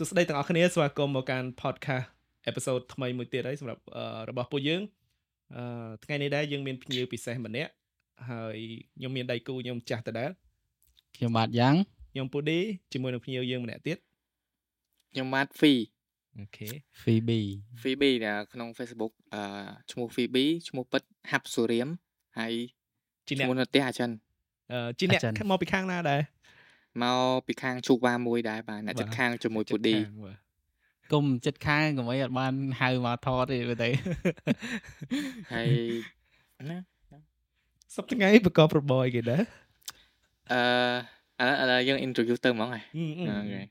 សួស្តីទាំងអស់គ្នាស្វាគមន៍មកកាន់ podcast episode ថ្មីមួយទៀតហើយសម្រាប់របស់ពួកយើងអឺថ្ងៃនេះដែរយើងមានភ្ញៀវពិសេសម្នាក់ហើយខ្ញុំមានដៃគូខ្ញុំចាស់តដែលខ្ញុំបាទយ៉ាងខ្ញុំពូឌីជាមួយនឹងភ្ញៀវយើងម្នាក់ទៀតខ្ញុំបាទ Phi អូខេ Phoebe Phoebe នៅក្នុង Facebook អឺឈ្មោះ Phoebe ឈ្មោះពិតហាប់សូរៀមហើយឈ្មោះនៅផ្ទះអាចិនអឺជាអ្នកមកពីខាងណាដែរ មកពីខាងជូវ៉ាមួយដែរបាទអ្នកចិត្តខាងជាមួយពូឌីគុំចិត្តខាងកុំអីអត់បានហៅមកថតទេមើលទៅហើយណាសប្តាហ៍ថ្ងៃប្រកបរបរអីគេដែរអឺឥឡូវយើង introduce ទៅហ្មងហើយអូខេ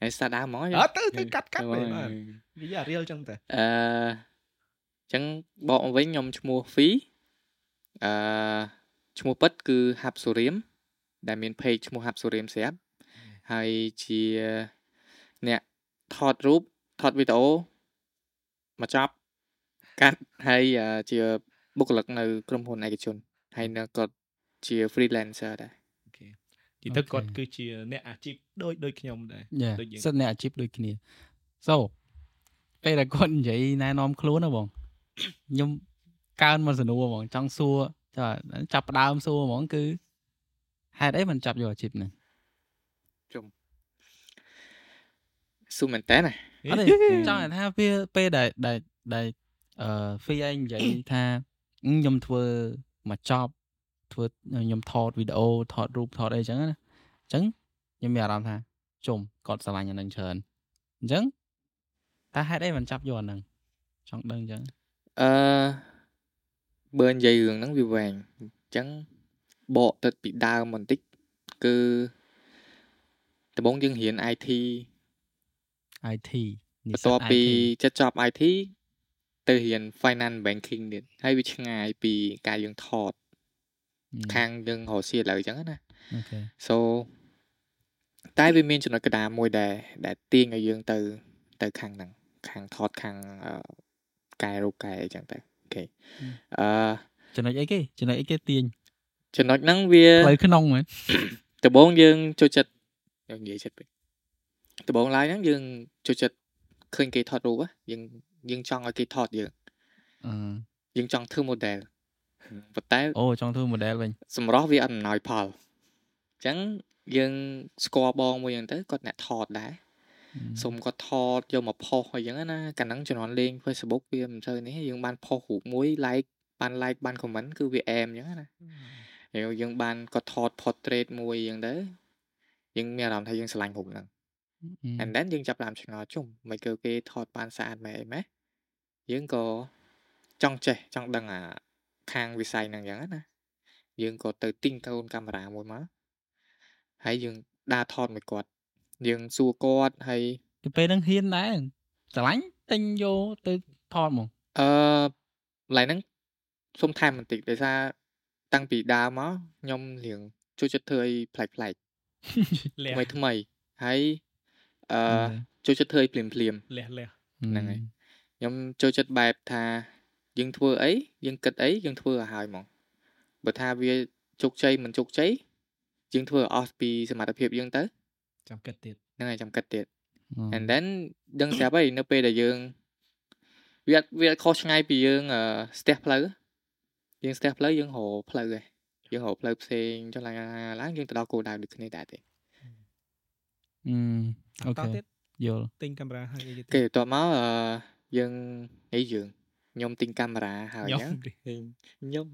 ហើយ start ដើមហ្មងអត់ទៅទៅកាត់កាត់វិញបាទនិយាយរៀលចឹងទៅអឺចឹងបកមកវិញខ្ញុំឈ្មោះ Phi អឺឈ្មោះពិតគឺ Hap Surim ដែលមាន page ឈ្មោះ Hap Surim ស្រាប់ហើយជាអ្នកថតរូបថតវីដេអូមកចប់កាត់ហើយជាបុគ្គលិកនៅក្រុមហ៊ុនឯកជនហើយនៅគាត់ជា freelancer ដែរអូខេទីទៅគាត់គឺជាអ្នកអាជីពដូចដូចខ្ញុំដែរដូចយើងសិតអ្នកអាជីពដូចគ្នា so ពេលដែលគាត់និយាយណែនាំខ្លួនណាបងខ្ញុំកើនមកសនួរហ្មងចង់សួរចាប់ផ្ដើមសួរហ្មងគឺ ហេតុអីមិនចាប់យកអាជីពហ្នឹងជុំស៊ូមែនតើណាអត់ទេចង់ថាវាពេលដែលដែលដែលអឺហ្វីឯងនិយាយថាខ្ញុំធ្វើមកចប់ធ្វើខ្ញុំថតវីដេអូថតរូបថតអីចឹងណាអញ្ចឹងខ្ញុំមានអារម្មណ៍ថាជុំគាត់ស្រឡាញ់អានឹងច្រើនអញ្ចឹងតើហេតុអីមិនចាប់យកអានឹងចង់ដឹងអញ្ចឹងអឺបើនិយាយរឿងហ្នឹងវាវែងអញ្ចឹង បកទៅពីដើមបន្តិចគឺដំបូងយើងរៀន IT IT បន្ទាប់ពីចិត្តចប់ IT ទៅរៀន finance banking ទៀតហើយវាឆ្ងាយពីការយើងថតខាងយើងរកស៊ីឥឡូវអញ្ចឹងណាអូខេ so តែវាមានចំណុចកណ្ដាលមួយដែលដែលទាញឲ្យយើងទៅ ទៅខាងហ្នឹងខាងថតខាងកែរូបកែអញ្ចឹងទៅអូខេអឺចំណុចអីគេចំណុចអីគេទាញ ចំណុចហ្នឹងវាផ្លូវក្នុងហ្មងដំបូងយើងចូលចិត្តយើងនិយាយចិត្តពេកដំបូងឡើយហ្នឹងយើងចូលចិត្តឃើញគេថតរូបយើងយើងចង់ឲ្យគេថតយើងអឺយើងចង់ធ្វើ model ប៉ុន្តែអូចង់ធ្វើ model វិញសម្រស់វាអត់អំណោយផលអញ្ចឹងយើងស្គាល់បងមួយហ្នឹងទៅគាត់អ្នកថតដែរសុំគាត់ថតយកមកផុសអីចឹងណាកាលហ្នឹងជំនាន់លេង Facebook វាមិនសូវនេះយើងបានផុសរូបមួយ like បាន like បាន comment គឺវាអែមចឹងណាហើ យយើងបានគាត់ថត portrait មួយចឹងទៅយើងមានអារម្មណ៍ថាយើងស្រឡាញ់រូបហ្នឹង and then យើងចាប់តាមឆ្ងល់ជុំមិនគឺគេថតបានស្អាតមែនអីម៉េះយើងក៏ចង់ចេះចង់ដឹងអាខាងវិស័យហ្នឹងចឹងណាយើងក៏ទៅទិញកូនកាមេរ៉ាមួយមកហើយយើងដើរថតមួយគាត់ យើងសួរគាត់ហើយទៅពេលហ្នឹងហ៊ានដែរស្រឡាញ់ទិញយកទៅថតមកអឺកន្លែងហ្នឹងសុំថែមបន្តិចដោយសារ តាំងពីដើមមកខ្ញុំរៀងចូលចិត្តធ្វើអីប្លែកប្លែកថ្មីថ្មីហើយអឺចូលចិត្តធ្វើអីភ្លាមភ្លាមលះលះហ្នឹងហើយខ្ញុំចូលចិត្តបែបថាយើងធ្វើអីយើងគិតអីយើងធ្វើឲ្យហើយហ្មងបើថាវាជោគជ័យមិនជោគជ័យយើងធ្វើអស់ពីសមត្ថភាពយើងទៅចាំគិតទៀតហ្នឹងហើយចាំគិតទៀត and then ដឹងស្រាប់ហើយនៅពេលដែលយើងវាវាខុសឆ្ងាយពីយើងស្ទះផ្លូវ យើងស្ទះផ្លូវយើងរកផ្លូវឯងយើងរកផ្លូវផ្សេងចុះឡើងឡើងយើងទៅដល់គោលដៅដូចគ្នាដែរទេអឺអូខេយល់ទិញកាមេរ៉ាហើយអីទៀតគេតមកអឺយើងអីយើងខ្ញុំទិញកាមេរ៉ាហើយហ្នឹងខ្ញុំ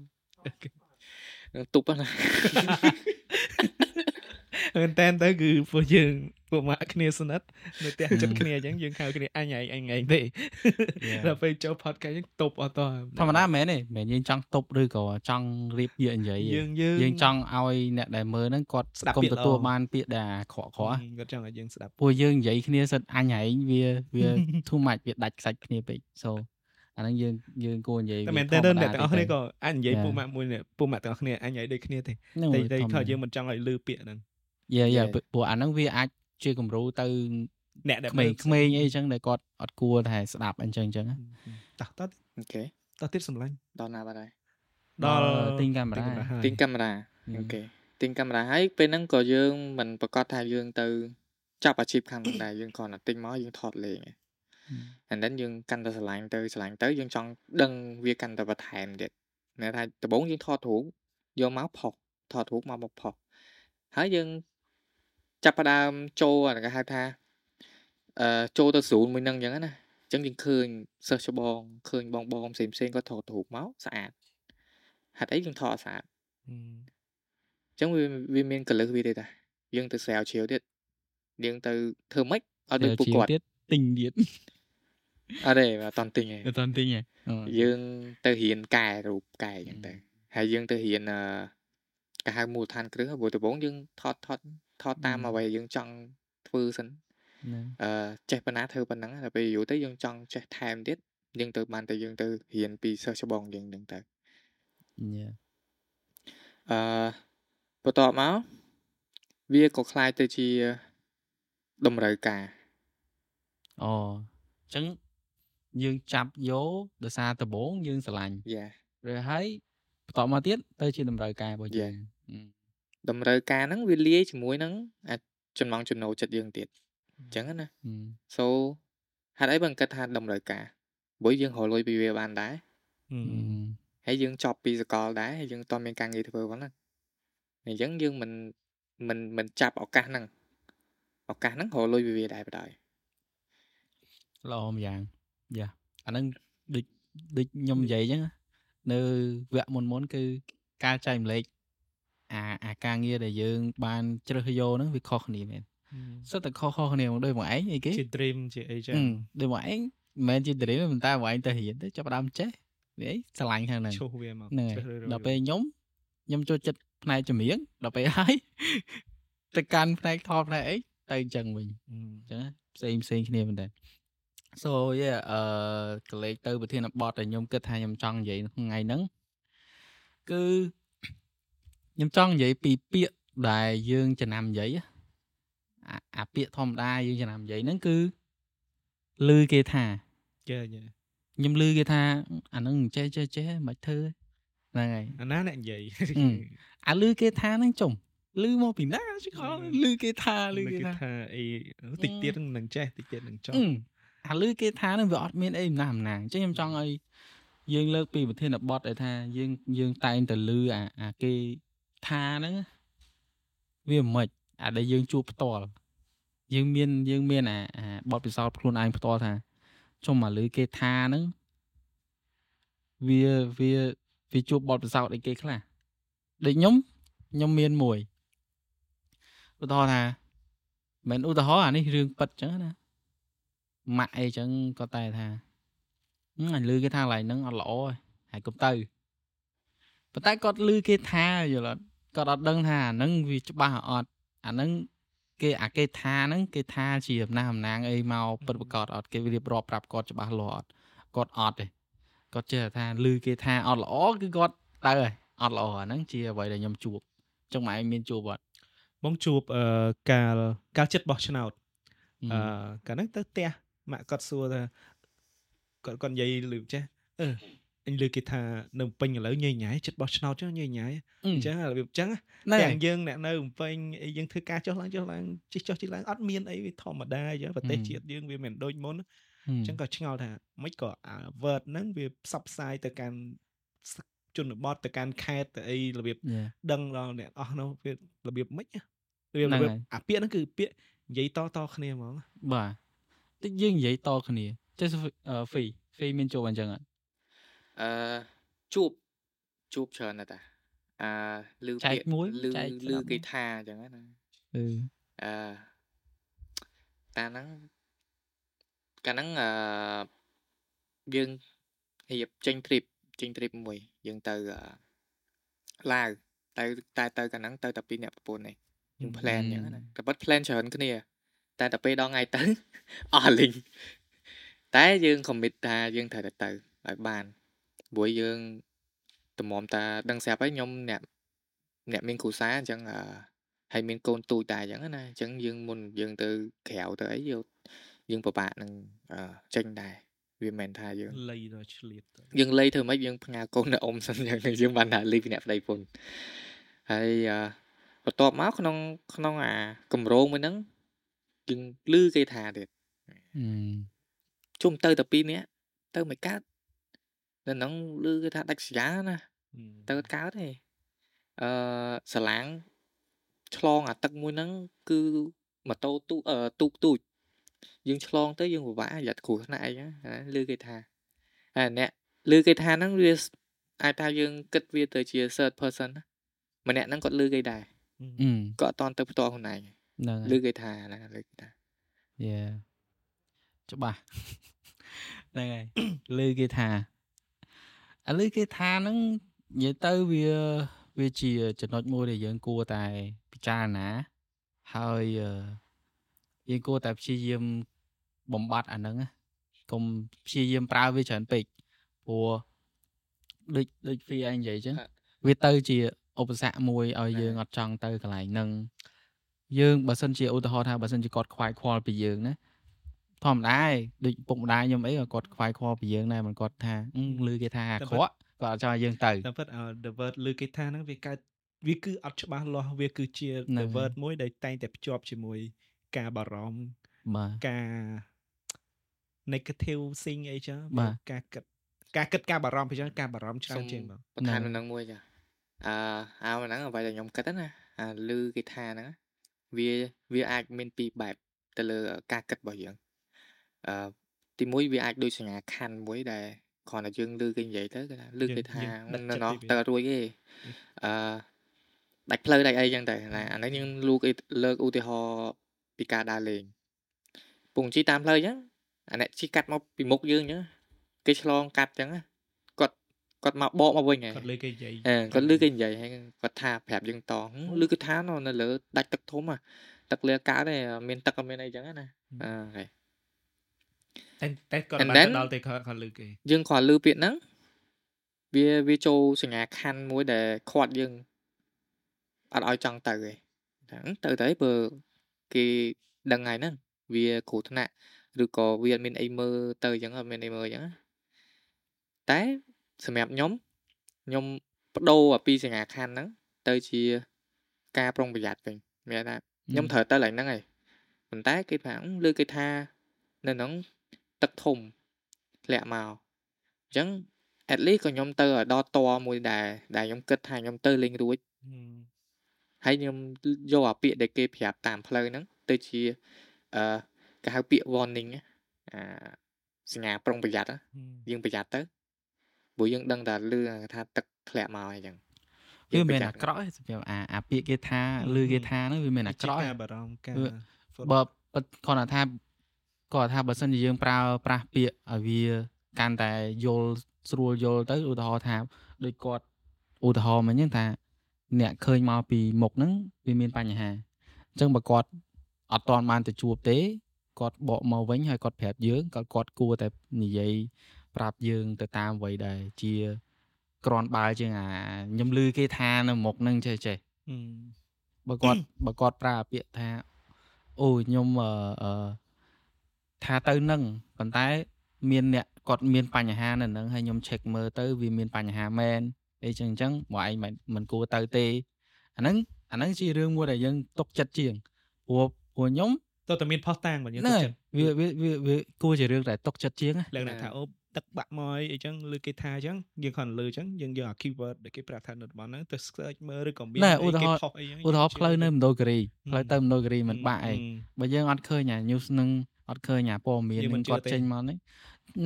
ទុបណាមែនតែនទៅគឺពួកយើង ពួកម៉ាក់គ្នាស្និទ្ធនៅផ្ទះចិត្តគ្នាអញ្ចឹងយើងហៅគ្នាអញឯងអញឯងទេដល់ពេលចូល podcast យើងតុបអត់តធម្មតាមែនទេមែនយើងចង់តុបឬក៏ចង់រៀបយកនិយាយយើងយើងចង់ឲ្យអ្នកដែលមើលហ្នឹងគាត់កុំទទួលបានពាក្យដែលអាក្រក់ក្រក់គាត់ចង់ឲ្យយើងស្ដាប់ពួកយើងនិយាយគ្នាសិតអញឯងវាវា too much វាដាច់ខ្សាច់គ្នាពេក so អាហ្នឹងយើងយើងគួរនិយាយតែមែនតើអ្នកទាំងអស់គ្នាក៏អញនិយាយពូម៉ាក់មួយពូម៉ាក់ទាំងអស់គ្នាអញនិយាយដូចគ្នាទេតែតែថាយើងមិនចង់ឲ្យលឺពាក្យហ្នឹងយ៉ាយ៉ាព្រោះអាហ្នឹងវាអាច ជាគំរូទៅអ្នកដែលក្មេងៗអីចឹងដែលគាត់អត់គួរតែស្ដាប់អញ្ចឹងអញ្ចឹងតោះតោះអូខេតោះទៀតសម្លាញ់ដល់ណាបាត់ហើយដល់ទិញកាមេរ៉ាទិញកាមេរ៉ាអូខេទិញកាមេរ៉ាហើយពេលហ្នឹងក៏យើងមិនប្រកាសថាយើងទៅចាប់អាជីពខាងហ្នឹងដែរយើងគ្រាន់តែទិញមកយើងថតលេងឯង and then យើងកាន់តែស្រឡាញ់ទៅស្រឡាញ់ទៅយើងចង់ដឹងវាកាន់តែបន្ថែមទៀតមានថាដំបូងយើងថតរូបយកមកផុសថតរូបមកមកផុសហើយយើង ចាប់ផ្ដើមចូលអាគេហៅថាអឺចូលទៅស្រួលមួយនឹងអញ្ចឹងណាអញ្ចឹងយើងឃើញសិស្សច្បងឃើញបងបងផ្សេងផ្សេងគាត់ថតរូបមកស្អាតហេតុអីយើងថតស្អាតអញ្ចឹងវាវាមានកលឹះវាទេតាយើងទៅស្រាវជ្រាវទៀតយើងទៅធ្វើម៉េចឲ្យដូចពួកគាត់ទៀតទិញទៀតអត់ទេអត់តន់ទិញទេអត់តន់ទិញទេយើងទៅរៀនកែរូបកែអញ្ចឹងទៅហើយយើងទៅរៀនអឺគេហៅមូលដ្ឋានគ្រឹះព្រោះដំបូងយើងថតថត ថតតាមអ្វីយើងចង់ធ្វើសិនអឺចេះប៉ុណ្ណាធ្វើប៉ុណ្ណឹងតែពេលយូរទៅយើងចង់ចេះថែមទៀតយើងទៅបានទៅយើងទៅរៀនពីសិស្សច្បងយើងហ្នឹងទៅអឺបន្ទាប់មកវាក៏คล้ายទៅជាតម្រូវការអូអញ្ចឹងយើងចាប់យកដោយសារដំបងយើងស្រឡាញ់យ៉ាឬហើយបន្តមកទៀតទៅជាតម្រូវការរបស់យើង តម្រូវការហ្នឹងវាលាយជាមួយនឹងអាចំណងចំណូលចិត្តយើងទៀតអញ្ចឹងណា so ហេតុអីបើគិតថាតម្រូវការព្រោះយើងរកលុយពីវាបានដែរហើយយើងចប់ពីសកលដែរហើយយើងតមានការងារធ្វើផងហ្នឹងអញ្ចឹងយើងមិនមិនមិនចាប់ឱកាសហ្នឹងឱកាសហ្នឹងរកលុយពីវាដែរបណ្ដោយល្អម្យ៉ាងយ៉ាអាហ្នឹងដូចដូចខ្ញុំនិយាយអញ្ចឹងនៅវគ្គមុនមុនគឺការចែកម្លែក អាអាការងារដែលយើង បានជ្រើសយកហ្នឹងវាខុសគ្នាមែនសិតតែខុសខុសគ្នាមកដូចមកឯងអីគេជា dream ជាអីចឹងដូចមកឯងមិនមែនជា dream ប៉ុន្តែមកឯងទៅរៀនទៅចាប់ដើមចេះវាអីស្រឡាញ់ខាងហ្នឹងឈុះវាមកដល់ពេលខ្ញុំខ្ញុំចូលចិត្តផ្នែកចម្រៀងដល់ពេលហើយទៅកាន់ផ្នែកថតផ្នែកអីទៅអញ្ចឹងវិញអញ្ចឹងផ្សេងផ្សេងគ្នាមែនតើ so yeah អឺកលេចទៅប្រធានបទដែលខ្ញុំគិតថាខ្ញុំចង់និយាយថ្ងៃហ្នឹងគឺ ខ្ញុំចង់និយាយពីពាក្យដែលយើងចំណាំនិយាយអាពាក្យធម្មតាយើងចំណាំនិយាយហ្នឹងគឺឮគេថាចាខ្ញុំឮគេថាអាហ្នឹងចេះចេះចេះមិនធ្វើហ្នឹងហើយអាណាអ្នកនិយាយអាឮគេថាហ្នឹងចំឮមកពីណាជិះខលឮគេថាឮគេថាអីតិចទៀតនឹងចេះតិចទៀតនឹងចុះអាឮគេថាហ្នឹងវាអត់មានអីអំណះអំណាងអញ្ចឹងខ្ញុំចង់ឲ្យយើងលើកពីប្រធានបទឲ្យថាយើងយើងតែងតែឮអាអាគេ ថាហ្នឹងវាមិនអាដែលយើងជួបផ្ទាល់យើងមានយើងមានអាអាបទពិសោធន៍ខ្លួនឯងផ្ទាល់ថាចុះមកលើគេថាហ្នឹងវាវាវាជួបបទពិសោធន៍អីគេខ្លះដូចខ្ញុំខ្ញុំមានមួយឧទាហរណ៍ថាមិនឧទាហរណ៍អានេះរឿងពិតចឹងណាម៉ាក់អីចឹងក៏តែថាអញលឺគេថាកន្លែងហ្នឹងអត់ល្អហើយកុំទៅ ប៉ុន្តែគាត់លឺគេថាយល់អត់គាត់អត់ដឹងថាអាហ្នឹងវាច្បាស់អត់អាហ្នឹងគេអាគេថាហ្នឹងគេថាជាអំណះអំណាងអីមកពិតប្រកបអត់គេរៀបរាប់ប្រាប់គាត់ច្បាស់លាស់អត់គាត់អត់ទេគាត់ចេះថាឮគេថាអត់ល្អគឺគាត់ទៅហើយអត់ល្អអាហ្នឹងជាអ្វីដែលខ្ញុំជួបអញ្ចឹងម៉ែឯងមានជួបអត់បងជួបអឺកាលកាលចិត្តបោះឆ្នោតអឺកាលហ្នឹងទៅផ្ទះម៉ាក់គាត់សួរថាគាត់គាត់និយាយលឺចេះអឺ អញលើគេថានៅពេញឥឡូវញ៉ៃញ៉ៃចិត្តបោះឆ្នោតចុះញ៉ៃញ៉ៃអញ្ចឹងរបៀបអញ្ចឹងទាំងយើងអ្នកនៅពេញយើងធ្វើការចុះឡើងចុះឡើងជិះចុះជិះឡើងអត់មានអីវាធម្មតាអញ្ចឹងប្រទេសជាតិយើងវាមិនដូចមុនអញ្ចឹងក៏ឆ្ងល់ថាមិនក៏អា word ហ្នឹងវាផ្សព្វផ្សាយទៅកាន់ជនបទទៅកាន់ខេត្តទៅអីរបៀបដឹងដល់អ្នកអស់នោះវារបៀបម៉េចរបៀបរបៀបអាពាក្យហ្នឹងគឺពាក្យនិយាយតតគ្នាហ្មងបាទតិចយើងនិយាយតគ្នាចេះហ្វីហ្វីមានជួបអញ្ចឹងអត់ អឺជួបជួបច្រើនណាស់តាអាលឺពាក្យលឺលឺគេថាអញ្ចឹងណាអឺអឺតាហ្នឹងកាលហ្នឹងអឺយើងរៀបចេញ trip ចេញ trip មួយយើងទៅឡាវតែតែទៅកាលហ្នឹងទៅតែពីរអ្នកប្រពន្ធនេះយើង plan អញ្ចឹងណាតែពិត plan ច្រើនគ្នា តែតែពេលដល់ថ្ងៃទៅអស់លីងតែយើង commit ថាយើងត្រូវតែទៅឲ្យបាន ព្រោះយើងតម្រាំតាដឹងស្រាប់ហើយខ្ញុំអ្នកអ្នកមានគ្រួសារអញ្ចឹងហើយមានកូនទូចតែអញ្ចឹងណាអញ្ចឹងយើងមុនយើងទៅក្រៅទៅអីយើងយើងពិបាកនឹងចេញដែរវាមិនថាយើងលៃដល់ឆ្លៀតយើងលៃធ្វើម៉េចយើងផ្ញើកូនទៅអ៊ំសិនយ៉ាងយើងបានថាលីពីអ្នកប្តីពុនហើយបន្ទាប់មកក្នុងក្នុងអាកម្រងមួយហ្នឹងយើងលឺគេថាទៀតអឺជុំទៅតែពីរនាក់ទៅមិនកើត នៅហ្នឹងលឺគេថាដាច់ស្រយាលណាទៅអត់កើតទេអឺសាឡាងឆ្លងអាទឹកមួយហ្នឹងគឺម៉ូតូទូអឺទូកទូចយើងឆ្លងទៅយើងពិបាកយ៉ាត់គ្រោះថ្នាក់អីហ្នឹងអាលឺគេថាហើយអ្នកលឺគេថាហ្នឹងវាអាចថាយើងគិតវាទៅជា third person ណាម្នាក់ហ្នឹងគាត់លឺគេដែរអឺគាត់អត់តន់ទៅផ្ទាល់ខ្លួនឯងហ្នឹងហើយលឺគេថាហ្នឹងលឺគេថាយេច្បាស់ហ្នឹងហើយលើគេថា ឥឡូវគេថាហ្នឹងនិយាយទៅវាវាជាចំណុចមួយដែលយើងគួរតែពិចារណាហើយអឺយើងគួរតែព្យាយាមបំបត្តិអាហ្នឹងណាកុំព្យាយាមប្រើវាច្រើនពេកព្រោះដូចដូចវាឯងនិយាយចឹងវាទៅជាឧបសគ្គមួយឲ្យយើងអត់ចង់ទៅកន្លែងហ្នឹងយើងបើសិនជាឧទាហរណ៍ថាបើសិនជាគាត់ខ្វាយខ្វល់ពីយើងណា ធម្មតាឯងដូចពុកម្ដាយខ្ញុំអីក៏គាត់ខ្វាយខ្វល់ពីយើងដែរមិនគាត់ថាអឺឮគេថាអាក្រក់គាត់អត់ចង់ឲ្យយើងទៅតែពិតឲ្យ the word លឺគេថាហ្នឹងវាកើតវាគឺអត់ច្បាស់លាស់វាគឺជាហ្នឹង the ហើយ word មួយដែលតែងតែភ្ជាប់ជាមួយការបារម្ភបាទការ negative thing អីចឹងបាទការគិតការគិតការបារម្ភអញ្ចឹងការបារម្ភច្រើនជាងបងបន្ថែមហ្នឹងនៅហ្នឹងមួយចាអឺអាហ្នឹងអ្វីដែលខ្ញុំគិតណាអាលឺគេថាហ្នឹងវាវាអាចមានពីរបែបទៅលើការគិតរបស់យើង អឺទីមួយវាអាចដូចសញ្ញាខណ្ឌមួយដែលគ្រាន់តែយើងលឺគេនិយាយទៅគេថាលឺគេថានៅនោះទៅអត់រួចទេអឺដាច់ផ្លូវដាច់អីចឹងទៅណាអានេះយើងលូកលើកឧទាហរណ៍ពីការដើរលេងពងជីតាមផ្លូវចឹងអាអ្នកជីកាត់មកពីមុខយើងចឹងគេឆ្លងកាត់ចឹងណាគាត់គាត់មកបកមកវិញហ៎គាត់លើគេនិយាយអឺគាត់លឺគេនិយាយហើយគាត់ថាប្រាប់យើងតហឹមលឺគេថានៅនៅលើដាច់ទឹកធំហ่ะទឹកលាកើតទេមានទឹកក៏មានអីចឹងណាអឺហេ តែតែគាត់ And បាន then- ទៅដល់តែគាត់គាត់លើគេយើងគ្រាន់លឺពាក្យហ្នឹងវាវាចូលសញ្ញាខណ្ឌមួយដែលខាត់យើងអត់ឲ្យចង់ទៅទេថាហឹមទៅទៅអីបើគេដឹងហើយហ្នឹងវាគ្រោះថ្នាក់ឬក៏វាអត់មានអីមើលទៅអញ្ចឹងអត់មានអីមើលអញ្ចឹងណាតែសម្រាប់ខ្ញុំខ្ញុំបដូរអាពីសញ្ញាខណ្ឌហ្នឹងទៅជាការប្រុងប្រយ័ត្នវិញមានថាខ្ញុំត្រូវទៅឡើងហ្នឹងហើយប៉ុន្តែគេថាអឺលើគេថានៅហ្នឹង ទឹកធំធ្លាក់មកអញ្ចឹង at least ក៏ខ្ញុំទៅឲ្យដល់តមួយដែរដែលខ្ញុំគិតថាខ្ញុំទៅលេងរួចហឹមហើយខ្ញុំយកអាពាក្យដែលគេប្រាប់តាមផ្លូវហ្នឹងទៅជាអឺគេហៅពាក្យ warning ណាអាសញ្ញាប្រុងប្រយ័ត្នណាហឹមយើងប្រយ័ត្នទៅព្រោះយើងដឹងតែលឺថាទឹកធ្លាក់មកអញ្ចឹងវាមិនមែនអាក្រក់ទេសម្រាប់អាអាពាក្យគេថាឮគេថាហ្នឹងវាមិនមែនអាក្រក់ទេការបារម្ភការវាបើបើគាត់ថា គាត់ថាបើសិនជាយើងប្រើប្រាស់ពាក្យឲ្យវាកាន់តែយល់ស្រួលយល់ទៅឧទាហរណ៍ថាដូចគាត់ឧទាហរណ៍មិញហ្នឹងថា អ្នកឃើញមកពីមុខហ្នឹងវាមានបញ្ហាអញ្ចឹងបើគាត់អត់តាន់បានទៅជួបទេគាត់បកមកវិញហើយគាត់ប្រាប់យើងគាត់គាត់គួរតែនិយាយប្រាប់យើងទៅតាមអ្វីដែលជាក្រាន់បើជាងអាខ្ញុំឮគេថានៅមុខហ្នឹងចេះចេះហឹមបើគាត់បើគាត់ប្រើពាក្យថាអូខ្ញុំអឺអឺ ថាទៅនឹងប៉ុន្តែមានអ្នកគាត់មានបញ្ហានៅនឹងហើយខ្ញុំ check មើលទៅវាមានបញ្ហាមែនអីចឹងអញ្ចឹងមកឯងមិនមិនគួរទៅទេអាហ្នឹងអាហ្នឹងជារឿងមួយដែលយើងຕົកចិត្តជាងព្រោះព្រោះខ្ញុំតើតើមានផុសតាងបើយើងហ្នឹងទុកហើយចិត្តវាវាវាវាគួរជារឿងដែលຕົកចិត្តជាងណាលក្ខណៈថាអូទឹកបាក់មកអីអញ្ចឹងលើគេថាអញ្ចឹងយើងគ្រាន់តែលើអញ្ចឹងយើងយកអា keyword ដែលគេប្រាប់ថានៅតំបន់ហ្នឹងទៅ search មើលឬក៏មានណែអីឧទាហរណ៍គេផុសអីអញ្ចឹងឧទាហរណ៍ផ្លូវនៅមណ្ឌលគិរីហឹមផ្លូវទៅមណ្ឌលគិរីមិនបាក់អីហឹមបើយើងអត់ឃើញអា news នឹង អត់ឃើញអាព័ត៌មានយើងមិននឹងជឿគាត់ទេចេញមកនេះ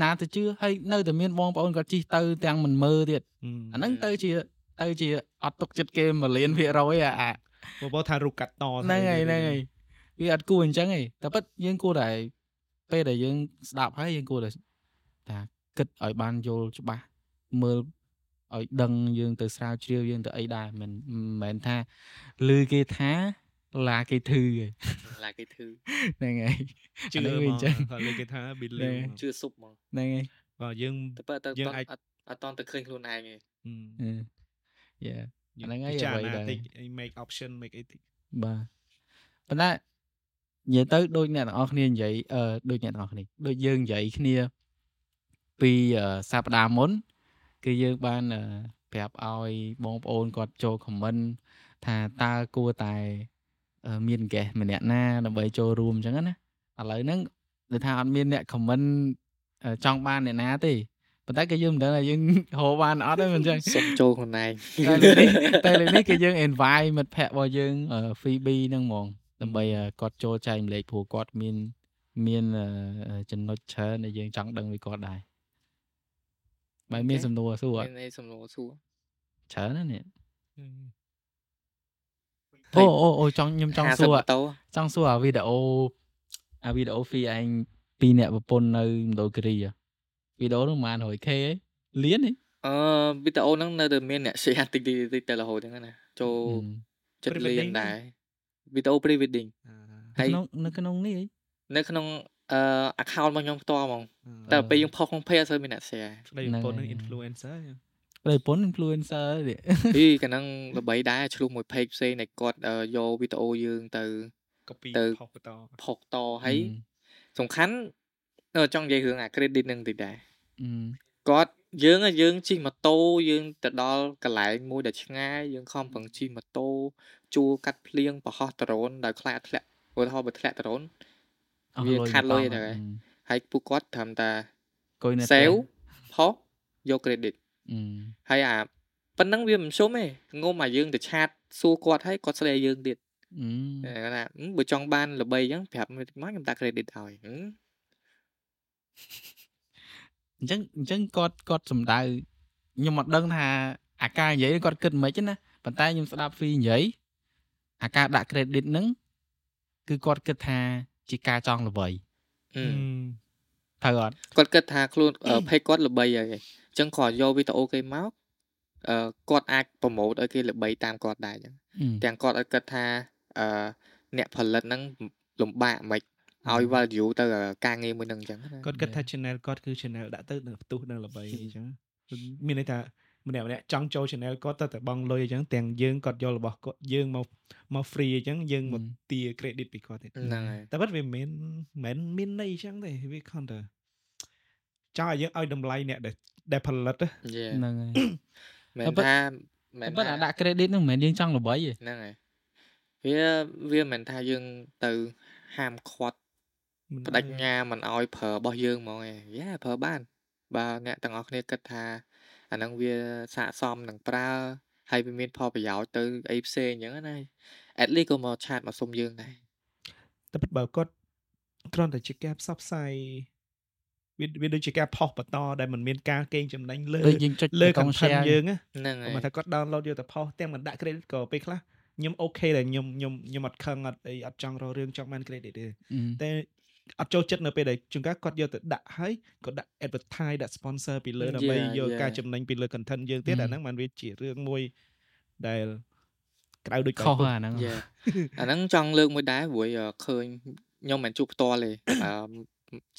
ណាទៅជឿហើយនៅតែមានបងប្អូនគាត់ជិះទៅទាំងមិនមើលទៀតហឹមអាហ្នឹងទៅជាទៅជាអត់ទុកចិត្តគេ1លានភាគរយអាអាបងប្អូនថារូបកាត់តហ្នឹងហើយហ្នឹងហើយវាអត់គួរអញ្ចឹងទេតែប៉ិតយើងគួរតែពេលដែលយើងស្ដាប់ហើយយើងគួរតែថាគិតឲ្យបានយល់ច្បាស់មើលឲ្យដឹងយើងទៅស្រាវជ្រាវយើងទៅអីដែរមិនមិនមែនថាឮគេថា ឡាគេធឺទេឡាគេធឺហ្នឹងហើយជឿអាហ្នឹងវាហ្មអងញ្ចឹងគាត់លើគេថាណែ believe ហ្មងជឿស៊ុបហ្មងហ្នឹងហើយបាទយើងតែបើទៅយើងតន់អាចអត់អត់តន់ទៅឃើញខ្លួនឯងទេហឹមអឺ yeah អាហ្នឹងហើយពិចារអ្វីណាដែលតិច make option make អីតិចបាទប៉ុន្តែនិយាយទៅដូចអ្នកទាំងអស់គ្នានិយាយអឺដូចអ្នកទាំងអស់គ្នាដូចយើងនិយាយគ្នាពីអឺសប្តាហ៍មុន គឺយើងបានអឺប្រាប់ឲ្យបងប្អូនគាត់ចូល comment ថាតើគួរតែអឺ មានកេសម្នាក់ណាដើម្បីចូលរួមអញ្ចឹងណាឥឡូវហ្នឹងដូចថាអត់មានអ្នក comment អឺចង់បានអ្នកណាទេប៉ុន្តែក៏យើងមិនដឹងថាយើងហៅបានអត់ទេមិនអញ្ចឹងសុំចូលខ្លួនឯងតែលើកនេះតែលើកនេះគឺយើង invite មិត្តភ័ក្តិរបស់យើងអឺ Phoebe ហ្នឹងហ្មងដើម្បីអឺគាត់ចូលចែកម្លែកព្រោះគាត់មានមានអឺចំណុចច្រើនដែលយើងចង់ដឹងពីគាត់ដែរបែរមានសំណួរសួរអមាត់នន័យសំណួរសួរច្រើនណាស់នេះភ័ អូយអូអូចង់ខ្ញុំចង់សួរ50ម៉ូតូចង់សួរអាវីដេអូអាវីដេអូ fee ឯងពីរអ្នកប្រពន្ធនៅមណ្ឌលគិរីហ៎វីដេអូនោះប្រហែល 100k ឯងលៀននេះអឺវីដេអូហ្នឹងនៅតែមានអ្នក share តិចតិចតិចតែរហូតហ្នឹងណាចូលចិត្តលៀនដែរវីដេអូ pre wedding នៅហើយក្នុងនៅក្នុងនេះអីនៅក្នុងអឺ account របស់ខ្ញុំផ្ទាល់ហ្មងតែពេលយើងផុសក្នុង page អត់សូវមានអ្នក share ស្ដីប្រពន្ធនឹង influencer ចឹងប្រពន្ធ influencer នេះអីកាលហ្នឹងល្បីដែរឆ្លុះមួយ page ផ្សេងដែលគាត់អឺយកវីដេអូយើងទៅ copy ទៅផុសបន្តផុសតហើយសំខាន់អឺចង់និយាយរឿងអា credit ហ្នឹងតិចដែរអឺគាត់យើងហ៎យើងជិះម៉ូតូយើងទៅដល់កន្លែងមួយដែលឆ្ងាយយើងខំប្រឹងជិះម៉ូតូជួលកាត់ភ្លៀងប្រហោះដ្រូនដោយខ្លាចធ្លាក់ឧទាហរណ៍បើធ្លាក់ដ្រូនអស់វាលុយខាតលុយទៅទៅហើយហើយពួកគាត់ត្រឹមតែកុយនៅ save ផុសយក credit អឺ ហើយអាប៉ុណ្ណឹងវាមិនសុំទេងុំឲ្យយើងទៅឆាតសួរគាត់ហើយគាត់ស្ដីឲ្យយើងទៀតអឺគាត់ថាហឹមបើចង់បានល្បីអញ្ចឹងប្រាប់មកខ្ញុំដាក់ credit ឲ្យហឹមអញ្ចឹងអញ្ចឹងគាត់គាត់សំដៅខ្ញុំអត់ដឹងថាអាការនិយាយគាត់គិតមិនខ្មិចទេណាប៉ុន្តែខ្ញុំស្ដាប់ fee និយាយអាការដាក់ credit ហ្នឹងគឺគាត់គិតថាជាការចង់ល្បីហឹមត្រូវអត់គាត់គិតថាខ្លួនអឺ page គាត់ល្បីហើយ អញ្ចឹងគាត់យកវីដេអូគេមកអឺគាត់អាចប្រម៉ូទឲ្យគេល្បីតាមគាត់ដែរអញ្ចឹងអឺទាំងគាត់ឲ្យគិតថាអឺអ្នកផលិតហ្នឹងលំបាកមិនឲ្យ value ទៅការងារមួយហ្នឹងអញ្ចឹងណាគាត់គិតថា channel គាត់គឺ channel ដាក់ទៅនឹងផ្ទុះនឹងល្បីអញ្ចឹងមានន័យថាម្នាក់ម្នាក់ចង់ចូល channel គាត់ទៅតែបង់លុយអញ្ចឹងទាំងយើងគាត់យករបស់គាត់យើងមកមក free អញ្ចឹងយើងមកទា credit ពីគាត់ទេហ្នឹងហើយតែពិតវាមិនមែនមិនមានន័យអញ្ចឹងទេវាខំតែ ចង់ឲ្យយើងឲ្យតម្លៃអ្នកដែលដែលផលិតណាយេហ្នឹងហើយមែតែនប៉ុតថាមែតែនប៉ុន្តែថាដាក់ credit ហ្នឹងមិនមែនយើងចង់ល្បីទេហ្នឹងហើយវាវាមិនមែនថាយើងទៅហាមឃាត់មិនបដិញ្ញាមិនអោយប្រើរបស់យើងហ្មងឯងយ៉ាប្រើបាន បើអ្នកទាំងអស់គ្នាគិតថាអាហ្នឹងវាស័កសមនឹងប្រើហើយវាមានផលប្រយោជន៍ទៅអីផ្សេងអញ្ចឹងណា at least ក៏មកឆាតមកសុំយើងដែរតែពិតបើគាត់គ្រាន់តែជាការផ្សព្វផ្សាយ វាវាដូចជាការផុសបន្តដែលមិនមានការកេងចំណេញលើដូចយើងចុចលើប៊ូតុង content share យើងណាហ្នឹងហើគាត់មកថាយគាត់ download យកទៅផុសទាំងមិនដាក់ credit ក៏ពេលខ្លះខ្ញុំអូខេដែរខ្ញុំខ្ញុំខ្ញុំអត់ខឹងអត់អីអត់ចង់រករឿងចង់បាន credit ទេអឺតែអត់ចូលចិត្តនៅពេលដែលជួនកាលគាត់យកទៅដាក់ហើយគាត់ដាក់ advertise ដាក់ sponsor ពីលើដើម្បីយកការចំណេញពីលើ content យើងទៀតអាហ្នឹងបានវាជារឿងមួយដែលក្រៅដូចខុសអាហ្នឹងយ៉ាអាហ្នឹងចង់លើកមួយដែរព្រោះអឺឃើញខ្ញុំមិនមែនជួបផ្ទាល់ទេអឺ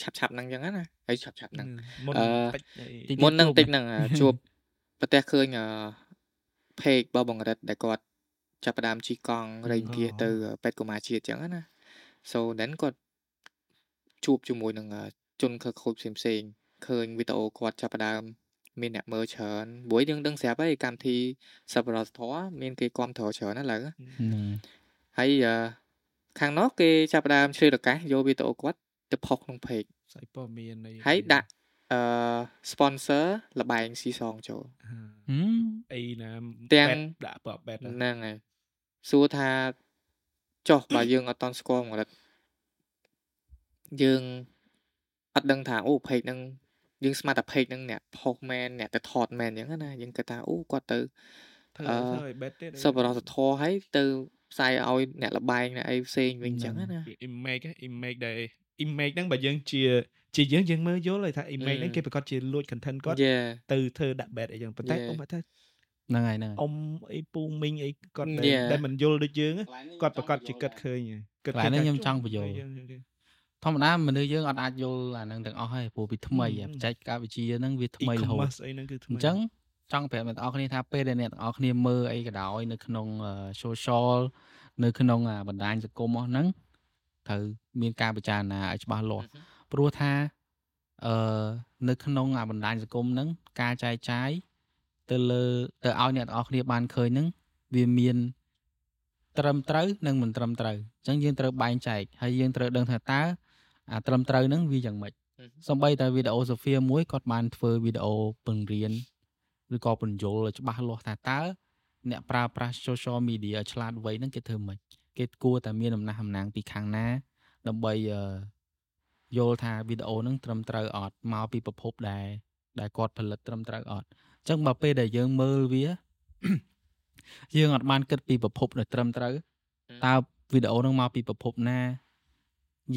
ឆាប់ឆាប់ហ្នឹងអញ្ចឹងណាហើយឆាប់ឆាប់ហ្នឹងមុនអឺតិចអីតិចមុនហ្នឹងជួបតិចហ្នឹងអាជួបប្រទេសឃើញអឺ page របស់បងរិទ្ធដែលគាត់ចាប់ផ្ដើមជិះកង់រែងគៀសទៅពេទ្យកុមារជាតិអញ្ចឹងណា so then គាត់ជួបជាមួយនឹងអឺជនខិលខូចផ្សេងផ្សេងៗឃើញវីដេអូគាត់ចាប់ផ្ដើមមានអ្នកមើលច្រើនព្រោះយើងដឹងស្រាប់ហើយកម្មវិធីសប្បុរសធម៌មានគេគ្រប់គ្រងច្រើនណាស់ឥឡូវហ្នឹងហើយអឺខាងនោះគេចាប់ផ្ដើមឆ្លៀតឱកាសយកវីដេអូគាត់ ទៅផុសក្នុង page ស្អីព័ត៌មានអីហើយដាក់អឺ sponsor លបែងស៊ីសងចូលហ่าហឹមអីណាទាំងបែបដាក់ប្របែបណាហ្នឹងហើយសួរថាចុះបើយើងអត់តន់ស្គាល់មកដល់យើងអត់ដឹងថាអូ page ហ្នឹងយើងស្មានតែ page ហ្នឹងអ្នកផុសមែនអ្នកទៅថតមែនអញ្ចឹងណាយើងគិតថាអូគាត់ទៅធ្វើអឺធ្វើឲ្យ bet ទៀតសប្បុរសធម៌ហើយទៅផ្សាយឲ្យអ្នកលបែងអ្នកអីផ្សេងវិញអញ្ចឹងណា image ហ៎ image ដែល image ហ្នឹងបើយើងជាជាយើងយើងមើលយល់ហើយថា image ហ្នឹងអឺគេប្រកាសជាលួច content គាត់យេទៅធ្វើដាក់ bet អីចឹងប៉ុន្តែ Yeah. អ៊ំថាហ្នឹងហើយហ្នឹងហើយអ៊ំអីពូមីងអីគាត់ដែល Yeah. ដែលមិនយល់ដូចយើងហ៎គាត់ប្រកាសជាគិតឃើញហ៎គិតកន្លែងហ្នឹងខ្ញុំចង់បញ្យល់យើងយើងយើងធម្មតាមនុស្សយើងអត់អាចយល់អាហ្នឹងទាំងអស់ហើយព្រោះវាថ្មីហឹមបច្ចេកវិទ្យាហ្នឹងវាថ្មីរហូត e-commerce អីហ្នឹងគឺថ្មីអញ្ចឹងចង់ប្រាប់អ្នកទាំងអស់គ្នាថាពេលដែលអ្នកទាំងអស់គ្នាមើលអីក៏ដោយនៅក្នុងអឺ social នៅក្នុងអាបណ្ដាញសង្គមអស់ហ្នឹង ត្រូវមានការពិចារណាឲ្យច្បាស់លាស់ព្រោះថាអឺនៅក្នុងអាបណ្ដាញសង្គមហ្នឹងការចែកចាយទៅលើទៅឲ្យអ្នកទាំងអស់គ្នាបានឃើញហ្នឹងវាមានត្រឹមត្រូវនិងមិនត្រឹមត្រូវអញ្ចឹងយើងត្រូវបែងចែកហើយយើងត្រូវដឹងថាតើអាត្រឹមត្រូវហ្នឹងវាយ៉ាងម៉េចសំបីតែវីដេអូសូហ្វៀមួយគាត់បានធ្វើវីដេអូបង្រៀនឬក៏បញ្យលឲ្យច្បាស់លាស់ថាតើអ្នកប្រើប្រាស់ social media ឆ្លាតវៃហ្នឹងគេធ្វើម៉េច គេគួរតែមានអំណះអំណាងពីខាងណា ដើម្បីយល់ថាវីដេអូហ្នឹងត្រឹមត្រូវអត់មកពីប្រភពដែរដែលគាត់ផលិតត្រឹមត្រូវអត់អញ្ចឹងបើពេលដែលយើងមើលវាយើងអត់បានគិតពីប្រភពដែលត្រឹមត្រូវតើវីដេអូហ្នឹងមកពីប្រភពណា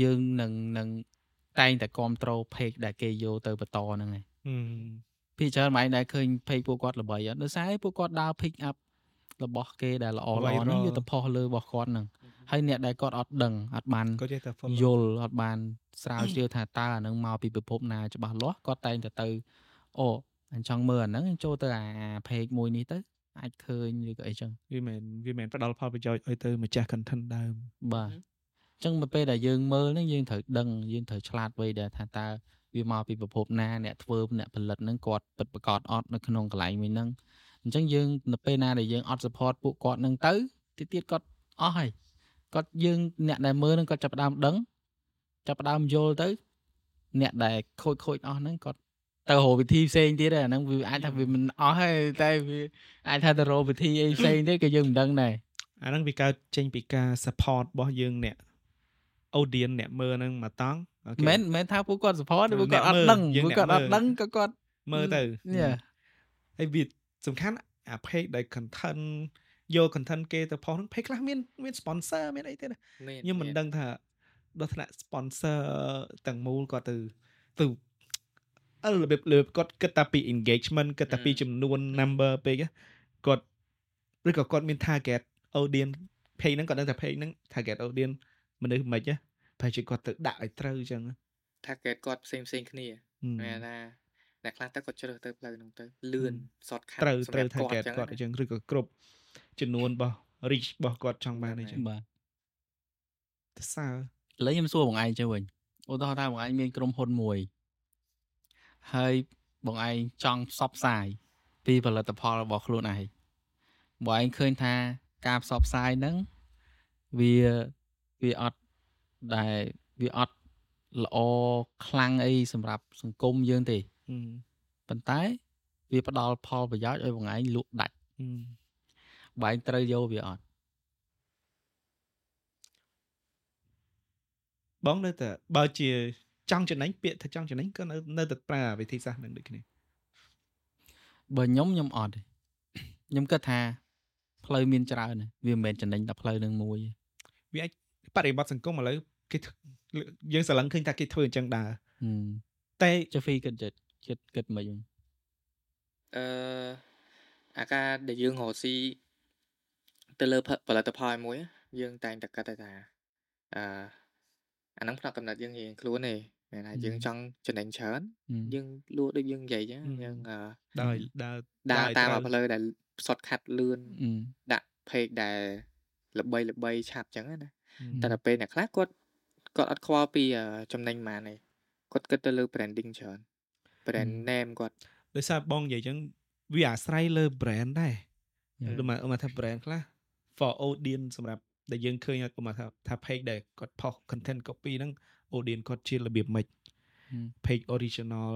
យើងនឹងនឹងតែងតែគ្រប់ត្រូល page ដែលគេយកទៅបន្តហ្នឹងឯងពីច្រើនម៉ែដែលឃើញ page ពួកគាត់ល្បីអត់ដោយសារពួកគាត់ដើរ pick up របស់គេដែលល្អល្អហ្នឹងយកទៅផុសលើរបស់គាត់ហ្នឹងហើយអ្នកដែលគាត់អត់ដឹងអត់បានគាត់ចេះតែយល់អត់បានស្រាវជ្រាវថាតើអានឹងមកពីប្រភពណាច្បាស់លាស់គាត់តែងតែទៅអូអញ្ចឹងមើលអាហ្នឹងចូលទៅអា page មួយនេះទៅអាចឃើញឬក៏អីចឹងវាមិនវាមិនផ្ដល់ផលប្រយោជន៍ឲ្យទៅម្ចាស់ content ដើមបាទអញ្ចឹងទៅពេលដែលយើងមើលហ្នឹងយើងត្រូវដឹងយើងត្រូវឆ្លាតវៃដែលថាតើវាមកពីប្រភពណាអ្នកធ្វើអ្នកផលិតហ្នឹងគាត់ពិតប្រកបអត់នៅក្នុងកន្លែងមួយហ្នឹង អញ្ចឹងយើងនៅពេលណាដែលយើងអត់ support ពួកគាត់ហ្នឹងទៅទីទៀតគាត់អស់ហើយគាត់យើងអ្នកដែលមើលហ្នឹងគាត់ចាប់ផ្ដើមដឹងចាប់ផ្ដើមយល់ទៅអ្នកដែលខូចខូចអស់ហ្នឹងគាត់ទៅរកវិធីផ្សេងទៀតអាហ្នឹងវាអាចថាវាមិនអស់ហើយតែវាអាចថាទៅរកវិធីអីផ្សេងទៀតក៏យើងមិនដឹងដែរអាហ្នឹងវាកើតចេញពីការ support របស់យើងអ្នក audience អ្នកមើលហ្នឹងមកតង់មិនមិនថាពួកគាត់ support ពួកគាត់អត់ដឹងពួកគាត់អត់ដឹងក៏គាត់មើលទៅហើយវា សំខាន់អា page ដែល content យក content គេទៅផុសហ្នឹង page ខ្លះមានមាន sponsor មានអីទេណាខ្ញុំមិនដឹងថាដល់ថ្នាក់ sponsor ទាំងមូលគាត់ទៅទៅអឺរបៀបលើគាត់គិតតែពី engagement គិតតែពីចំនួន number ពេកគាត់ឬក៏គាត់មាន target audience page ហ្នឹងគាត់ដឹងថា page ហ្នឹង target audience មនុស្សមិនហ៎ប្រហែលជាគាត់ទៅដាក់ឲ្យត្រូវអញ្ចឹង target គាត់ផ្សេងផ្សេងគ្នាមែនថា អ្នកខ្លះទៅគាត់ជ្រើសទៅផ្លូវហ្នឹងទៅលឿន short cut ត្រូវត្រូវ target គាត់អញ្ចឹងឬក៏គ្រប់ចំនួនរបស់ reach របស់គាត់ចង់បានអញ្ចឹងបាទទៅសើឥឡូវខ្ញុំសួរបងឯងទៅវិញឧទាហរណ៍ថាបងឯងមានក្រុមហ៊ុនមួយហើយបងឯងចង់ផ្សព្វផ្សាយពីផលិតផលរបស់ខ្លួនឯងបងឯងឃើញថាការផ្សព្វផ្សាយហ្នឹងវាវាអត់ដែលវាអត់ល្អខ្លាំងអីសម្រាប់សង្គមយើងទេ ប៉ុន្តែ វាផ្ដល់ផលប្រយោជន៍ឲ្យបងឯងលក់ដាច់បងឯងត្រូវយកវាអត់បងនៅតែបើជាចង់ចំណេញពាក្យថាចង់ចំណេញក៏នៅនៅតែប្រើវិធីសាស្ត្រនឹងដូចគ្នាបើខ្ញុំខ្ញុំអត់ទេខ្ញុំគិតថាផ្លូវមានច្រើនវាមិនមែនចំណេញតែផ្លូវនឹងមួយវាអាចបរិបទសង្គមឥឡូវគេយើងស្រឡឹងឃើញថាគេធ្វើអញ្ចឹងដែរតែចហ្វីគិតចិត្ត គិតគិតមិនអឺអាការដែលយើងរកស៊ីទៅលើផលិតផលមួយ យើងតែងតែគិតថាអឺអាហ្នឹងផ្នែកកំណត់យើងរៀងខ្លួនទេមានថាយើងចង់ចំណេញច្រើនយើងលក់ដូចយើងនិយាយចឹងយើងដើរដើរដើរតាមផ្លូវដែលសតខាត់លឿនដាក់ page ដែលល្បីល្បីឆាប់ចឹងណាតែដល់ពេលអ្នកខ្លះគាត់គាត់អត់ខ្វល់ពីចំណេញប៉ុន្មានទេគាត់គិតទៅលើ branding ច្រើន brand name គាត់ដោយសារបងនិយាយចឹងវាអាស្រ័យលើ brand ដែរដូចមកថា brand ខ្លះ for audience សម្រាប់ដែលយើងឃើញគាត់មកថាថា page ដែលគាត់ផុស content copy ហ្នឹង audience គាត់ជារបៀបម៉េច page original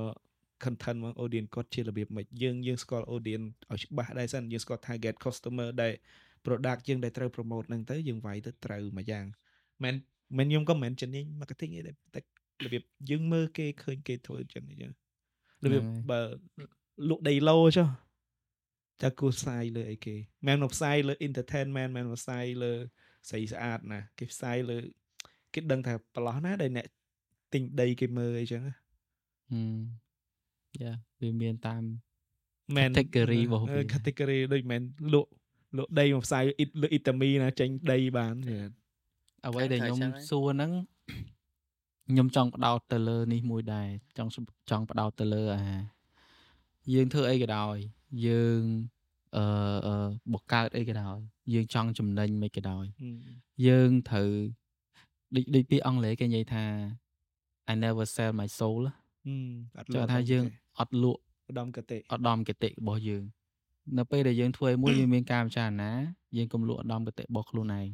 content មក audience គាត់ជារបៀបម៉េចយើងយើងស្គាល់ audience ឲ្យច្បាស់ដែរសិនយើងស្គាល់ target customer ដែល product យើងដែលត្រូវ promote ហ្នឹងទៅយើងវាយទៅត្រូវមួយយ៉ាងមិនមិនខ្ញុំក៏មិនជំនាញ marketing ទេតែរបៀបយើងមើលគេឃើញគេធ្វើអញ្ចឹងអញ្ចឹង របៀបបើលក់ដីឡូចុះតើគួរផ្សាយលើអីគេមិនមកផ្សាយលើ entertainment មិនមកផ្សាយលើស្រីស្អាតណាគេផ្សាយលើគេដឹងថាប្រឡោះណាដែលអ្នកទិញដីគេមើលអីចឹងហឹមយ៉ាវាមានតាមមែន category របស់វា category ដូចមែនលក់លក់ដីមកផ្សាយលើអ៊ីតាមីណាចេញដីបានអ្វីដែលខ្ញុំសួរហ្នឹង ខ្ញុំចង់បដោតទៅលើនេះមួយដែរចង់ចង់បដោតទៅលើអាយើងធ្វើអីក៏ដោយយើងអឺបង្កើតអីក៏ដោយយើងចង់ចំណេញមិនក៏ដោយយើងត្រូវដូចដូចពីអង់គ្លេសគេនិយាយថា I never sell my soul អត់លក់ថាយើងអត់លក់ឧត្តមគតិឧត្តមគតិរបស់យើង នៅពេលដែលយើងធ្វើឲ្យមួយវាមានការពិចារណាយើងកុំលក់ឧត្តមកតិរបស់ខ្លួនឯង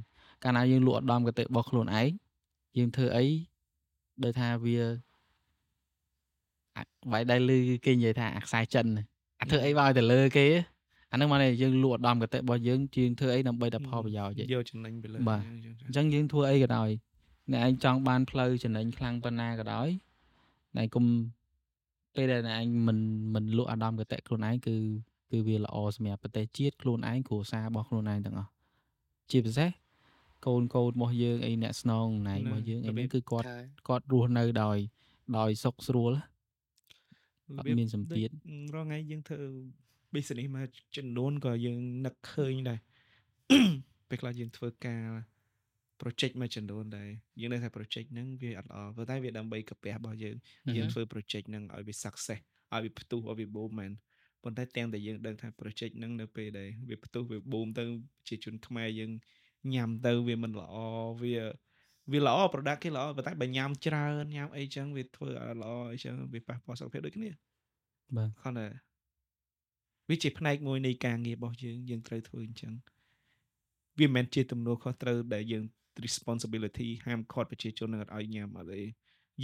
កាលណាយើងលក់ឧត្តមកតិរបស់ខ្លួនឯងយើងធ្វើអី ដោយថាវាអាចវាយដៃលឺគេនិយាយថាអាខ្សែចិនណាអាធ្វើអីបើឲ្យទៅលើគេអាហ្នឹងមកនេះយើងលក់ឧត្តមកតិរបស់យើងជាងធ្វើអីដើម្បីតែផលប្រយោជន៍យកចំណេញទៅលើបាទអញ្ចឹងអញ្ចឹងយើងធ្វើអីក៏ដោយអ្នកឯងចង់បានផ្លូវចំណេញខ្លាំងប៉ុណ្ណាក៏ដោយអ្នកឯងគុំពេលដែលអ្នកឯងមិនមិនលក់អាដាមកតិខ្លួនឯងគឺគឺវាល្អសម្រាប់ប្រទេសជាតិខ្លួនឯងគ្រួសាររបស់ខ្លួនឯងទាំងអស់ជាពិសេស កូនកូនរបស់យើងអីអ្នកស្នងណែរបស់យើងអីនេះគឺគាត់ហើយគាត់រស់នៅដោយ ដោយសុខស្រួលអត់មានសម្ពាធដូចរាល់ថ្ងៃយើងធ្វើ business មកចំនួនក៏យើងនឹកឃើញដែរពេលខ្លះយើងធ្វើការ project មួយចំនួនដែរយើងនៅថា project ហ្នឹងវាអត់ល្អប៉ុន្តែវាដើម្បីកាពះរបស់យើងយើងធ្វើ project ហ្នឹងឲ្យវា success ឲ្យវាផ្ទុះឲ្យវា boom មែនប៉ុន្តែទាំងតែយើងដឹងថា project ហ្នឹងនៅពេលដែលវាផ្ទុះវា boom ទៅជាជនខ្មែរយើង ញ៉ាំទៅវាមិនល្អវាវាល្អ product គេល្អប៉ុន្តែបើញ៉ាំច្រើនញ៉ាំអីចឹងវាធ្វើឲ្យល្អអីចឹងវាប៉ះពាល់សុខភាពដូចគ្នាបាទខនតែវាជាផ្នែកមួយនៃការងាររបស់យើងយើងត្រូវធ្វើអញ្ចឹងវាមិនមែនជាទំនួលខុសត្រូវដែលយើង responsibility ហាមឃាត់ប្រជាជននឹងអត់ឲ្យញ៉ាំអត់ទេ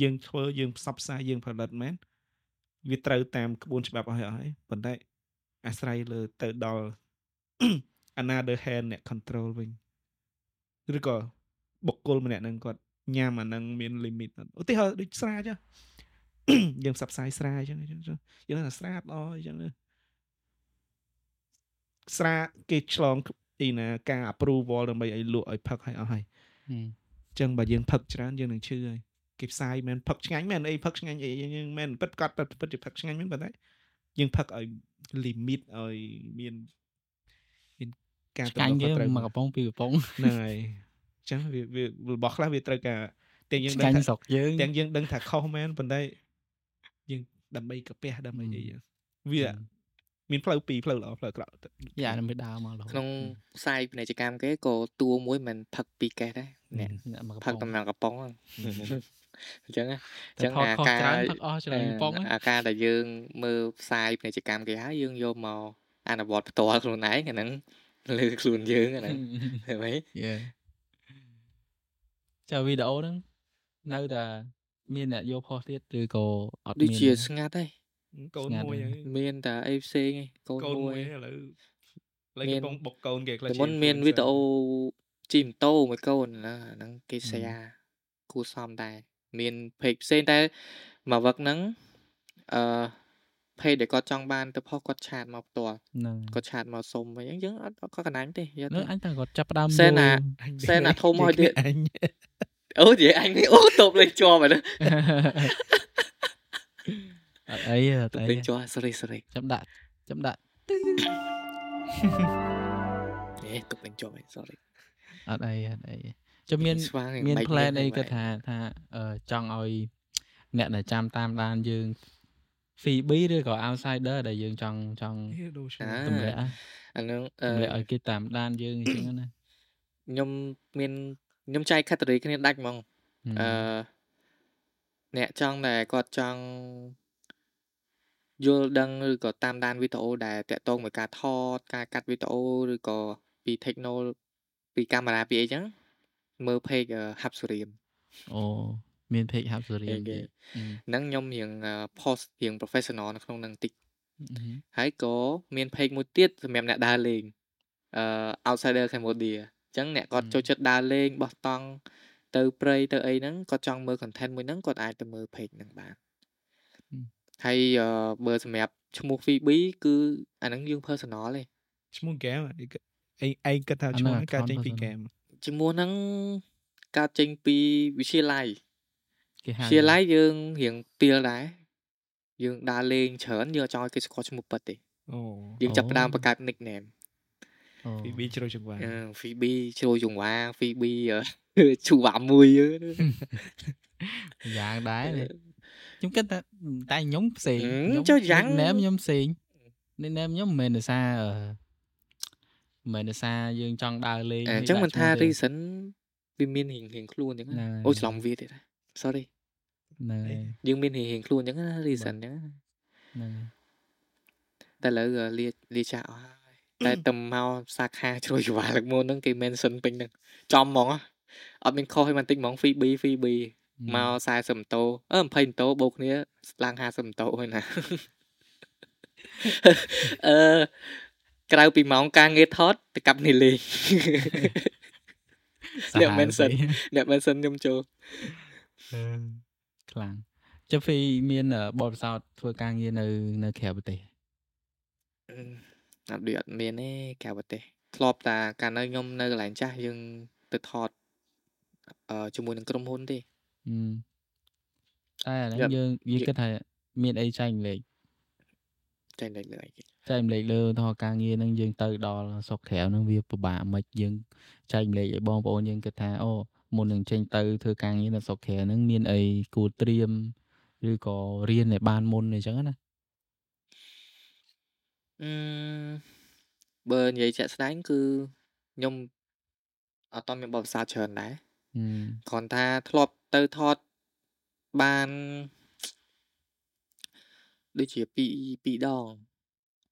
យើងធ្វើយើងផ្សព្វផ្សាយយើងផលិតមែនវាត្រូវតាមក្បួនច្បាប់អស់ហើយអស់ហើយប៉ុន្តែអាស្រ័យលើទៅដល់ another hand អ្នក control វិញ ឬក៏បុគ្គលម្នាក់ហ្នឹងគាត់ញ៉ាំអាហ្នឹងមាន limit អត់ឧទាហរណ៍ដូចស្រាចឹងយើងផ្សព្វផ្សាយស្រាអញ្ចឹងអញ្ចឹងយើងថាស្រាល្អអញ្ចឹងទៅស្រាគេឆ្លងអីណាការ approval ដើម្បីឲ្យលក់ឲ្យផឹកឲ្យអស់ហើយហឹមអញ្ចឹងបើយើងផឹកច្រើនយើងនឹងឈឺហើយគេផ្សាយមែនផឹកឆ្ងាញ់មែនអីផឹកឆ្ងាញ់អីយើងមែនពិតកត់ពិតពិតជាផឹកឆ្ងាញ់មែនប៉ុន្តែយើងផឹកឲ្យ limit ឲ្យមានមាន ការឆ្កាញ់ទទួលគេខុសត្រូវមកកំប៉ុងពីរកំប៉ុងហ្នឹងហើយអញ្ចឹងវាវារបស់ខ្លះវាត្រូវការទាំងយើងឆ្ដឹងកាញ់ថាស្រុកយើងទាំងយើងដឹងថាខុសមែនប៉ុន្តែយើងដើម្បីកាពះដើម្បីអីចឹងវាមានផ្លូវពីរផ្លូវល្អផ្លូវអាក្រក់ទៅយ៉ានឹងមិនដើរមករហូតក្នុងផ្សាយពាណិជ្ជកម្មគេក៏តួមួយមិនផឹកពីរកេសដែរអ្នកអ្នកមកកំផឹកប៉ុតំងណាងកំប៉ុងហ្នឹងអញ្ចឹងណាតែថតខុសច្រើនផឹកអស់ច្រើនកំប៉ុងអាការដែលយើងមើលផ្សាយពាណិជ្ជកម្មគេហើយយើងយកមកអនុវត្តផ្ទាល់ខ្លួនឯងអាហ្នឹង លើខ្លួនយើងណាឃើញទេយេចាវីដេអូហ្នឹងនៅតែមានអ្នកយកផុសទៀតឬក៏អត់មានដូចជាស្ងាត់ទេកូនមួយមានតែអីផ្សេងឯងកូនមួយឥឡូវឡើយកំពុងបុកកូនគេខ្លះមុនមានវីដេអូជីម៉ូតូមួយកូនណាហ្នឹងគេសាគួសមដែរមាន page ផ្សេងតែមកវឹកហ្នឹងអឺ page ដែលគាត់ចង់បានទៅផុសគាត់ឆាតមកផ្ទាល់ហ្នឹងគាត់ឆាតមកសុំអញ្ចឹងយើងអត់អត់ក៏កណ្ដាញទេយកនឹងទៅអញតែគាត់ចាប់ផ្ដើមសេណាយល់អញសែនអាធំឲ្យទៀតអញអូនិយាយអញនេះអូតបលេងជាប់ហើយណាអត់អីអត់តបអីលេងជាប់ sorry sorry ចាំដាក់ចាំដាក់អេតបលេងជាប់ហើយ sorry អត់អីអត់អីចាំមានស្វាងមានបែក plan អីបែកគាត់ថាថាអឺចង់ឲ្យអ្នកដែលចាំតាមដានយើង Phoebe ឬក៏ outsider ដែលយើងចង់ចង់ហេដូឈ្មោះអាទម្លាក់ណាអាហ្នឹងអឺទម្លាក់ឲ្យគេតាមដានយើងអញ្ចឹងណាខ្ញុំមានខ្ញុំចែក category គ្នាដាច់ហ្មងអឺអ្នកចង់ដែលគាត់ចង់យល់ដឹងឬក៏តាមដានវីដេអូដែលតាក់ទងមួយការថតការកាត់វីដេអូឬក៏ពី techno ពីកាមេរ៉ាពីអីចឹងមើល page អឺ Hub Surim អូ មាន page hub ស៊ូរៀងគេទៀតហ្នឹងខ្ញុំរៀងអឺ post រៀង professional នៅក្នុងហ្នឹងតិចអឺហើយក៏មាន page មួយទៀតសម្រាប់អ្នកដើរលេងអឺ outsider Cambodia អញ្ចឹងអ្នកគាត់ចូលចិត្តដើរលេងបោះតង់ទៅព្រៃទៅអីហ្នឹងគាត់ចង់មើល content មួយហ្នឹងគាត់អាចទៅមើល page ហ្នឹងបានហើយអឺបើសម្រាប់ឈ្មោះ Phoebe គឺអាហ្នឹងយើង personal ទេឈ្មោះ game អីគេអីឯងគិតថាឈ្មោះហ្នឹងកើតចេញពី game ឈ្មោះហ្នឹងកើតចេញពីវិទ្យាល័យ គេហៅវិទ្យាល័យយើងរៀងទៀលដែរយើងដើរលេងច្រើនយើងអត់ចង់ឲ្យគេស្គាល់ឈ្មោះពិតទេអូយើងចាប់ផ្ដើមបង្កើត nickname អូពីប៊ីជ្រោយចង្វាអឺ Phoebe ជ្រោយចង្វា Phoebe អឺឈូវ៉ាមួយយើយ៉ាងដែរខ្ញុំគិតថាតែខ្ញុំផ្សេងហឹមចុះយ៉ាងណែមខ្ញុំផ្សេងនេះណែមខ្ញុំមិនមែនដោយសារអឺមិនមែនដោយសារយើងចង់ដើរលេងអញ្ចឹងមិនថា reason វាមានរៀងរៀងខ្លួនអញ្ចឹងណាអូច្រឡំវាទៀត sorry ហ្នឹងហើយយើងមានរៀងរៀងខ្លួនអញ្ចឹងណា reason អញ្ចឹងណាហ្នឹងហើយតែឥឡូវអឺលាលាចាកអស់ហើយតែទៅមកសាខាជ្រួយច្វាលើកមុនហ្នឹងគេ mention ពេញហ្នឹងចំហ្មងអត់មានខុសឲ្យបន្តិចហ្មង fee B fee B មក40ម៉ូតូអឺ20ម៉ូតូបូកគ្នាឡើង50ម៉ូតូហើយណាអឺក្រៅពីម៉ោងការងារថតទៅកាប់នេះលេងអ្នក mention អ្នក mention ខ្ញុំចូល ខ្លាំងចុះហ្វីមានបទពិសោធន៍ធ្វើការងារនៅនៅក្រៅប្រទេសអត់ដូចអត់មានទេក្រៅប្រទេសធ្លាប់តាកាលនៅខ្ញុំនៅកន្លែងចាស់យើងទៅថតអឺជាមួយនឹងក្រុមហ៊ុនទេហឹមតែអាហ្នឹងយើងយើងគិតថាមានអីចែកម្លែកចេញលេខលើអីគេចែកម្លែកលើឧទាហរណ៍ការងារហ្នឹងយើងទៅដល់ស្រុកក្រៅហ្នឹងវាពិបាកមិនយើងចែកម្លែកឲ្យបងប្អូនយើងគិតថាអូ មុននឹងចេញទៅធ្វើការងារនៅស្រុកក្រៅហ្នឹងមានអីគួរត្រៀមឬក៏រៀនឲ្យបានមុនអីចឹងណាអឺបើនិយាយជាក់ស្ដែងគឺខ្ញុំអត់តមានបទពិសោធន៍ច្រើនដែរហឹមគ្រាន់ថាធ្លាប់ទៅថតបានដូចជាពីរពីរដង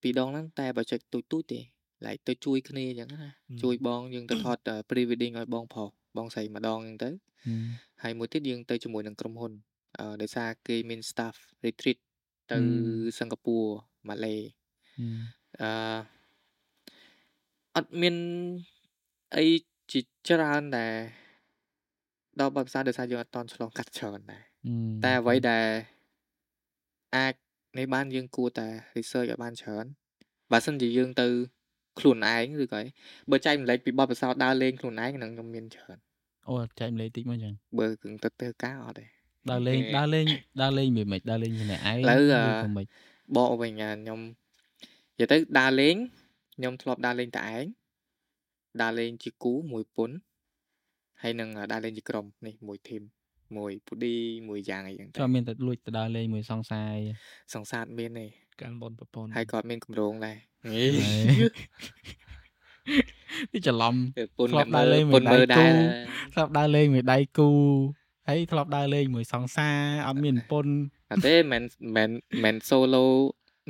ពីរដងហ្នឹងតែបើចុចទូចទូចទេឡែកទៅជួយគ្នាអញ្ចឹងណាជួយបងយើងទៅថត pre wedding ឲ្យបងប្រុស បងស្រីម្ដងអញ្ចឹងទៅហឹមហើយមួយទៀតយើងទៅជាមួយនឹងក្រុមហ៊ុនអឺដោយសារគេមាន staff retreat ទៅហឹមសិង្ហបុរីម៉ាឡេហឹមអឺអត់មានអីជាច្រើនដែលដល់បទពិសោធន៍ដោយសារយើងអត់តន់ឆ្លងកាត់ច្រើនដែរហឹមតែអ្វីដែលអាចនេះបានយើងគួរតែ research ឲ្យបានច្រើនបើសិនជាយើងទៅ ខ្លួនឯងឬក៏អីបើចែកម្លែកពីបទពិសោធន៍ដើរលេងខ្លួនឯងហ្នឹងខ្ញុំមានច្រើនអូចែកម្លែកតិចមកចឹងបើគឹងទៅធ្វើការអត់ទេដើរលេងគេដើរលេងដើរលេងមិនមិនដើរលេងម្នាក់ឯងឥឡូវអឺឬក៏មិនបកវិញអាខ្ញុំនិយាយទៅដើរលេងខ្ញុំធ្លាប់ដើរលេងតែឯងដើរលេងជាគូមួយពុនហើយនឹងដើរលេងជាក្រុមនេះមួយធីមមួយពូឌីមួយយ៉ាងអីចឹងទៅចុះមានតែលួចទៅដើរលេងមួយសង្សារសង្សារអត់មានទេ ការបនប្រពន្ធហើយគាត់មានកម្រងដែរនេះច្រឡំពុនធ្លាប់អ្នកដើរលេងមួយពុនមើលដៃគូដែរធ្លាប់ដើរលេងមួយដៃគូហើយធ្លាប់ដើរលេងមួយសង្សារអត់មានប្រពន្ធអត់ទេមិនមែនមិន solo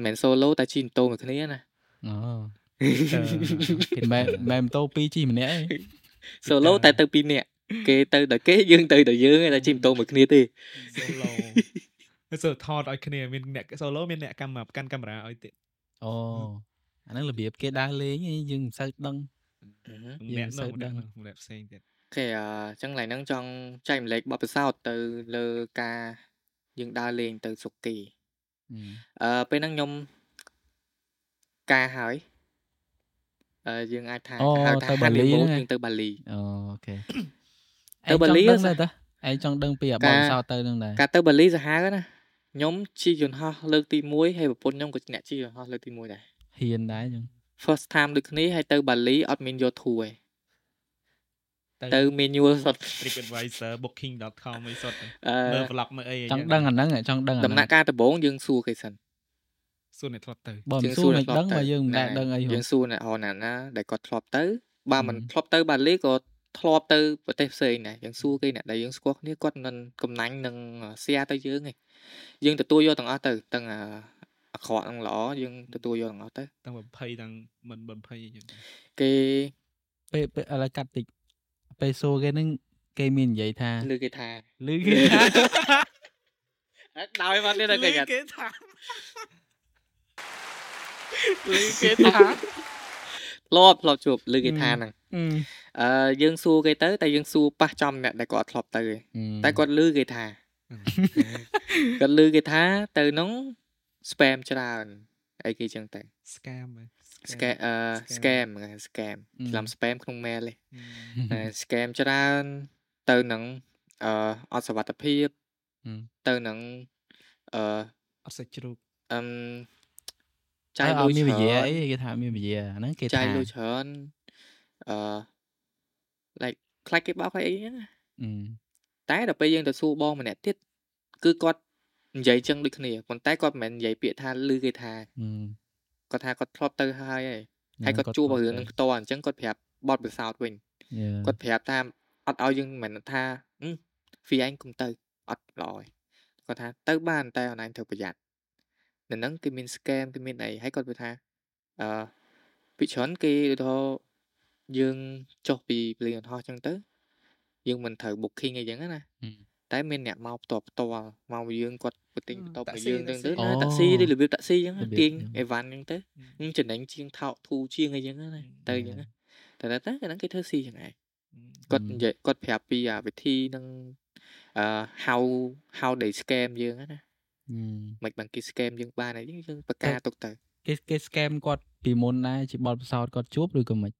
មិន solo តែជិះម៉ូតូមួយគ្នាណាអូគេមិនមិនម៉ូតូពីរជិះម្នាក់ឯង solo តែទៅពីរនាក់គេទៅដល់គេយើងទៅដល់យើងឯងតែជិះម៉ូតូមួយគ្នាទេ solo សើថតឲ្យគ្នាមានអ្នក solo មានអ្នកកម្មកាន់កាមេរ៉ាឲ្យទៀតអូអាហ្នឹងរបៀបគេដើរលេងឯងយើងមិនសូវដឹងអ្នកមិនសូនោះវដឹងម្នាក់នោះម្នាក់ផ្សេងទៀតអូខេអញ្ចឹងឡើយហ្នឹងចង់ចែកម្លែកបទពិសោធន៍ទៅលើការយើងដើរលេងទៅសុគីហឹមអឺពេលហ្នឹងខ្ញុំការហើយអឺយើងអាចថាអូហៅថាទៅបាលី honeymoon ហ្នឹងឯងយើងទៅបាលីអូខេទៅបាលីឯងចង់ដឹងហ៎ដែរតាឯងចង់ដឹងពីអាបកាទរពិសោធន៍ទៅនឹងដែរការទៅបាលីសាហាវណា ខ្ញុំជិះយន្តហោះលើកទី1ហើយប្រពន្ធខ្ញុំក៏អ្នកជិះយន្តហោះលើកទី1ដែរហ៊ានដែរចឹង first time ដូចគ្នាហើយទៅបាលីអត់មានយកធូរឯងទៅ manual សុទ្ធ TripAdvisor booking.com អីសុទ្ធអមើលឺ vlog មើលអីចង់ដឹងអាហ្នឹងចង់ដឹងអាដំណាហ្នឹងក់កាលដំបូងយើងសួរគេសិនសួរអ្នកធ្លាប់ទៅបើមិនយើងសួរអ្នកមិនធ្លាដឹងប់បើយើងមិនដែលហ្នឹងដឹងអីហយើ៎ងសួរអ្នករណាណាដែលគាត់ធ្លាប់ទៅបើមិនហឹមធ្លាប់ទៅបាលីក៏ធ្លាប់ទៅប្រទេសផ្សេងដែរយើងសួរគេអ្នកដែលយើងស្គាល់គ្នាគាត់មិនកំណាញ់នឹង share ទៅយើងឯង យើងទទួលយកទាំងអស់ទៅទាំងអាអាក្រក់នឹងល្អយើងទទួលយកទាំងអស់ទៅទាំង20ទាំងមិន20អីចឹងគេពេលពេលឥឡូវកាត់តិចពេលសួរគេហ្នឹងគេមាននិយាយថាលើគេថាឮគេថាអត់ដោយមកទៀតទៅគេកាត់គេថាឮគេថាធ្លាប់ធ្លាប់ជួបលើគេថាហ្នឹងអឺអឺយើងសួរគេទៅតែយើងសួរប៉ះចំអ្នកដែលគាត់ធ្លាប់ទៅឯងតែគាត់លឺគេថា គាត់លឺគេថាទៅនោះ spam ច្រើនអីគេចឹងទៅ scam ហ៎ scam អឺ scam ហ្នឹង scam ច្រឡំ spam ក្នុង mail ទេតែ scam ច្រើនទៅនឹងអឺអត់សុវត្ថិភាពហឹមទៅនឹងអឺអត់សាច់ជ្រូកអឹមចាចាយយលុលុយយមានវិច្រើយានអីគេថាមានវិយាអាហ្នឹងគេចាថាយលុយច្រើនអឺ like ខ្លាចគេបោកឲ្យអីហ្នឹងណាអឺ តែដល់ពេលយើងទៅសួរបងម្នាក់ទៀតគឺគាត់និយាយចឹងដូចគ្នាប៉ុន្តែគាត់មិនមែននិយាយពាក្យថាលឺគេថាអឺគាត់ថាគាត់ធ្លាប់ទៅហើយហើយហើយគាត់ជួបរឿងនឹងផ្ទាល់អញ្ចឹងគាត់ប្រាប់បទពិសោធន៍វិញគាត់គាត់ប្រាប់ថាអត់ឲ្យយើងមិនមែនថាហឹមហ្វីឯងគុំទៅអត់ល្អទេគាត់ថាទៅបានតែអនឡាញត្រូវប្រយ័ត្ននៅហ្នឹងគេមាន scam គេមានអីហើយគាត់វាថាអឺពីច្រើនគេឧទាហរណ៍យើងចុះពីភ្លេងអន្តហោះចឹងទៅ យើងមិនត្រូវ booking អីចឹងណាហឹមតែមានអ្នកមកផ្ទាល់ផ្ទាល់មកយើងគាត់ទៅទិញអឺបន្ទប់តាក់មកស៊ីយើងចឹងទៅតាក់ស៊ីណាតាក់ស៊ីអូដូចរបៀបតាក់ស៊ីចឹងណារបៀបទាញចឹងអីវ៉ាន់ចឹងទៅនឹងចំណេញជាងថោកធូរជាងអីចឹងណាទៅចឹងណាតែតែតែអាហ្នឹងគេធ្វើស៊ីចឹងឯងគាត់ហឹមនិយាយគាត់ប្រាប់ពីអាវិធីនឹងអឺ how how they scam យើងហ្នឹងណាហឹមមិនបានគេ scam យើងបានអីចឹងយើងបកការទុកទៅគេគេ scam គាត់ពីមុនដែរជាបទពិសោធន៍គាត់ជួបឬក៏មិន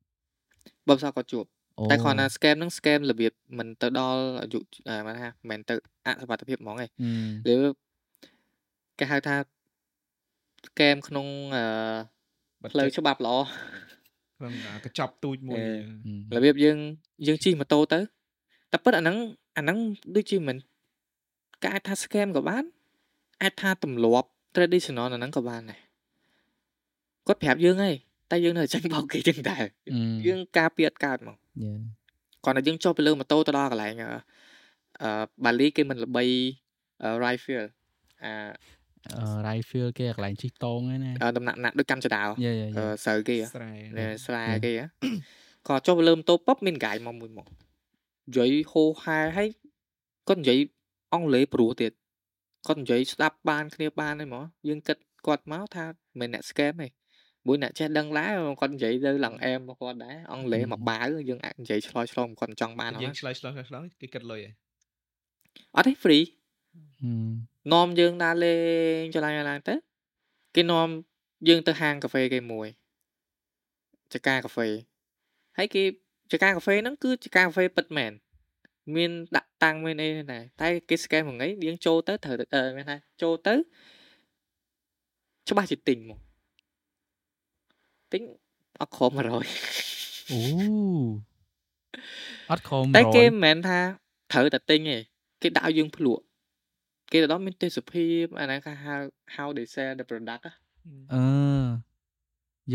បើផ្សោតគាត់ជួបអូ តែគ្រាន់តែ scam ហ្នឹង scam របៀបមិនទៅដល់អាយុអឺមិនថាមិនទៅអសុវត្ថិភាពហ្មងឯងហឹមឬគេហៅថា scam ក្នុងអឺផ្លូវច្បាប់ល្អក្នុងអាកញ្ចប់ទូចមួយអឺហឹមរបៀបយើងយើងជិះម៉ូតូទៅតែពិតអាហ្នឹងអាហ្នឹងដូចជាមិនគេអាចថា scam ក៏បានអាចថាទម្លាប់ traditional អាហ្នឹងក៏បានដែរគាត់ប្រាប់យើងហើយតែយើងនៅតែចាញ់បោកគេចឹងដែរហឹមយើងការពារអត់កើតហ្មងយ៉ា គាត់តែយើងចុះទៅលើម៉ូតូទៅដល់កន្លែងអឺអឺបាលីគេមិនល្បីអឺ rifle អាអឺ rifle គេកន្លែងជិះតងហ្នឹងណាអឺដំណាក់ណាក់ដូចកម្មចដាវយ៉ាយ៉ាអឺយ៉ាស្រូវគេហ៎ស្រែនៅស្រែហ៎គេហ៎គាត់ចុះទៅលើម៉ូតូប៉ុបមានកាយមកមួយមកនិយាយហូហែហើយគាត់និយាយអង់គ្លេសព្រោះទៀតគាត់និយាយស្ដាប់បានគ្នាបានហ្នឹងហ្មងយើងគិតគាត់មកថាមិនមែនអ្នក scam ទេ មួយអ្នកចេះដឹងដែរគាត់និយាយទៅឡើងអែមរបស់គាត់ដែរអង់គ្លេសមកបាវយើងអាចនិយាយឆ្លោយឆ្លងគាត់មិនចង់បានហ៎យើងឆ្លើយឆ្លោះឆ្លោះគេគិតលុយឯងអត់ទេ free ហឹមនាំយើងដើរលេងចល័យឡើងទៅគេនាំយើងទៅហាងកាហ្វេគេមួយចកាកាហ្វេហើយគេចកាកាហ្វេហ្នឹងគឺជាកាហ្វេពិតមែនមានដាក់តាំងមានអីដែរតែគេ scan មួយថ្ងៃយើងចូលទៅត្រូវតែអឺមានថាចូលទៅច្បាស់ជាទិញមក ទិញអត់ក្រោម100អូអត់ខំតែគេ100មិនមែនថាត្រូវតែទិញទេគេដាក់ឲ្យយើងភ្លក់គេទៅដល់មានទេសភាពអាហ្នឹងគេហៅ how they sell the product á. អឺ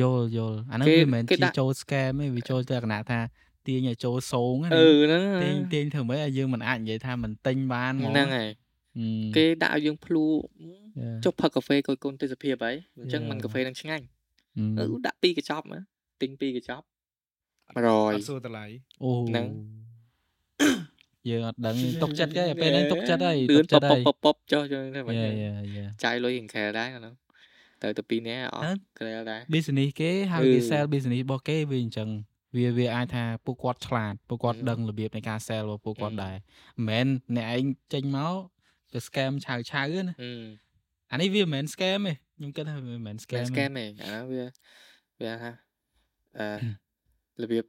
យល់យល់អាហ្នឹងគេវាមិនមែនគេជាដាក់ចូល scam ទេវាចូលទៅកណាថាទាញឲ្យចូលសងហ្នឹងអឺហ្នឹងទាញទាញធ្វើម៉េចឲ្យយើងមិនអាចនិយាយថាមិនទិញបានហ្មងហ្នឹងហើយហឹមគេដាក់ឲ្យយើងភ្លក់យ៉ាចុះផឹកកាហ្វេគាត់កូនទេសភាពហើយអញ្ចឹងយ៉ាមិនកាហ្វេនឹងឆ្ងាញ់ហឹមអឺ ដាក់ពីរកញ្ចប់មកទិញពីរកញ្ចប់100អត់សួរតម្លៃអូហ្នឹងយើងអត់ដឹងទេទុកចិត្តទេពេលហ្នឹងទុកចិត្តហើយលឿទុនកពចិត្តពហើយពពពចុះចឹងទៅមិនយ៉ាយ៉ាយ៉ាចាយលុយរៀងក្រែលដែរអាហ្នឹងទៅទៅពីរនាក់អអឺត់ក្រែលដែរ business គេហៅអឺគេ sell business របស់គេវាអញ្ចឹងវាវាអាចថាពួកគាត់ឆ្លាតពួកគាត់អឺដឹងរបៀបនៃការ sell របស់ពួកគាត់អឺដែរមិនមែនអ្នកឯងចេញមកទៅ scam ឆៅឆៅណា អឺអានេះវាមិនមែន scam ទេខ្ញុំគិតថាវាមិនមែនតែ scam ទេ scam ឯងអាហ្នឹងវាវាថាអឺរបៀប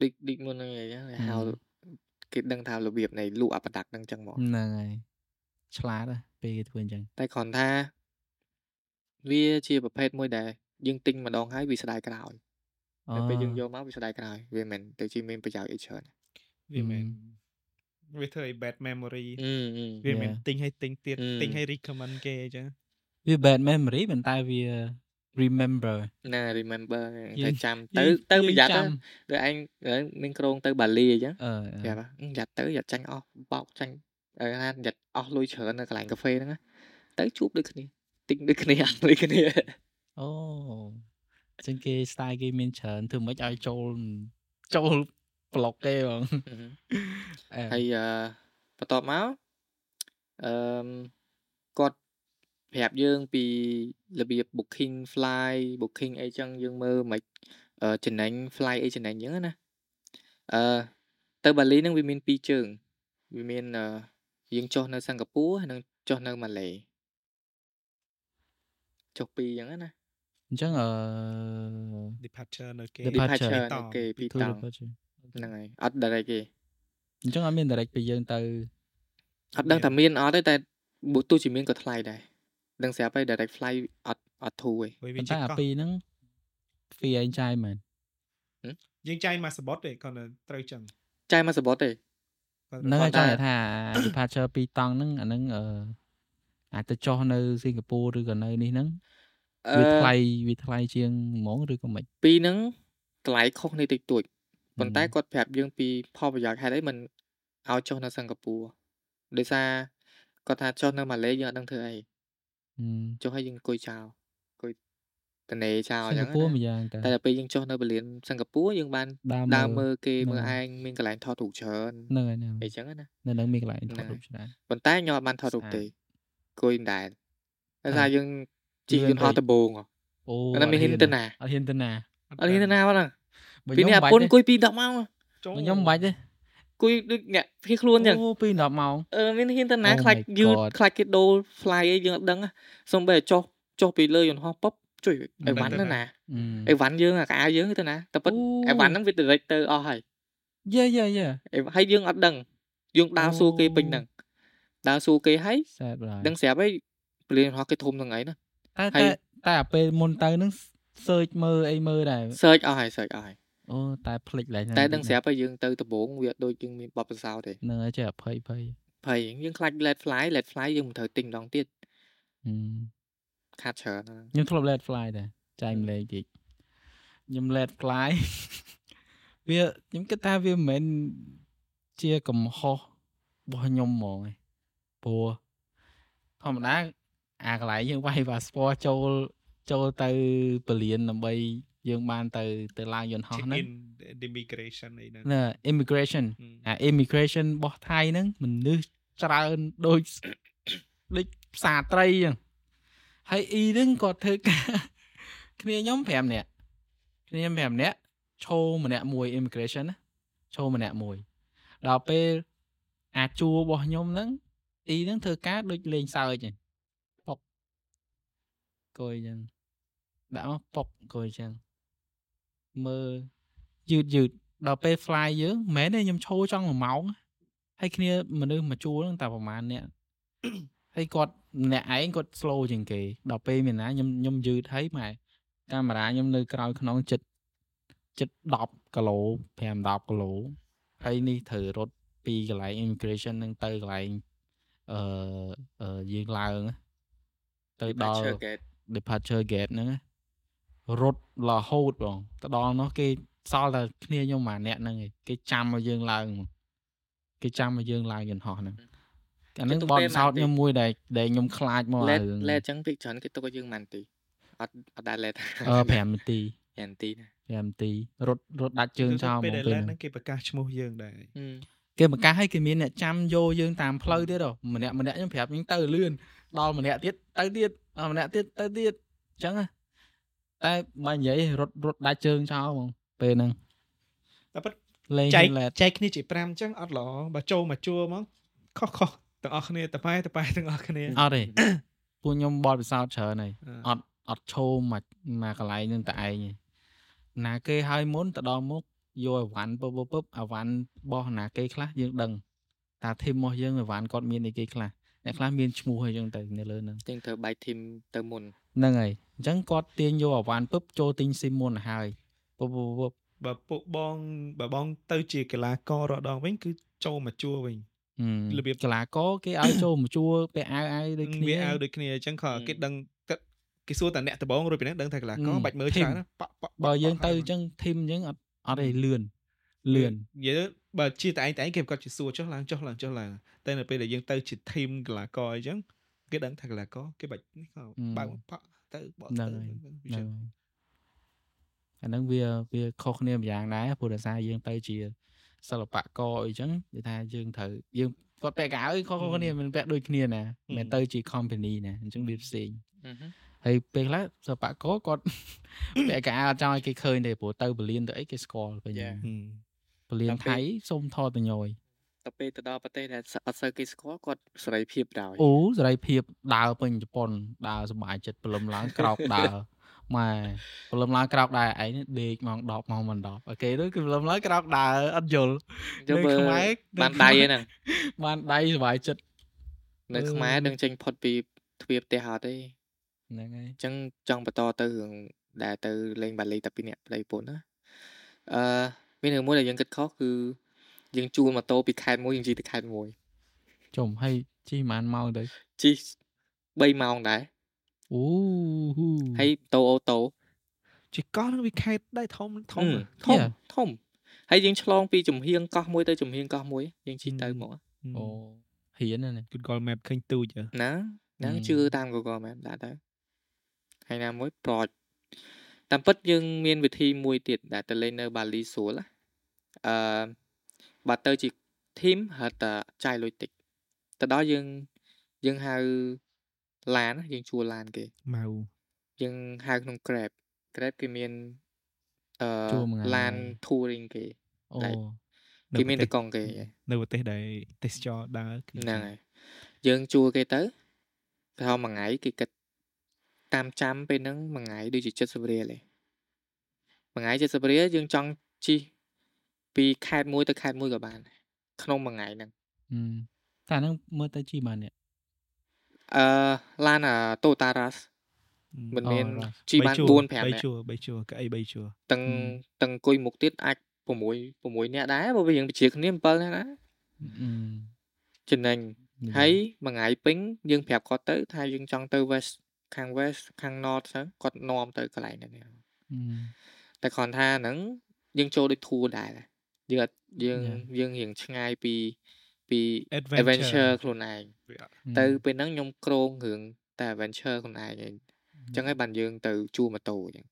ឌិចឌិចមុនហ្នឹងអីចឹងគេហៅគេដឹងថារបៀបនៃលក់អាប្រដាក់ហ្នឹងចឹងមកហ្នឹងហើយឆ្លាតណាស់ពេលគេធ្វើអញ្ចឹងតែគ្រាន់ថា វាជាប្រភេទមួយដែលយើងទិញម្ដងហើយវាស្ដាយក្រោយអូដល់ពេលយើងយកមកវាស្ដាយក្រោយវាមិនទៅជាមានប្រយោជន៍អីច្រើនវាមិន វាធ្វើឲ្យ bad memory អឺអឺវាមិន Yeah. ទិញឲ្យទិញទៀតអឺទិញឲ្យ recommend គេអញ្ចឹងវា bad memory ប៉ុន្តែវា remember ណា remember យើតែងចាំទៅយើងទៅយើងប្រយ័ត្នចាំទៅឯងឥឡូវមានក្រុងទៅបាលីអញ្ចឹងអឺប្រាប់ថាយ៉ាត់ទៅយ៉ាត់ចាញ់អស់បោកចាញ់អឺថាយ៉ាត់អស់លុយច្រើននៅកន្លែងកាហ្វេហ្នឹងណាទៅជួបដូចគ្នាទិញដូចគ្នាអស់លុយគ្នាអូអញ្ចឹងគេ style គេមានច្រើនធ្វើម៉េចឲ្យចូលចូល ប្លុកគេបងអឺហើយអឺបន្ទាប់មកអឺមគាត់ប្រាប់យើងពីរបៀប booking fly booking អីចឹងយើងមើលមិនអឺចំណេញ fly អីចំណេញចឹងណាអឺទៅបាលីហ្នឹងវាមានពីរជើងវាមានអឺយើងចុះនៅសិង្ហបុរីហើយនិងចុះនៅម៉ាឡេចុះពីរចឹងណាអញ្ចឹងអឺ departure នៅគេ Departure ពីតនៅគេពីធ្វើតង់ departure ហ្នឹងហើយអត់ direct ទេអញ្ចឹងអត់មាន direct ពីយើងទៅអត់ដឹងថាមានអត់ទេតែបើទោះជាមានក៏ថ្លៃដែរដឹងស្រាប់ហើយ direct flight អត់អត់ធូរទេវាប៉ុន្ជាតែអាកោះពីរហ្នឹង fee ឯងចាយមែនយើងចាយមកសបត់ទេគាត់ត្រូវចឹងចាយមកសបុតទេគាត់ហ្នឹងហើយប៉ុចន្តែង់និយាយថា departure ពីរតង់ហ្នឹងអាហ្នឹងអឺអាចទៅចុះនៅសិង្ហបុរីឬក៏នៅនេះហ្នឹងអឺវាថ្លៃវាថ្លៃជាងហ្មងឬក៏មិនពីរហ្នឹងកន្លែងខុសគ្នាតិចតួច ប៉ុន្តែហឹមគាត់ប្រាប់យើងពីផលប្រយោជន៍ហេតុអីមិនឲ្យចុះនៅសិង្ហបុរីដោយសារគាត់ថាចុះនៅម៉ាឡេយើងអត់ដឹងធ្វើអីហឹមចុះឲ្យយើងអង្គុយចោលអង្គុយតនេចោលអសិញ្ចឹង្ហងបុរីណាម្យ៉ាងតើតែដល់ពេលយើងចុះនៅបរៀនសិង្ហបុរីយើងបានដើរដើរមើមើលលគេហ្នឹងមើលហើយឯងមានកន្លែងថតរូបច្រើនហ្នឹងហើយហ្នឹងអីហើយចឹងណានៅហ្នឹងមានកន្លែងថហ្នឹងតរូហើយបច្រើនប៉ុន្តែខ្ញុំអត់បានថតរូបស្អាតទេគួយមិនដែរដោយហើសារយយើងជិះលឿយនន្តហោះពេកដំបងហ៎អូអាហ្នឹងអមានត់ហ៊ាហ៊ាននទៅណាអត់ហ៊ានទៅណាអត់ហ៊ានទៅណាបង ហ្នឹងបើពីខ្ញុំនេះមិនអាបាពុច់នទេគួយពី10ម៉ោងចូលបើខ្ញុំមិនបាច់ទេគួយដូចអ្នកភៀសខ្លួនអញ្ចឹងអូពី10ម៉ោងអឺមានហ៊ានទៅណា Oh ខ្លាច my យឺត god ខ្លាចគេដូរ fly អីយើងអត់ដឹងណាសំបីតែចុះចុះពីលើយន្តហោះប៉ុបជួយអីវ៉ាន់ទៅណាអឺអីវ៉ាន់យើងអាកៅយើងទៅណាតែពិតអូអីវ៉ាន់ហ្នឹងវា direct ទៅអស់ហើយយេយេយេអីហើយយើងអត់ដឹងយើងដើរសួរគេពេញហ្នឹងដើរសួរគេហើយសែតបាទដឹងស្រាប់ហើយពលានយន្តហោះគេធំហ្នឹងហើយណាតែហើតែយតែអាពេលមុនទៅហ្នឹង search មើលអីមើលដែរ search អស់ហើយ search អស់ហើយ អូតែភ្លេចឡើងតែដឹងស្រាប់ហើយយើងទៅដំបងវាអត់ដូចយើងមានបបពិសោធន៍ទេហ្នឹងហើយចេះអភ័យភ័យភ័យយើងខ្លាច let fly let fly យើងមិនត្រូវទិញម្ដងទៀតហឹមខាត់ច្រើនណាខ្ញុំធ្លាប់ let fly ដែរចែកម្លែកតិចខ្ញុំ let fly វាខ្ញុំគិតថាវាមិនមែនជាកំហុសរបស់ខ្ញុំហ្មងឯងព្រោះធម្មតាអាកន្លែងយើងវាយ passport ចូលចូលទៅពលានដើម្បីយើងបានទៅទៅឡើងយន្តហោះ check ហ្នឹង in immigration អីហ្នឹងណា immigration ហឹមអា immigration របស់ថៃហ្នឹងមនុស្សច្រើនដូចដូចផ្សារត្រីអញ្ចឹងហើយ E ហ្នឹងគាត់ធ្វើការគ្នាខ្ញុំ5នាក់គ្នាខ្ញុំ5នាក់ឈោម្នាក់មួយ immigration ណាឈោម្នាក់មួយដល់ពេលអាជួររបស់ខ្ញុំហ្នឹង E ហ្នឹងធ្វើការដូចលេងសើចហ្នឹងប៉ុកកុយអញ្ចឹងដាក់មកប៉ុកកុយអញ្ចឹង មើលយឺតយឺតដល់ពេល fly យើងមិនមែនទេខ្ញុំឈោចង់1ម៉ោងហើយគ្នាមនុស្សមួយជួរហ្នឹងតែប្រហែលនាក់ហើយគាត់ម្នាក់ឯងគាត់ slow ជាងគេដល់ពេលមានណាខ្ញុំខ្ញុំយឺតហើយម៉ែកាមេរ៉ាខ្ញុំនៅក្រោយខ្នងចិត្តចិត្ត10គីឡូ5 10គីឡូហើយនេះត្រូវរត់ពីកន្លែង immigration ហ្នឹងទៅកន្លែងអឺអឺយើងឡើងណាទៅដល់ Departure gate departure gate ហ្នឹងណា រត់រហូតបងទៅដល់នោះគេសល់តែគ្នាខ្ញុំម្នាក់ហ្នឹងឯងគេចាំឲ្យយើងឡើងហ្មងគេចាំឲ្យយើងឡើងយន្តហោះហ្នឹងអាហ្នឹងគេទុកបទពេលពិសោធន៍ប៉ុន្មានខ្ញុំមួយដែលដែលខ្ញុំខ្លាចមកអា let រឿង let អញ្ចឹងពីច្រើនគេទុកឲ្យយើងប៉ុន្មាននាទីអត់អត់ដែរ let អឺ5នាទី5នាទីណា5នាទីរត់រត់ដាច់ជើងចោលហ្មពេលងដែលពេលឡើងហ្នឹងហ្នឹងគេប្រកាសឈ្មោះយើងដែរហឹមគេប្រកាសឲ្យគេមានអ្នកចាំយកយើងតាមផ្លូវទៀតហ៎ម្នាក់ម្នាក់ខ្ញុំប្រាប់ខ្ញុំទៅលឿនដល់ម្នាក់ទៀតទៅទៀតអម្នាក់ទៀតទៅទៀតអញ្ចឹងណា តែបើនិយាយរត់រត់ដាច់ជើងចោលហ្មងពេលហ្នឹងតែប៉ុតលេងចែកឡែតចែកគ្នាជា5អញ្ចឹងអត់ល្អបើចូលមកជួរហ្មងខុសខុសទាំងអស់គ្នាតប៉ែតប៉ែទាំងអស់គ្នាអត់ទេពួកខ្ញុំបតពិសោធន៍ច្រើនហើយអឺអត់អត់ឈោមមកមកកន្លែងនឹងតែឯងទេណាគេឲ្យមុនទៅដល់មុខយកអីវ៉ាន់ពឹបពឹបពឹបអីវ៉ាន់របស់ណាគេខ្លះយើងដឹងតាធីមរបស់យើងអីវ៉ាន់គាត់មានអីគេខ្លះ អ្នកខ្លះមានឈ្មោះអីចឹងទៅនៅលើហ្នឹងយើងត្រូវបែក team ទៅមុនហ្នឹងហើយអញ្ចឹងគាត់ទាញយកអីវ៉ាន់ពឹបចូលទិញស៊ីមមុនទៅហើយពឹបពឹបពឹបបើពួកបងបើបងទៅជាកីឡាកររដងវិញគឺចូលមកជួរវិញហឹមរបៀបកីឡាករគេឲ្យចូលមួយជួរពាក់អាវអាវដូចគ្នាវាអាវដូចគ្នាអញ្ចឹងខគេដឹងតែគេសួរតែអ្នកដំបងរួចពីហ្នឹងដឹងថាកីឡាករបាច់មើលច្រើនណាប៉ប៉បើយើងទៅអញ្ចឹងធីមអញ្ចឹងអត់អត់ឯលឿនលឿននិយាយទៅ បើជាតែឯងតែឯងគេប្រកាសជាសួរចុះឡើងចុះឡើងចុះឡើងតែនៅពេលដែលយើងទៅជាធីមកីឡាករអញ្ចឹងគេដឹងថាកីឡាករគេបាច់នេះក៏បើកប៉ទៅបកទៅហ្នឹងហើយអាហ្នឹងវាវាខុសគ្នាម្យ៉ាងដែរព្រោះដោយសារយើងទៅជាសិល្បករអីចឹងនិយាយថាយើងត្រូវយើងគាត់ពាក់កៅអីខុសៗគ្នាមិនពាក់ដូចគ្នាណាមិនទៅជា company ណាអញ្ចឹងវាផ្សេងហឹមហឹមហើយពេលខ្លះសិល្បករគាត់ពាក់កៅអត់ចង់ឲ្យគេឃើញទេព្រោះទៅបលៀនទៅអីគេស្គាល់វិញ Yeah. បលៀនដល់ ពេលថៃសុំថតតញយទៅពេលទៅដល់ប្រទេសដែលអត់សូវគេស្គាល់គាត់សេរីភាពដល់អូសេរីភាពដើរពេញជប៉ុនដើរសប្បាយចិត្តព្រលឹមឡើងក្រោកដើរម៉ែព្រលឹមឡើងក្រោកដើរឯងនេះដេកម៉ោង10ម៉ោងមិន10អូខេទៅគឺព្រលឹមឡើងក្រោកដើរអត់យល់យកនៅមើលខ្មែរបានដៃហ្នឹងបានដៃសប្បាយចិត្តនៅអឺខ្មែរនឹងចេញផុតពីទ្វារផ្ទះអត់ទេហ្នឹងហើយអញ្ចឹងចង់បន្តទៅរឿងដែលទៅលេងបាលីតែពីរនាក់ប្តីប្រពន្ធណាអឺ មានរឿងមួយដែលយើងគិតខុសគឺយើងជួលម៉ូតូពីខេត្តមួយយើងជិះទៅខេត្តមួយចុំហើយជិះប្រហែលម៉ោងទៅជិះ3ម៉ោងដែរអូហ៊ូហើយម៉ូតូអូតូជាកោះនឹងវាខេតដែរធំធំហឹមធំធំហើយយើងឆ្លងពីចំហៀងកោះមួយទៅចំហៀងកោះមួយយើងជិះទៅមកអូហ៊ានណាស់នេះ Google Map ឃើញទូចហ៎ណាហ្នឹងហឹមជឿតាម Google Map ដាក់ទៅហើយណាមួយប្រច តាមពិតយើងមានវិធីមួយទៀតដែលទៅលេងនៅបាលីស្រួលណាអឺបើទៅជា team ហៅតែចាយលុយតិចទៅដល់យើងយើងហៅឡានណាយើងជួលឡានគេម៉ៅយើងហៅក្នុង Grab Grab គេមានអឺជួលមួយថ្ងៃឡាន touring គេអូដៃនៅគេមានប្រតទេសកង់គេនៅប្រទេសដែលទេសចរដើរគឺហ្នឹងហើយយើងជួលគេទៅគេហៅមួយថ្ងៃគេគិត តាមចាំពេលហ្នឹងមួយថ្ងៃដូចជា70រៀលឯងមួយថ្ងៃ70រៀលយើងចង់ជិះពីខេត្តមួយទៅខេត្តមួយក៏បានដែរក្នុងមួយថ្ងៃហ្នឹងហឹមតែហ្នឹងមើលទៅជីបាននេះអឺឡានអា Toyota Rush មិនអូមាន Rush ជីបានជួ4 5 3នាក់ជួរ3ជួរកៅអី3ជួរទាំងហឹមទាំងអង្គុយមុខទៀតអាច6 6នាក់ដែរបើវាយើងបញ្ជាគ្នា7នាក់ណាអឺចំណេញហើយមួយថ្ងៃពេញយើងប្រាប់គាត់ទៅ ថាយើងចង់ទៅ West ខាង West ខាង North ទៅគាត់នាំទៅកន្លែងហ្នឹងហឹមតែគ្រាន់ថាហ្នឹងយើងចូលដូច tour ដែរយើងអត់យើង Yeah. យើងរៀងឆ្ងាយពីពី adventure adventure ខ្លួនឯងវាអត់ទៅពេលហ្នឹងខ្ញុំក្រងរឿងតែ adventure ខ្លួនឯងឯងអញ្ចឹងហើយបានយើងទៅជួលម៉ូតូអញ្ចឹង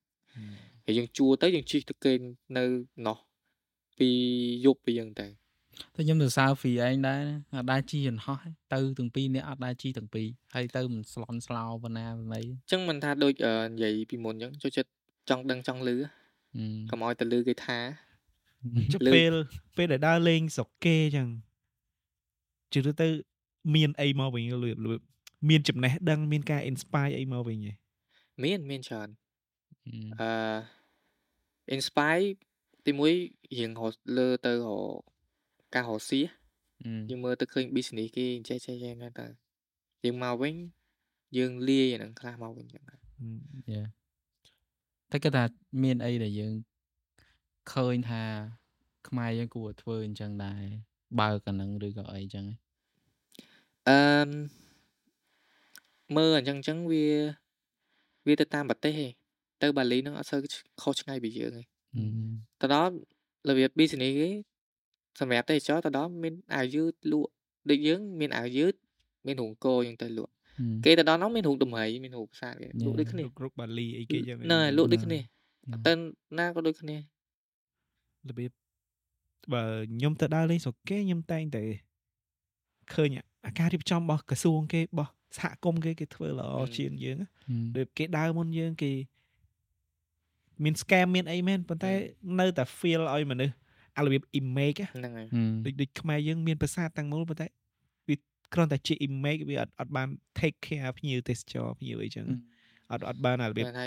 ហើយយើងជួលទៅយើងជិះទៅគេងនៅនោះពីយប់ពីអញ្ចឹងទៅ តែខ្ញុំទៅសើហ្វីឯងដែរណាអត់ដែរជីយន្តហោះទេទៅទាំងពីរនាក់អត់ដែរជីទាំងពីរហើយទៅមិនស្លន់ស្លោប៉ុណ្ណាប៉ុណ្ណីអញ្ចឹងមិនថាដូចអឺនិយាយពីមុនអញ្ចឹងចូលចិត្តចង់ដឹងចង់លឺហឹមកុំឲ្យទៅលឺគេថាចុះលើពេលពេលដែលដើរលេងស្រុកគេអញ្ចឹងជឿទៅមានអីមកវិញលឿនលឿនមានចំណេះដឹងមានការ inspire អីមកវិញហ៎មានមានច្រើនហឹមអឺ inspire ទីមួយរៀងរកលើទៅរ កការរកស៊ីហឹមយើងមើលទៅឃើញ business គេចេះចេះចេះណាទៅយើងមកវិញយើងលាយអាហ្នឹងខ្លះមកវិញចឹងដែរយ៉ាតែគាត់ថាមានអីដែលយើងឃើញថាខ្មែរយើងគួរតែធ្វើអញ្ចឹងដែរបើកអាហ្នឹងឬក៏អីអញ្ចឹងឯងអឺមមើលអញ្ចឹងអញ្ចឹងវាវាទៅតាមប្រទេសឯងទៅបាលីហ្នឹងអត់សូវខុសឆ្ងាយពីយើងឯងហឹមទៅដល់របៀប business គេ សម្រាប់ទេសចរទៅដល់មានអាវយឺតលក់ដូចយើងមានអាវយឺតមានរោងកោអញ្ចឹងទៅលក់ហឹមគេទៅដល់នោះមានរូបដំរីមានរូបផ្សារគេលក់ដូចគ្នារុករុកបាលីអីគេអញ្ចឹងហ្នឹងហើយលក់ដូចគ្នាហឹមទៅណាក៏ដូចគ្នារបៀបបើខ្ញុំទៅដើរលេងស្រុកគេខ្ញុំតែងតែឃើញអាការរៀបចំរបស់ក្រសួងគេរបស់សហគមន៍គេគេធ្វើល្អជាងយើងណាហឹមដូចគេដើរមុនយើងគេមាន scam មានអីមែនប៉ុន្តែនៅតែ feel ឲ្យមនុស្ស អារបៀប image ណាហ្នឹងហើយហឹមដូចដូចខ្មែរយើងមានប្រាសាទតាំងមូលប៉ុន្តែវាគ្រាន់តែជា image វាអត់អត់បាន take care ភ្ញៀវទេសចរភ្ញៀវអីចឹងអត់អត់បានអារបៀបតែថា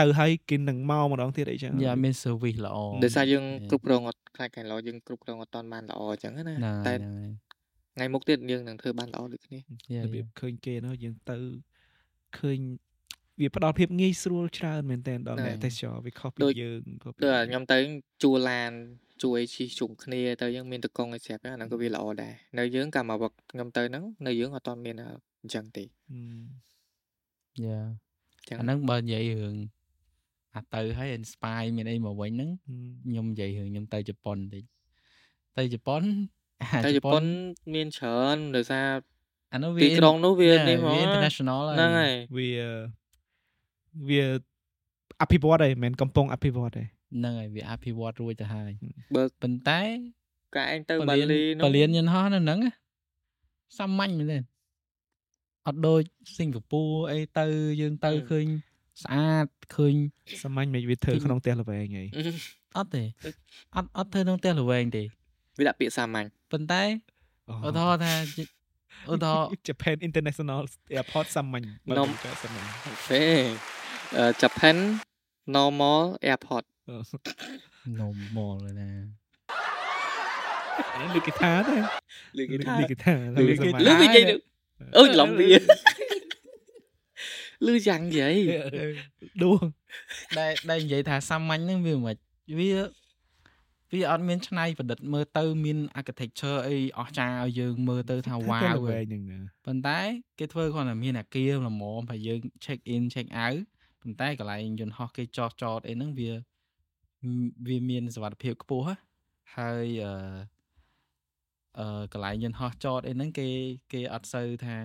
ទៅហើយគេនឹងមកម្ដងទៀតអីចឹងយ៉ាមាន service ល្អដោយសារយើង Yeah. គ្រប់គ្រងអត់ខ្លាចខាងល្អយើងគ្រប់គ្រងអត់តាន់បានល្អអញ្ចឹងណាហ្នឹងតែហើយហ្នឹងហើយថ្ងៃមុខទៀតយើងនឹងធ្វើបានល្អដូចគ្នាយ៉ារបៀយ៉ាបឃើញគេនោះយើងទៅឃើញវាផ្ដល់ភាពងាយស្រួលច្រើនមែនតើដល់អ្នកទេសចរវាខុសពីយើងខុសពីដូចខ្ញុំទៅជួលឡាន ជួយជិះជុំគ្នាទៅយើងមានតកង់ឲ្យស្រាប់ហ្នឹងអាហ្នឹងក៏វាល្អដែរនៅយើងកាលមកខ្ញុំទៅហ្នឹងនៅយើងអត់តាន់មានអញ្ចឹងទេហឹមយ៉ាអញ្ចឹងអាហ្នឹងបើនិយាយរឿងអាទៅហើយ inspire មានអីមកវិញហ្នឹងហឹមខ្ញុំនិយាយរឿងខ្ញុំទៅជប៉ុនបន្តិចទៅជប៉ុនអាតែជប៉ុនមានច្រើនដោយសារអានោះវាទីក្រុងនោះវា Yeah, នេះហ្មងវាណា international ហ្នឹងហើយវាវាអភិវឌ្ឍហើយមិនមែនកំពុងអភិវឌ្ឍទេ ហ្នឹងហើយវាអភិវឌ្ឍរួចទៅហើយបើប៉ុន្តែកាឯងទៅពបាលានលីពលានយន្តហោះនៅហ្នឹងណាសាមញ្ញមែនទេអត់ដូចសិង្ហបុរីអីទៅយើងទៅឃើញស្អាតឃើញសាមញ្ញមិនវាធ្វើគឺក្នុងផ្ទះល្វែងហីអត់ទេអត់អត់ធ្វើក្នុងផ្ទះល្វែងទេវាដាក់ពាក្យសាមញ្ញប៉ុន្តែឧទាហរណ៍ថាឧទាហរណ៍ Japan International Airport សាមញ្ញបើនំចោលសាមញ្ញទេអឺ Japan normal airport normal ណាអានេះលើកថាទេលើកថាលើកថាលើកថាលើកនិយាយអូយច្រឡំវាលឺយ៉ាងយាយដួងដែលដែលនិយាយថាសាមញ្ញហ្នឹងវាមិនវាវាអត់មានឆ្នៃប្រឌិតមើលទៅមាន architecture អីអស្ចារ្យឲ្យយើងមើលទៅថា wow ប៉ុន្តែគេធ្វើគ្រាន់តែមានអាគារល្មមហើយយើង check in check out ប៉ុន្តែកន្លែងយន្តហោះគេចោះចតអីហ្នឹងវា វាមានសុវត្ថិភាពខ្ពស់ហ៎ហើយអឺអឺកន្លែងយន្តហោះចតអីហ្នឹងគេគេអត់សូវថា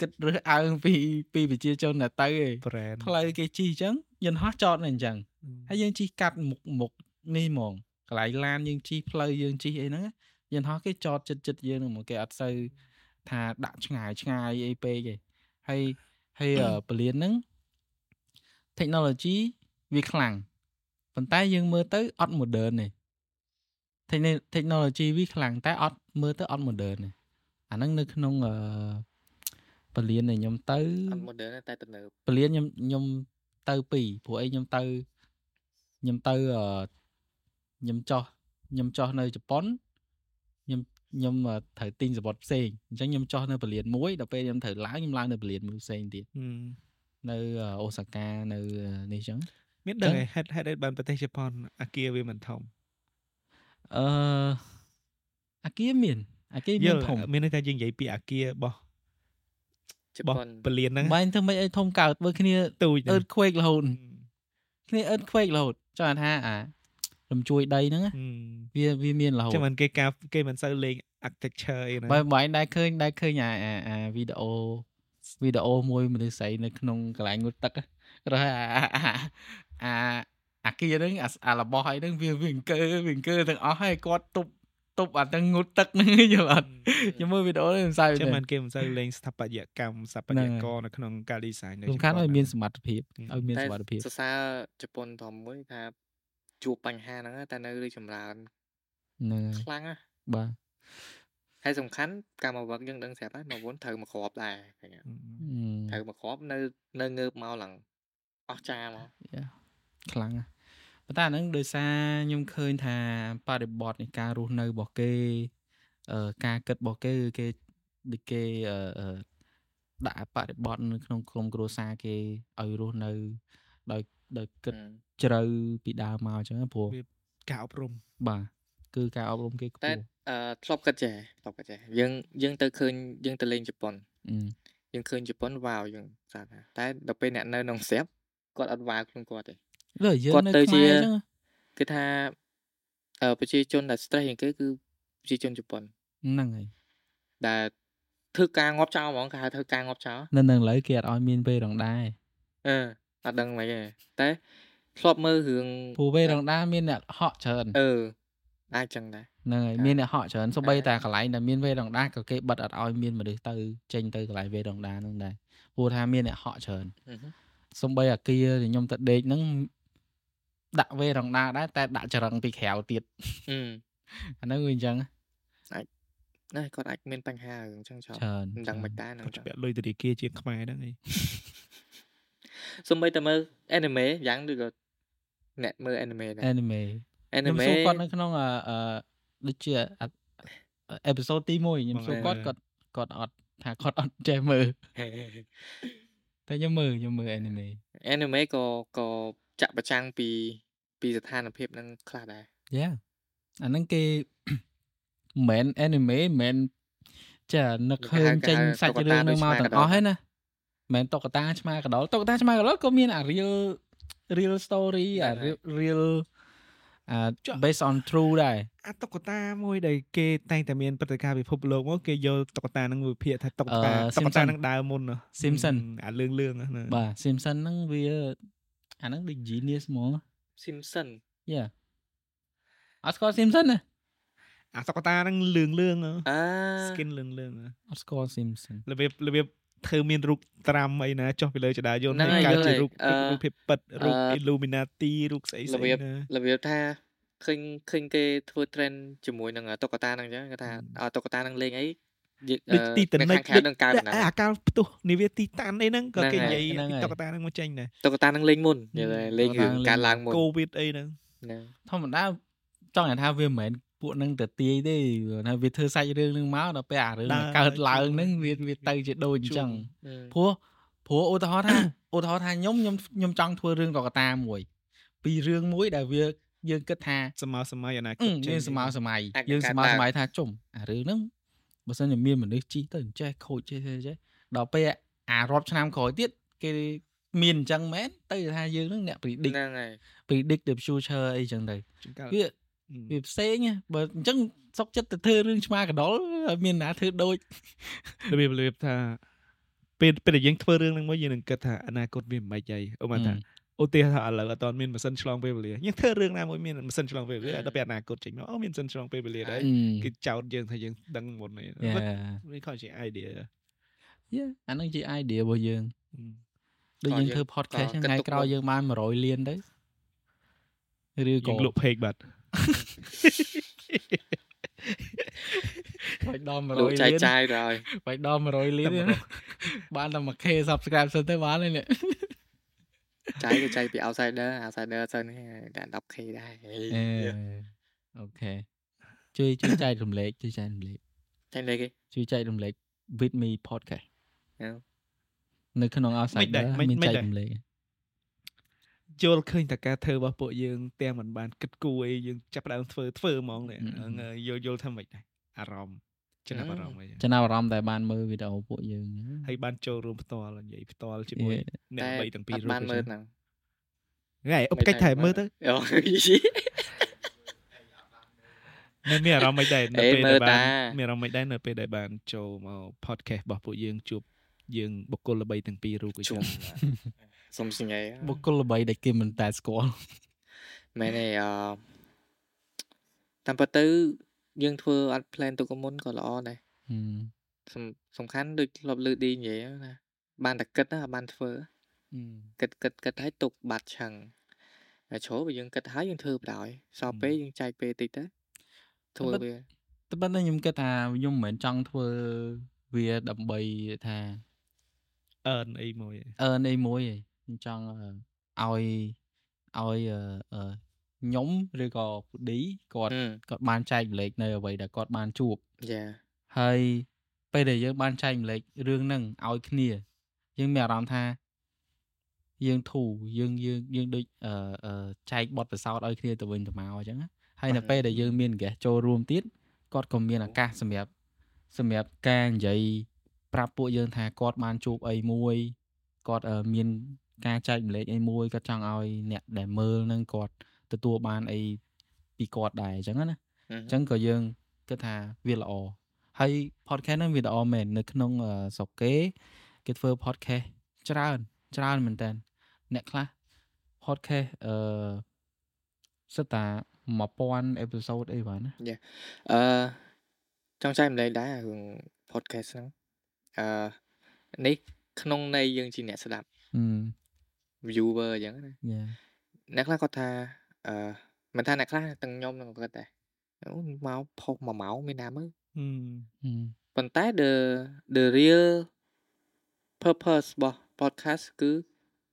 គិតរើសអើងពីពីប្រជាជនដែលទៅឯង brand ផ្លូវគេជិះអញ្ចឹងយន្តហោះចតនៅអញ្ចឹងហើយយើងជិះកាត់មុខមុខនេះហ្មងកន្លែងឡានយើងជិះផ្លូវយើងជិះអីហ្នឹងយន្តហោះគេចតចិត្តចិត្តយើងហ្នឹងហ្មងគេអត់សូវថាដាក់ឆ្ងាយឆ្ងាយអីពេកទេហើយហើយអឺពលានហ្នឹង technology វាខ្លាំងប៉ុន្តែយើងមើលទៅអត់ modern ទេ Techni- technology វាខ្លាំងតែអត់មើលទៅអត់ modern ទេអាហ្នឹងនៅក្នុងអឺពលានដែលខ្ញុំទៅអត់ modern ទេតែទំនើបពលានខ្ញុំខ្ញុំទៅពីរព្រោះអីខ្ញុំទៅខ្ញុំទៅអឺខ្ញុំចោះខ្ញុំចោះនៅជប៉ុនខ្ញុំខ្ញុំអឺត្រូវទិញសបុតផ្សេងអញ្ចឹងខ្ញុំចោះនៅពលានមួយដល់ពេលខ្ញុំត្រូវឡើងខ្ញុំឡើងនៅពលានមួយផ្សេងទៀតនៅអឺអូសាកានៅនេះអញ្ចឹង មានដឹងឯហេតុហេតុអីបានប្រទេសជប៉ុនអាគារវាមិនធំអឺអាគារមានអាគារយមានល់ធំមានន័យថាយើងនិយាយពីអាគាររបស់ជរបស់ប៉ុនពលានហ្នឹងបាញ់ធ្វើម៉េចឲ្យធំកើតបើគ្នាទូចអឺតខ្វេករហូតគ្នាអឺតខ្វេករហូតចង់ថាអារំជួយដីហ្នឹងណាវាវាមានរហូតចាំមិនគេការគេមិនសូវលេង architecture អីណាបើបាញ់ដែរឃើញដែរឃើញអាអាអាវីដេអូវីដេអូមួយមនុស្សស្រីនៅក្នុងកន្លែងងូតទឹករហអា អាអាអាគីហ្នឹងអាអារបស់ហើយហ្នឹងវាវាអង្គើវាអង្គើទាំងអស់ហើយគាត់ទប់ទប់អាទាំងងូតទឹកហ្នឹងយល់អត់ខ្ញុំមើលវីដេអូនេះមិនសើចចាំទេមិនគេមិនសូវលេងស្ថាបត្យកម្មស្ថាបត្យករនៅក្នុងការ design នៅសំខាន់ជប៉ុឲ្យមានសមត្ថភាពហឹមឲ្យមានតែសមត្ថភាពសរសើរជប៉ុនធំមួយថាជួបបញ្ហាហ្នឹងតែនៅរីកចម្រើនហ្នឹងហើយខ្លាំងណាស់បាទហើយសំខាន់ការមកវឹកយើងដឹងស្រាប់ហើយមកវុនត្រូវមកគ្របដែរឃើញអត់ត្រូវមកគ្របនៅនៅងើបមកឡើងអស់ចាមក ខ្លាំងណាស់ប៉ុន្តែអាហ្នឹងដោយសារខ្ញុំឃើញថាបរិបទនៃការរស់នៅរបស់គេអឺការគិតរបស់គេគឺគេដូចគេអឺអឺដាក់បរិបទនៅក្នុងក្រុមគ្រួសារគេឲ្យរស់នៅដោយដោយគិតហឹមជ្រៅពីដើមមកអញ្ចឹងណាព្រោះការអប់រំបាទគឺការអប់រំគេខ្ពតែស់អឺធ្លាប់គិតចេះធ្លាប់គិតចេះយើងយើងទៅឃើញយើងទៅលេងជប៉ុនអឺយើងឃើញជប៉ុនវ៉ាវយើងស្អាតណាស់តែដល់ពេលអ្នកនៅក្នុងស្រាប់គាត់អត់វ៉ាវខ្លួនគាត់ទេលើយើង គាត់នៅទៅខ្មែរជាអញ្ចឹងគឺថាអឺប្រជាជនដែល stress ជាងគេគឺប្រជាជនជប៉ុនហ្នឹងហើយដែលធ្វើការងាប់ចោលហ្មងគេហៅធ្វើការងាប់ចោលនៅនឹងឥឡូវគេអត់ឲ្យមានវេរងដែរអឺអត់ដឹងមិនទេតែធ្លាប់មើលរឿងព្រោះវេរងដែរមានអ្នកហក់ច្រើនអឺអាចចឹងដែរហ្នឹងហើយចា៎មានអ្នកហក់ច្រើនសូម្បីចា៎តែកន្លែងដែលមានវេរងដាក៏គេបិទអត់ឲ្យមានមនុស្សទៅចេញទៅកន្លែងវេរងដាហ្នឹងដែរព្រោះថាមានអ្នកហក់ច្រើនអឺហឹមសូម្បីអាគារដែលខ្ញុំទៅដេកហ្នឹង ដាក់វេរងដាដែរតែដាក់ចរឹងពីក្រៅទៀតអឺអាហ្នឹងវាអញ្ចឹងណែគាត់អាចមានបញ្ហារឿងចឹងចោលច្រើនមិនដឹងមិនដែរហ្នឹងគាត់ចោលពាក់លុយធនាគារជាងខ្មែរហ្នឹងឯងសំបីតែមើល anime យ៉ាងដូចក៏អ្នកមើល anime ដែរ anime ខ្ញុំ anime សួរគាត់នៅក្នុងអឺអឺដូចជាអេពីសូតទី1ខ្ញុំសួរគាត់គាត់គាត់អត់ថាគាត់អត់ចេះមើលតែខ្ញុំមើលខ្ញុំមើល anime anime ក៏ក៏ ចាក់ប្រចាំងពីពីស្ថានភាពហ្នឹងខ្លះដែរយ៉ាអាហ្នឹងគេមិនមែន anime មិនមែនចានឹកឃើញចេញសាច់រឿងនឹងមកទាំងអស់ហ្នឹងណាមិនមែនតុក្កតាឆ្មាកដោលតុក្កតាឆ្មាកដោលក៏មានអា real real story អា real real អា based on true ដែរអាតុក្កតាមួយដែលគេតែងតែមានព្រឹត្តិការណ៍ពិភពលោកមកគេយកតុក្កតាហ្នឹងមួយភាគថាតុក្កតាអឺតុក្កតា Simpson ហ្នឹងដើរមុនហ៎ Simpson អាលឿងលឿងៗហ្នឹងបាទ Simpson ហ្នឹងវា អាហ្នឹងដូច genius ហ្មង Simpson យ៉ាអត់ស្គាល់ Simpson ណាអាតុក្កតាហ្នឹងលឿងលឿងៗហ៎អា skin លឿងលឿងៗហ៎អត់ស្គាល់ Simpson របៀបរបៀបធ្វើមានរូបត្រាំអីណាចុះពីលើចដាយន្តហ្នឹងហើយកើតយល់ជាហើយរូបអឺរូបភាពពិតរូបអឺ Illuminati រូបស្អីស្របៀអីបណារបៀបថាឃើញឃើញគេធ្វើ trend ជាមួយនឹងតុក្កតាហ្នឹងអញ្ចឹងគេថាហឹមអ่าតុក្កតាហ្នឹងលេងអីយើង ដូចទីតនៅនិចខាងក្រៅនឹងកើតដូចណាអាកាលផ្ទុះនាវាទីតាន់អីហ្នឹងក៏ហ្នឹងគេហើយនិយាយហ្នឹងហើយតុក្កតាហ្នឹងមកចេញដែរតុក្កតាហ្នឹងលេងមុនយល់ហើយលេងតុក្កតារឿងហ្នឹងលេងការឡើងមុនកូវីដអីហ្នឹងហ្នឹងធម្មតាចង់និយាយថាវាមិនមែនពួកហ្នឹងទៅទាយទេណាវាធ្វើសាច់រឿងហ្នឹងមកដល់ពេលអារឿងដើរដែលកើតឡើងជួបហ្នឹងវាវាទៅជាដូចអញ្ចឹងអឺព្រោះព្រោះឧទាហរណ៍ថាឧទាហរណ៍ថាខ្ញុំខ្ញុំខ្ញុំចង់ធ្វើរឿងតុក្កតាមួយពីរឿងមួយដែលវាយើងគិតថាសម័យសម័យអនាគអឺតមានសម័យសម័យអាចនឹងយើងកើតសម័យឡើងសម័យថាជុំអារឿងហ្នឹង បើសិនជាមានមនុស្សជីទៅអញ្ចេះខូចចេះចេះចេះដល់ពេលអារាប់ឆ្នាំក្រោយទៀតគេមានអញ្ចឹងមែនទៅថាយើងហ្នឹងអ្នក predict ហ្នឹងហើយ predict the future អីចឹងទៅជួនកាលវាវាផ្សេងណាបើអញ្ចឹងសុកចិត្តទៅធ្វើរឿងឆ្មាកដុលឲ្យមានណាធ្វើដូចរបៀបរបៀបថាពេលពេលដែលយើងធ្វើរឿងហ្នឹងមកយើងនឹងគិតថាអនាគតវាមិនម៉េចហើយឧបមាថា ឧទាហរណ៍ថាឥឡូវអត់ទាន់មានម៉ាស៊ីនឆ្លងពេលវេលាយើងធ្វើរឿងណាមួយមានម៉ាស៊ីនឆ្លងពេលវេលាដល់ពេលអនាគតចេញមកអូមានម៉ាស៊ីនឆ្លងពេលវេលាដែរគេចោទយើងថាយើងដឹងមុននេះយ៉ាវាខំជា idea យ៉ាអាហ្នឹងជា idea របស់យើងហឹមដូចក៏យើងយើងធ្វើ podcast ក៏ហ្នឹងគិតថ្ងៃទុកក្រោយមុនយើងបាន100លានទៅឬយើក៏ងលក់ page បាត់បាច់ដល់លោក100ចែលាកនចាយទៅហើយបាច់ដល់100លានទេណាបានតែ 1k subscribe សិនទៅបានហើយនេះ ចាយទៅចាយពី outsider outsider សិននេះតែ 10k ដែរអេអូខេជួយជួយចែករំលែកជួយចែករំលែកចាយលេខគេជួយចែករំលែក with me podcast អឺនៅក្នុង outsider មានចែករំលែកយល់ឃើញតែការធ្វើរបស់ពួកយើងទាំងមិនបានគិតគូរអីយើងចាប់ផ្ដើមធ្វើធ្វើហ្មងនេះហ្នឹងហើយយល់យល់ថាម៉េចដែរអារម្មណ៍ ចំណាប់អារម្មណ៍អីចំណាប់អារម្មណ៍តែបានមើលវីដេអូពួកយើងហ្នឹងហើយបានចូលរួមផ្ទាល់និយាយផ្ទាល់ជាមួយ Yeah. អ្នកតែបីទាំងពីរអត់រូបបានមើលហ្នឹងថ្ងៃអុបកិច្ចតែមើលទៅអូមានមានអារម្មណ៍មិនដែរនៅអេពេលមើដែលលបានតាមានអារម្មណ៍មិនដែរនៅពេលដែលបានចូលមក podcast របស់ពួកយើងជួបយើងបុគ្គលល្បីទាំងពីររូបក៏ជុំចឹងសុំសញ្ញាបុគ្គលល្បីដែលគេមិនតែស្គាល់មែនទេអឺតាមពិតទៅ យើងធ្វើអត់ plan ទុកមុនក៏ល្អដែរសំសំខាន់ដូចធ្លាប់លើកឌីនិយាយហ្នឹងណាបានតែគិតណាអត់បានធ្វើគិតគិតគិតឲ្យទុកបាត់ឆឹងតែជ្រុលបើយើងគិតហើយយើងធ្វើបណ្ដោយសល់ពេលយើងចែកពេលតិចទៅធ្វើវាតែប៉ុន្តែខ្ញុំគិតថាខ្ញុំមិនមែនចង់ធ្វើវាដើម្បីថាអឺនអីមួយឯងអឺនអីមួយឯងខ្ញុំចង់អឺឲ្យឲ្យអឺអឺ ខ្ញុំឬក៏ពូឌីគាត់អឺគាត់បានចែករំលែកនៅអ្វីដែលគាត់បានជួបយ៉ាហើយពេលដែលយើងបានចែកម្លែករឿងហ្នឹងឲ្យគ្នាយើងមានអារម្មណ៍ថាយើងធូរយើងយើងយើងដូចអឺអឺចែកបទពិសោធន៍ឲ្យគ្នាទៅវិញទៅមកអញ្ចឹងណាហើយនៅពេលដែលយើងមានហ្គេសចូលរួមទៀតគាត់ក៏មានឱកាសសម្រាប់សម្រាប់ការនិយាយប្រាប់ពួកយើងថាគាត់បានជួបអីមួយគាត់អឺមានការចែកម្លែកអីមួយគាត់ចង់ឲ្យអ្នកដែលមើលហ្នឹងគាត់ ទទួលបានអីពីគាត់ដែរអញ្ចឹងណាអឺអញ្ចឹងក៏យើងគិតថាវាល្អហើយ podcast ហ្នឹងវាល្អមែននៅក្នុងអឺស្រុកគេគេធ្វើ podcast ច្រើនច្រើនមែនតើអ្នកខ្លះ podcast អឺសិតតា1000 episode អីបានណាអឺចង់ចែកម្លែកដែររឿង podcast ហ្នឹងអឺនេះក្នុងន័យយើងជាអ្នកស្ដាប់អឺ viewer អញ្ចឹងណាយ៉ាអ្នកខ្លះគាត់ថា អឺមិនថាអ្នកខ្លះទាំងខ្ញុំនឹងគាត់ដែរអូមកផុសមួយម៉ោងមានណាមើលហឹមហឹមប៉ុន្តែ the the real purpose របស់ podcast គឺ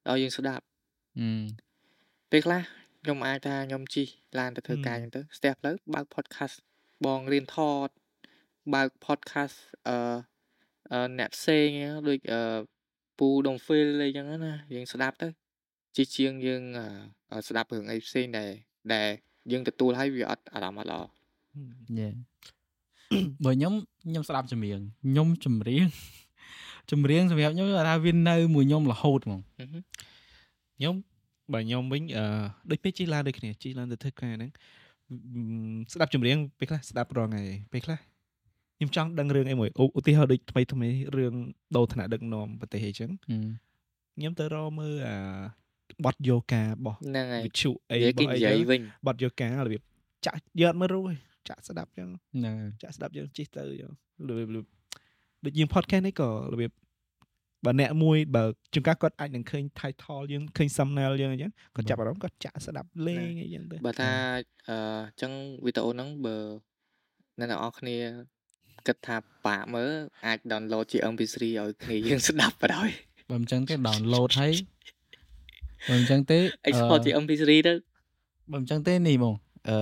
ឲ្យយើងស្ដាប់អឺពេលខ្លះខ្ញុំអាចថាខ្ញុំជិះឡានទៅធ្វើការអញ្ចឹងទៅស្ទះផ្លូវបើក podcast បងរៀនថតបើក podcast អឺអឺអ្នកផ្សេងហ្នឹងដូចអឺពូដុំហ្វីលអីចឹងណាយើងស្ដាប់ទៅជាជាងយើងអឺ ស្ដាប់រឿងអីផ្សេងដែលដែលយើងទទួលហើយវាអត់អារម្មណ៍អត់ល្អយ៉ាបើខ្ញុំខ្ញុំស្ដាប់ចម្រៀងខ្ញុំចម្រៀងចម្រៀងសម្រាប់ខ្ញុំគាត់ថាវានៅមួយខ្ញុំរហូតហ្មងអឺហឹមខ្ញុំបើខ្ញុំវិញអឺដូចពេលជិះឡានដូចគ្នាជិះឡានទៅធ្វើការហ្នឹងអឺស្ដាប់ចម្រៀងពេលខ្លះស្ដាប់រងថ្ងៃពេលខ្លះខ្ញុំចង់ដឹងរឿងអីមួយឧឧទាហរណ៍ដូចថ្មីថ្មីរឿងដូរឋានៈដឹកនាំប្រទេសអីចឹងហឹមខ្ញុំទៅរកមើលអា បទយោការបស់ហ្នឹងហើយវិទ្យុអីនិយាយគេរបស់អីនិយាយចឹងវិញបទយោការបៀបចាក់យកអត់មើលរូបទេចាក់ស្ដាប់ចឹងហ្នឹងហើយចាក់ស្ដាប់យើងជិះទៅចឹងរបៀបរបៀបដូចយើង podcast នេះក៏របៀបបើអ្នកមួយបើជួនកាលគាត់អាចនឹងឃើញ title យើងឃើញ thumbnail យើងអញ្ចឹងគាត់ចាប់អារម្មណ៍គាត់ចាក់ស្ដាប់លេងអីចឹងទៅបើថាអឺចឹងវីដេអូហ្នឹងបើអ្នកទាំងអស់គ្នាគិតថាបាក់មើលអាច download ជា MP3 ឲ្យគ្នាយើងស្ដាប់បណ្ដោយបើមិនចឹងទេ download ហើយ បើមិនចឹងទេអឺ export ជា MP3 ទៅបើមិនចឹងទេនេះហ្មងអឺ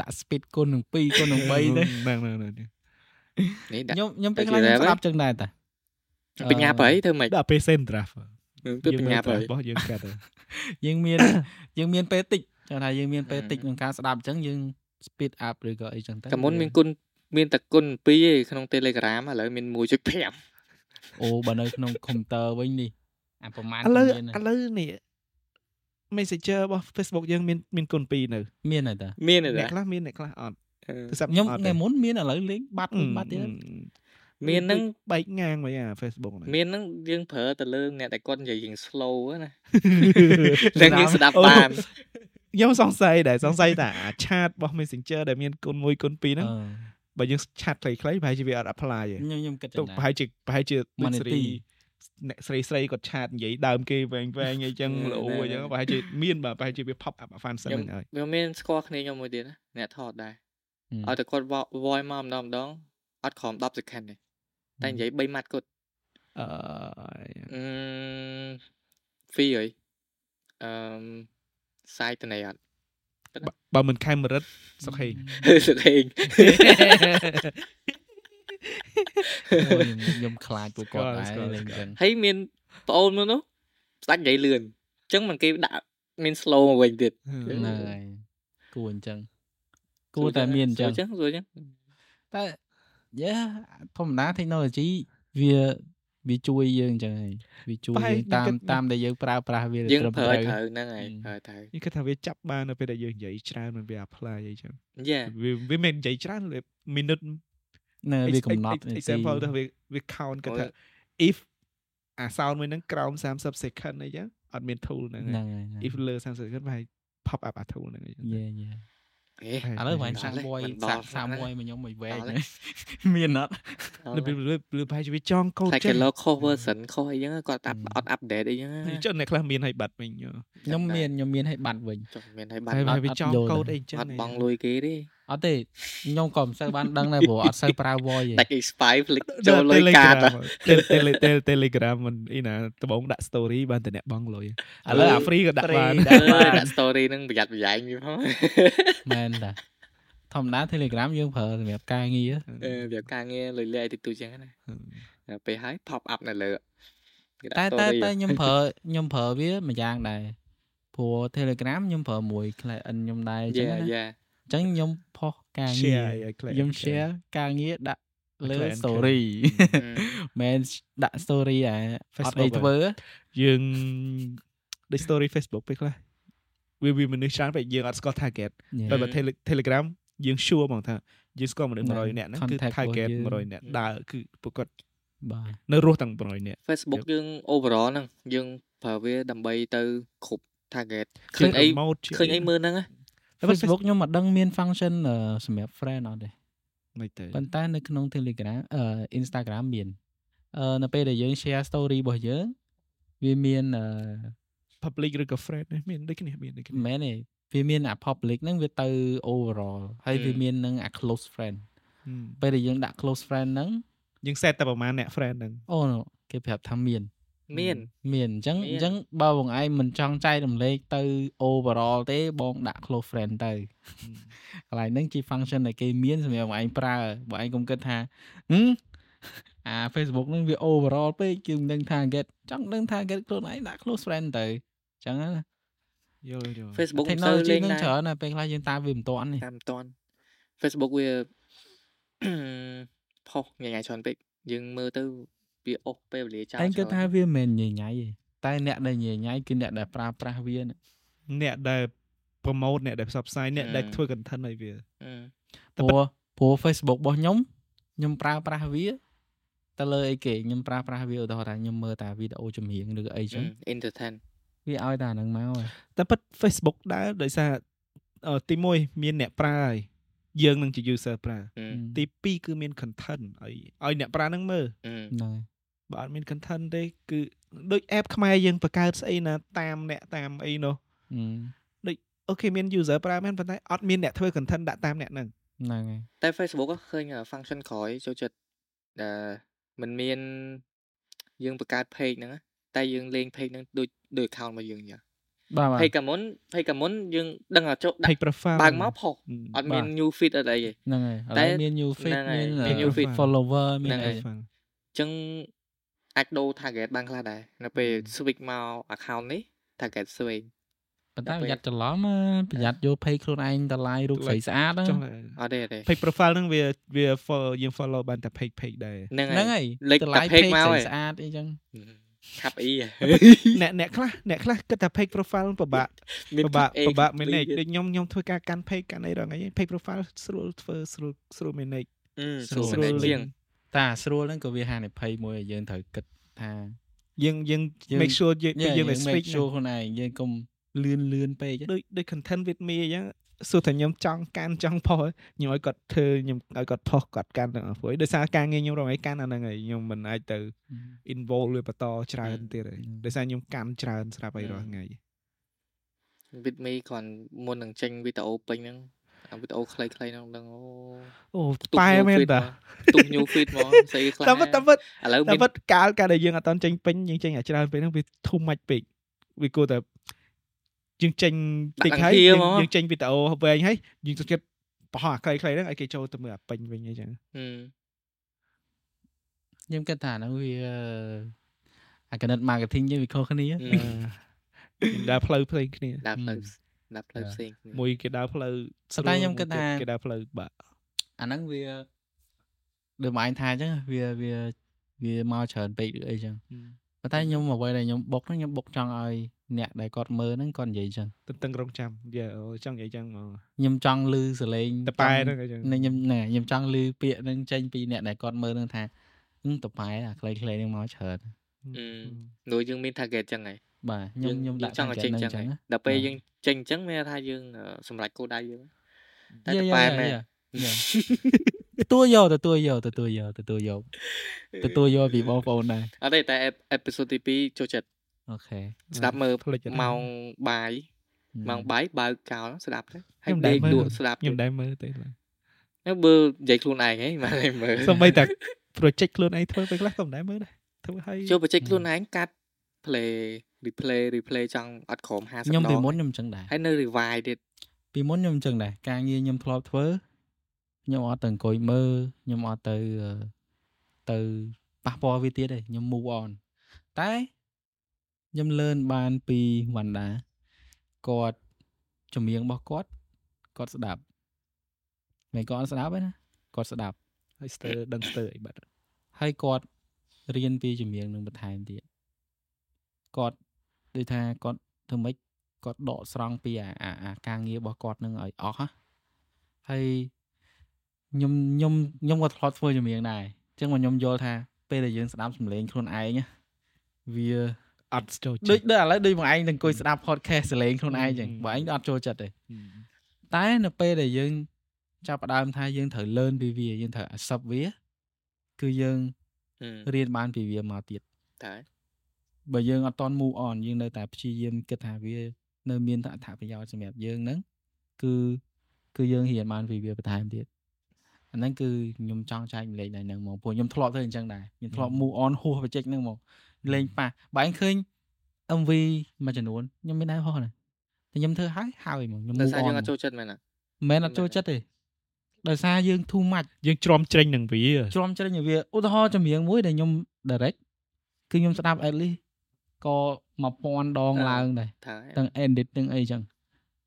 ដាក់ speed គុណនឹង2គុណនឹង3ទៅហ្នឹងហ្នឹងហ្នឹងនេះដាក់ខ្ញុំខ្ញុំពេលតែខ្លះជាខ្ញុំ rap ស្ដាប់ចឹងដែរតាបញ្ញាប្រៃធ្វើម៉េចដាក់ពេល send draft ទៅបញ្ញាប្រៃរបស់យើងកាត់ទៅយើងមានយើងមានពេលតិចចង់ថាយើងមានពេលតិចក្នុងការស្ដាប់អញ្ចឹងយើង speed up ឬក៏អីចឹងទៅតែមុនមានគុណមានតែគុណ2ឯងក្នុង Telegram ឥឡូវមាន1.5អូបើនៅក្នុង computer វិញនេះអាប្រហែលឥឡូវមានឥឡូវនេះ Messenger របស់ Facebook យើងមានមានគុណ2នៅមានហើយតាមានទេអ្នកខ្លះមានអ្នកខ្លះអត់ទូរស័ព្ទខ្ញុំអត់ថ្ងៃមុនមានឥឡូវលេងបាត់វិញបាត់ទៀតអឺមានហ្នឹងបែកងាងមកអា Facebook ហ្នឹងមានហ្នឹងយើងប្រើទៅលើអ្នកដែលគាត់និយាយយើង slow ហ្នឹងណាទាំងយើងស្ដាប់បានខ្ញុំសង្ស័យដែរសង្ស័យថាអាឆាតរបស់ Messenger ដែលមានគុណ1គុណ2ហ្នឹងអឺបើយើងឆាតខ្លីៗប្រហែលជាវាអត់ apply ទេខ្ញុំខ្ញុំគិតទៅចឹងប្រហែលជាប្រហែលជាដូចមួយនាស្រីទី អ្នកស្រីស្រីគាត់ឆាតនិយាយដើមគេវែងវែងអីចឹងអឺលោណែអញ្ចឹងប្រហែលជាមានបាទប្រហែលជាវា pop up អា function ខ្ញុំហ្នឹងហើយវាមានស្គាល់គ្នាខ្ញុំមួយទៀតណាអ្នកថតដែរហឹមឲ្យតែគាត់ vo- voice មកម្ដងម្ដងអត់ក្រោម10 second ទេតែនិយាយ3ម៉ាត់គាត់អឺអឺហ្វីហើយអឺសាយតណៃអត់បើបើមិនខែមរិតសុខហេងសឹកហេងអូ ខ្ញុំខ្ញុំខ្លាចពួកគាត់ដែរស្គាល់លេងស្គាល់ចឹងហើយមានប្អូនមួយនោះស្ដាច់និយាយលឿនអញ្ចឹងមិនគេដាក់មាន slow មកវិញទៀតហ្នឹងហើយគួរអញ្ចឹងគួរតែមានអញ្ចឹងអញ្ចឹងស្រួលអញ្ចឹងតែយ៉ាធម្មតា technology វាវាជួយយើងអញ្ចឹងហើយវាជួយប្រហែលយើងតាមខ្ញុំគិតតាមដែលយើងប្រើប្រាស់វាយើងត្រឹមប្រើត្រូវឲ្យត្រូវហ្នឹងហើយហឹមប្រើឲ្យត្រូវនេះគឺថាវាចាប់បាននៅពេលដែលយើងនិយាយច្រើនមិនវា apply អីចឹងយ៉ាវាវាមិននិយាយច្រើនវា minute នៅវាកំណត់ ex- example ទៅវាវា count គាត់ថា if អា sound មួយហ្នឹងក្រោម30 second អីចឹងអត់មាន tool ហ្នឹងហ្នឹងហើយហើយ if លើ30 second ប្រហែល pop up អា tool ហ្នឹងអីចឹងយេយេអេហេឥឡូវបាញ់ដល់សាំហើយមួយមិនដល់សាំហ្មងសាំហ្នឹងមួយមកខ្ញុំមិនវែកដល់ហើយមានអត់លើលើលើប្រហែលជាវាចងកូដតែចេគេះលោកខុស version ខុសអីចឹងគាត់អាប់ហឹមអត់ update អីចឹងចុះអ្នកខ្លះមានឲ្យបាត់វិញយោខ្ញុំមានខ្ញុំមានឲ្យបាត់វិញចុះមានឲ្យបាត់ហើយអត់វាចងអត់យល់កូដទេអីចឹងអត់បងលុយគេទេ អត់ទេខ្ញុំក៏មិនសូវបានដឹងដែរព្រោះអត់សូវប្រើ voice ទេដាច់ expire ភ្លេចចូលលុយកាតហ៎ Telegram Telegram មិនអីណាដំបងដាក់ story បានតែអ្នកបងលុយឥឡូវអា free ក៏ដាក់បានដាក់បានដាក់ story ហ្នឹងប្រយ័ត្នប្រយែងវាផងមែនតាធម្មតា Telegram យើងប្រើសម្រាប់ការងារអឺវាការងារលុយលាយតិចតួចចឹងណាដល់ពេលហើយ pop up នៅលើគេដាក់តែតែ story តែខ្ញុំប្រើខ្ញុំប្រើវាមួយយ៉ាងដែរព្រោះ Telegram ខ្ញុំប្រើមួយ client ខ្ញុំដែរអញ្ចឹងយ៉ាណាយ៉ាអញ្ចឹងខ្ញុំផុសការងារ share ឲ្យ client ខ្ញុំ share ការងារដាក់លើ client story មែនដាក់ story អាអត់អី Facebook ធ្វើយើងដូច story Facebook ពេលខ្លះវាវាមនុស្សច្រើនពេកយើងអត់ស្គាល់ target តែបើ Tele- Telegram យើង sure ហ្មងថាយើងស្គាល់មនុស្សហ្នឹង100នាក់ហ្នឹងគឺ contact របស់ target យើង100នាក់ដើរគឺពួកគាត់បាទនៅរស់ទាំង100នាក់ Facebook យើង overall ហ្នឹងយើងប្រើវាដើម្បីទៅគ្រប់ target ឃើជាញអី promote ជាឃើញអីមើលហ្នឹងណាតែបើ Facebook ខ្ញុំមិនដឹងមាន function អឺសម្រាប់ friend អត់ទេមិនទេប៉ុន្តែនៅក្នុង Telegram អឺ Instagram មានអឺនៅពេលដែលយើង share story របស់យើងវាមានអឺ public ឬក៏ friend នេះមានដូចគ្នាមានដូចគ្នាមិនមែនទេវាមានអា public ហ្នឹងវាទៅ overall ហើយវាហឹមមាននឹងអា close friend ហឹមពេលដែលយើងដាក់ close friend ហ្នឹងយើង set តែប្រហែលអ្នក friend ហ្នឹងអូគេប្រាប់ថាមាន មានមានអញ្ចឹងមានអញ្ចឹងបើបងឯងមិនចង់ចែករំលែកទៅ overall ទេបងដាក់ close friend ទៅកន្លែងហ្នឹងជា function ដែលគេមានសម្រាប់បងឯងប្រើបងឯងកុំគិតថាហឹមអា Facebook ហ្នឹងវា overall ពេកគឺមិនដឹង target ចង់ដឹង target ខ្លួនឯងដាក់ close friend ទៅអញ្ចឹងណាយល់យល់ Facebook មិនសូវ technology លេងហ្នឹងដែរច្រើនណាស់ពេលខ្លះយើងតាមវាមិនទាន់ទេតាមមិនតាន់ Facebook វាផុសញ៉ៃញ៉ៃច្រើនពេកយើងមើលទៅ វាអស់ពេលវេលាចោលឯងគិតច្រើនថាវាមិនមែនញញ៉ៃទេតែអ្នកដែលញញ៉ៃគឺអ្នកដែលប្រើប្រាស់វាណាអ្នកដែល promote អ្នកដែលផ្សព្វផ្សាយអ្នកដែលហឹមធ្វើ content ឲ្យវាអឺតែព្រោះប៉ុតព្រោះ Facebook របស់ខ្ញុំខ្ញុំប្រើប្រាស់វាទៅលើអីគេខ្ញុំប្រើប្រាស់វាឧទាហរណ៍ថាខ្ញុំមើលតាវីដេអូចម្រៀងឬក៏អីចឹងអឺ entertain វាឲ្យតែអាហ្នឹងមកហើយតែពិត Facebook ដែរដោយសារអឺទី1មានអ្នកប្រើហើយយើងនឹងជា user ប្រើអឺទី2គឺមាន content ឲ្យឲ្យអ្នកប្រើនឹងមើលអឺហ្នឹងហើយ បើអត់មាន content ទេគឺដូច app ខ្មែរយើងបង្កើតស្អីណាតាមអ្នកតាមអីនោះហឹមអូខេមាន user ប្រើមែនប៉ុន្តែអត់មានអ្នកធ្វើ content ដាក់តាមអ្នកហ្នឹងហ្នឹងហើយតែ Facebook ឃើញ function ក្រោយចូលចិត្តដែលมันមានយើងបង្កើត page ហ្នឹងណាតែយើងលេង page ហ្នឹងដូចដូច account របស់យើងអញ្ចឹងបាទបាទ page កាមុន page កាមុនយើងដឹងថាចុះដាក់ page profile បើកមកផុសហឹមអត់មាន new feed អត់អីទេហ្នឹងហើយឥតែឡូវមាន new feed ហ្នឹងហើយមានមាន new feed follower មានហ្នឹងអីហើយ profile អញ្ចឹង អាចដូរ target បានខ្លះដែរនៅពេលហឹម switch មក account នេះ target switch ប៉ុន្តែដល់ពេលប្រយ័ត្នច្រឡំណាប្រយ័ត្នយក page ខ្លួនឯងទៅ live រូបស្រីស្អាតណាចុះអត់ទេអត់ទេ page profile ហ្នឹងវាវា follow យើង follow បានតែ page page ដែរហ្នឹងហ្នឹងហើយហើយលេខទៅតែ live page page មកស្រីហើយស្អាតអីចឹងខាប់អីអ្នកអ្នកខ្លះអ្នកខ្លះគិតថា page profile ពិបាកមានពិបាកអេពិបាក complete manage ទៀតដូចខ្ញុំខ្ញុំធ្វើការកាន់ page កាន់អីរងអី page profile ស្រួលធ្វើស្រួលស្រួល manage អឺស្រួលស្រួល manage ជាង តែអាស្រួលហ្នឹងក៏វាហានិភ័យមួយឲ្យយើងត្រូវគិតថាយើងយើងយើង make sure យើង Yeah, យើងយើងតែ make speak sure ខ្លួនឯងយើងកុំលឿនលឿនពេកដូចដូច content with me អញ្ចឹងសួរថាខ្ញុំចង់កាន់ចង់ផុសខ្ញុំឲ្យគាត់ធ្វើខ្ញុំឲ្យគាត់ផុសគាត់កាន់ទាំងអស់ព្រោះដោយសារការងារខ្ញុំរងឲ្យកាន់អាហ្នឹងហើយខ្ញុំមិនអាចទៅ involve លើបន្តច្រើនទៀតហើយដោយសារខ្ញុំកាន់ច្រើនស្រាប់ហើយរាល់ថ្ងៃ with me គ្រាន់មុននឹងចេញវីដេអូពេញហ្នឹង អាវីដេអូខ្លីៗហ្នឹងដឹងអូអូផ្ទុះប៉ែ new មែន feed តាមកផ្ទុះ new feed មកស្អីខ្លះតែពិតតែពិតឥឡូវតែមានពិតកាលកាលដែលយើងអត់តន់ចេញពេញយើងចេញអាច្រើនពេកហ្នឹងវា too much ពេកវាគួរតែយើងចេញតិចហើយយើងយើងចេញវីដេអូវែងហើយយើងទៅចិត្តបោះអាខ្លីៗហ្នឹងឲ្យគេចូលទៅមើលអាពេញវិញអញ្ចឹងហឹមខ្ញុំគិតថាហ្នឹងវាអាកណិត marketing យើងវាខុសគ្នាហឹមយើងដើរផ្លូវផ្សេងគ្នាដើរផ្លូវហឹម ដើរផ្លូវផ្សេងគ្នាមួយគេដើរផ្លូវប៉ុន្តែខ្ញុំគិតថាគេដើរផ្លូវបាក់អាហ្នឹងវាដូចមកឯងថាអញ្ចឹងវាវាវាមកច្រើនពេកឬអីចឹងប៉ុន្តែខ្ញុំអ្វីដែលខ្ញុំបុកហ្នឹងខ្ញុំបុកចង់ឲ្យអ្នកដែលគាត់មើលហ្នឹងគាត់និយាយចឹងទន្ទឹងរង់ចាំយេអូចង់និយាយចឹងហ្មងខ្ញុំចង់លឺសលេងតប៉ែចង់ហ្នឹងអញ្ចឹងនេះខ្ញុំណែខ្ញុំចង់លឺពាក្យហ្នឹងចេញពីអ្នកដែលគាត់មើលហ្នឹងថាហឹមតប៉ែអាខ្លីៗហ្នឹងមកច្រើនហឹមដូចយើងមាន target ចឹងហើយ បាទខ្ញុំខ្ញុំយើងដាក់ចង់ឲ្យចេញហ្នឹងចឹងចឹងហើយណាដល់ពេលបាទយើងចេញចឹងមានន័យថាយើងអឺសម្រេចគោលដៅយើងតែយ៉ាតយ៉ាប៉ែយ៉ាមែនយ៉ាទទួលយកទទួលយកទទួលយកទទួលយកទទួលយកពីបងប្អូនដែរអត់ទេតែ ep- episode ទី2ចូលចិត្តអូខេស្ដាប់មើលផ្លេចអត់ម៉ោងបាយម៉ោងបាយបើកកោស្ដាប់ទៅហើយខ្ញុំដេដែរកមើលលក់ស្ដាប់ខ្ញុំដែរមើលទេឡើយហើយបើនិយាយខ្លួនឯងហីមិនឲ្យមើលសូម្បីតែ project ខ្លួនឯងធ្វើពេលខ្លះក៏មិនដែរមើលដែរធ្វើឲ្យចូលបច្ចេកខ្លួនឯងកាត់ play replay replay ចង់អត់ក្រោម50ខ្ញុំពីដងមុនខ្ញុំអញ្ចឹងដែរហើយនៅ rewind ទៀតពីមុនខ្ញុំអញ្ចឹងដែរការងារខ្ញុំធ្លាប់ធ្វើខ្ញុំអត់ទៅអង្គុយមើលខ្ញុំអត់ទៅអឺទៅប៉ះពាល់វាទៀតទេខ្ញុំ move on តែខ្ញុំ learn បានពីវណ្ដាគាត់ចម្រៀងរបស់គាត់គាត់ស្ដាប់មិនគាត់អត់ស្ដាប់ទេណាគាត់ស្ដាប់ឲ្យស្ទើរដឹងស្ទើរអីបាត់ហើយគាត់រៀនពីចម្រៀងនឹងបន្ថែមទៀត គាត់ដូចថាគាត់ធ្វើម៉េចគាត់ដកស្រង់ពីអាអាអាការងាររបស់គាត់នឹងឲ្យអស់ណាហើយខ្ញុំខ្ញុំខ្ញុំក៏ធ្លាប់ធ្វើចម្រៀងដែរអញ្ចឹងមកខ្ញុំយល់ថាពេលដែលយើងស្ដាប់សម្លេងខ្លួនឯងណាវាអត់ចូលដូចចិត្តដូចឥឡូវដូចបងឯងទៅអង្គុយស្ដាប់ podcast សម្លេងខ្លួនឯងអញ្ចឹងហឹមបងឯងអត់ចូលចិត្តទេតែនៅពេលដែលយើងចាប់ផ្ដើមថាយើងត្រូវ learn ពីវាយើងត្រូវ accept វាគឺយើងហឹមរៀនបានពីវាមកទៀតតែ បើយើងអត់តន់ move on យើងនៅតែព្យាយាមគិតថាវា នៅមានអត្ថប្រយោជន៍សម្រាប់យើងហ្នឹងគឺគឺយើងរៀនបានពីវាបន្ថែមទៀតអាហ្នឹងគឺខ្ញុំចង់ចែកម្លែកដែរហ្នឹងមកព្រោះខ្ញុំធ្លាប់ធ្វើអញ្ចឹងដែរខ្ញុំធ្លាប់ move on ហួស project ហ្នឹងមកលេងប៉ះបើឯងឃើញ MV មួយចំនួនខ្ញុំមានដែរហោះណាតែខ្ញុំធ្វើហើយហើយហ្មកខ្ញុំដោយ move សារយើង on អត់ចូលចិត្តមែនណាមិនមែនអត់ចូលចិត្តទេដោយសារយើង too much យើងច្រំជ្រេញនឹងវាជ្រាំជ្រែងឲ្យវាឧទាហរណ៍ចម្រៀងមួយដែលខ្ញុំ direct គឺខ្ញុំស្ដាប់ at least ក៏1000ដងឡើងដែរថាទាំង edit ទាំងអីចឹង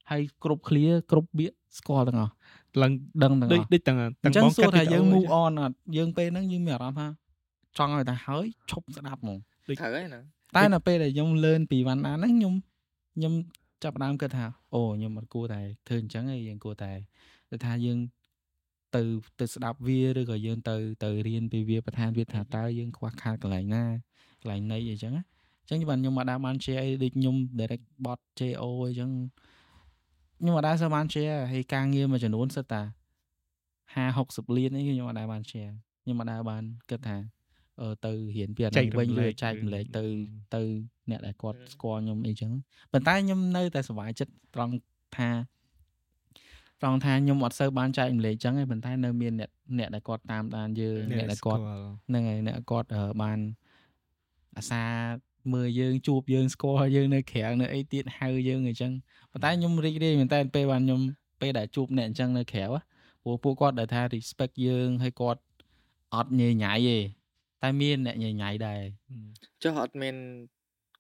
ហើយគ្រប់ clear គ្រប់ពាក្យស្គាល់ទាំងអស់ឡើងដឹងទាំងអដូចស់ដូចទាំងអទាំងញ្ចឹងបងសួរថាយើងវីដេអូ move on អត់យើងពេលហ្នឹងយើងមានអារម្មណ៍ថាចង់ឲ្យតែហើយឈប់ស្ដាប់ហ្មងត្រូវហើយណាតែនៅពេលដែលខ្ញុំ learn ពីវណ្ណាហ្នឹងខ្ញុំខ្ញុំចាប់ផ្ដើមគិតថាអូខ្ញុំអត់គួរតែធ្វើអញ្ចឹងទេយើងគួរតែទៅថាយើងទៅទៅស្ដាប់វាឬក៏យើងទៅទៅរៀនពីវាបន្ថែមទៀតថាតើយើងខ្វះខាតកន្លែងណាកន្លែងណីអីចឹងណា អញ្ចឹងបានខ្ញុំមកដើរបាន share អីដូចខ្ញុំ direct bot JO អីចឹងខ្ញុំមកដើរសើបាន share ហើយការងារមួយចំនួនសិតតា50 60លានអីខ្ញុំមកដើរបាន share ខ្ញុំមកដើរបានគិតថាអឺទៅរៀនពីអាចែនេះករំវិញលែឬកចែករំលែកទៅអឺទៅអ្នកដែលគាត់ស្គាល់ខ្ញុំអីចឹងប៉ុន្តែខ្ញុំនៅតែសប្បាយចិត្តត្រង់ថាត្រង់ថាខ្ញុំអត់សូវបានចែករំលែកចឹងទេប៉ុន្តែនៅមានអ្នកអ្នកដែលគាត់តាមដានយើងអ្នកដែលគាត់ហ្នឹងហើយអ្នកគាត់អឺបានអាសា មើលយើងជួបយើងស្គាល់យើងនៅក្រៅនៅអីទៀតហៅយើងអញ្ចឹងប៉ុន្តែខ្ញុំរីករាយមែនតើពេលបានខ្ញុំពេលដែលជួបអ្នកអញ្ចឹងនៅក្រៅណាព្រោះពួកគាត់ដែលថា respect យើងហើយគាត់អត់ញញញ៉ៃទេតែមានអ្នកញញញ៉ៃដែរចុះអត់មាន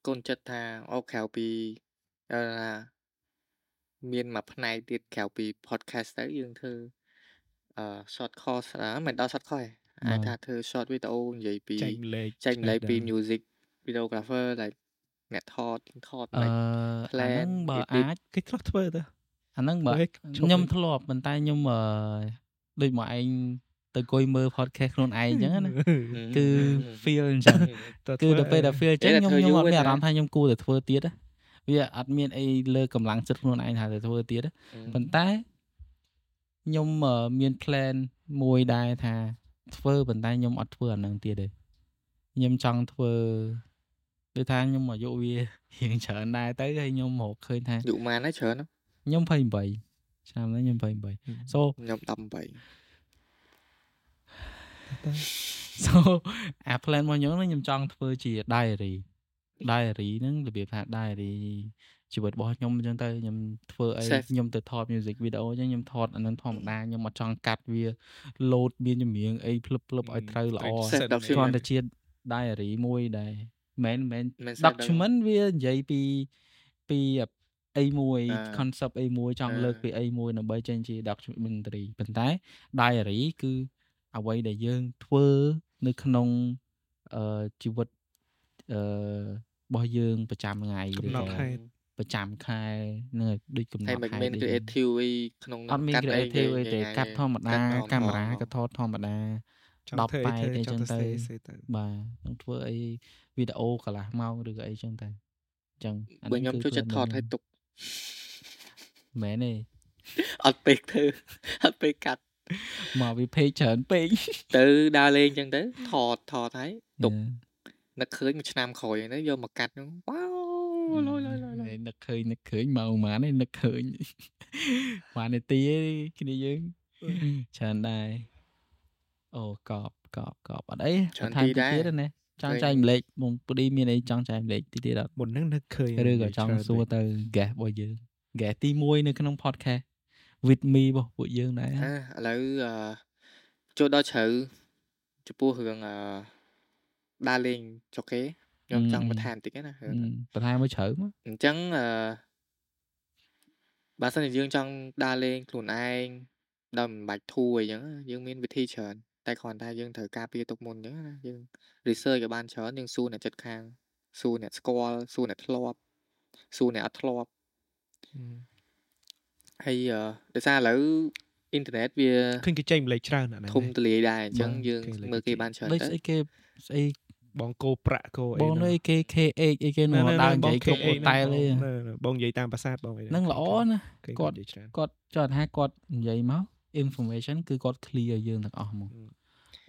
កូនចិត្តថាអូក្រៅពីអឺមានមួយផ្នែកទៀតក្រៅពី podcast ទៅយើងធ្វើអឺ short course អឺមិនដល់ short course ទេអាចថាធ្វើ short video និយាយពីចែកម្លែកចែកម្លែកពី music videographer like អ្នកថតថតអឺ like អា plan ហ្នឹងបើ edit អាចគេខ្លះធ្វើទៅអាហ្នឹងបើហេតុឈប់ខ្ញុំវិញធ្លាប់ប៉ុន្តែខ្ញុំអឺដូចមកឯងទៅអង្គុយមើល podcast ខ្លួនឯងអញ្ចឹងណាគឺ Ừ. feel អញ្ចឹងទៅគឺធ្វើដល់ពេលដែល feel អញ្ចឹងតែខ្ញុំធ្វើខ្ញុំយូរអត់មានណាអារម្មណ៍ថាខ្ញុំគួរតែធ្វើទៀតណាវាអត់មានអីលើកម្លាំងចិត្តខ្លួនឯងថាទៅធ្វើទៀតណាប៉ុន្តែខ្ញុំអឺមាន plan មួយដែរថាធ្វើប៉ុន្តែខ្ញុំអត់ធ្វើអានឹងទៀតទេខ្ញុំចង់ធ្វើ ដូចថាខ្ញុំអាយុវារៀងច្រើនដែរទៅហើយខ្ញុំរកឃើញថាយុម៉ានណាច្រើនណាខ្ញុំ28ឆ្នាំនេះខ្ញុំ28 so ខ្ញុំ18 so អា plan របស់ខ្ញុំហ្នឹងខ្ញុំចង់ធ្វើជា diary diary ហ្នឹងរបៀបថា diary ជីវិតរបស់ខ្ញុំអញ្ចឹងទៅខ្ញុំធ្វើអី Safe ខ្ញុំទៅថត music video អញ្ចឹងខ្ញុំថតអានឹងធម្មតាខ្ញុំអត់ចង់កាត់វា load មានចម្រៀងអីភ្លឹបភ្លឹបឲ្យត្រូវល្អ Set គ្រាន់ document តែជា diary មួយដែរ មិនមែនមិន set document វានិយាយពីពីអីមួយអា concept អីមួយចង់លើកអាពីអីមួយដើម្បីចេញជា documentary ប៉ុន្តែ diary គឺអ្វីដែលយើងធ្វើនៅក្នុងអឺជីវិតអឺរបស់យើងប្រចាំថ្ងៃកំណត់ឬក៏ហេតុប្រចាំខែនឹងដូចកំណហើយត់មិនខែមែនដូច creative អីក្នុងអត់មានកាត់អី creative អីទេយ៉ាងកាត់ធម្មតាកាត់កាមេរ៉ាធម្មតាក៏ថតធម្មតាចង់ធ្វើអី 10ធ្វើអីចង់ចឹទៅងទៅសេសេទៅបាទខ្ញុំធ្វើអីវីដេអូកន្លះម៉ោងឬក៏អីចឹងទៅអញ្ចឹងអាបើហ្នឹងខ្ញុំគឺចូលចិត្តថ plan តឲ្យទុកមែនទេអត់ពេកធ្វើអត់ពេកកាត់មកវា page ច្រើនពេកទៅដើរលេងចឹងទៅថតថតហើយទុកណានឹកឃើញមួយឆ្នាំក្រោយហ្នឹងទៅយកមកកាត់ហ្នឹងវ៉ាវលយលយលយលយនឹកឃើញនឹកឃើញមកម៉ានឯងនឹកឃើញម៉ាននាទីឯងគ្នាយើងច្រើនដែរ អូកប់កប់កប់អត់អីច្រើនបន្ថែមទីតិចដែរទៀតទេណាចង់ឃើញចែកម្លេចបងពូឌីមានអីចង់ចែកម្លេចតិចទៀតអត់មុនហ្នឹងនឹកឃើញឬក៏ចង់សួរទៅ guest របស់យើង guest ទី1នៅក្នុង podcast with me របស់ពួកយើងដែរអើឥឡូវអឺចូលដល់ជ្រៅចំពោះរឿងអឺដើរលេងចុកគេខ្ញុំចង់បន្ថែមតិចណារឿងហ្នឹងបន្ថែមមួយជ្រៅមកអញ្ចឹងអឺបើសិនជាយើងចង់ដើរលេងខ្លួនឯងដោយមិនបាច់ធូរអីចឹងណាយើងមានវិធីច្រើន តែគ្រាន់តែយើងត្រូវការពារទុកមុនអញ្ចឹងណាយើង research ឲ្យបានច្រើនយើងសួរអ្នកចិត្តខាងសួរអ្នកស្គាល់សួរអ្នកធ្លាប់សួរអ្នកអត់ធ្លាប់ហើយអឺដោយសារឥឡូវអ៊ីនធឺណិតវាឃើញគេចែកម្លេចច្រើនអាហ្នឹងធំទលាយដែរអញ្ចឹងបាទយើងគេលេងមើលគេគេបានច្រើនដូចទៅស្អីគេស្អីបងគោប្រាក់គោអីបងនៅគេ KH អីគេនោះដើរនិយាយគ្រប់អូតែលទេបងនិយាយតាមប្រាសាទបងអីនឹងល្អណាគេគាត់និយាយច្រើនគាត់ចង់ថាគាត់និយាយមក information គឺគាត់ clear យើងទាំងអស់ហ្មងហឹម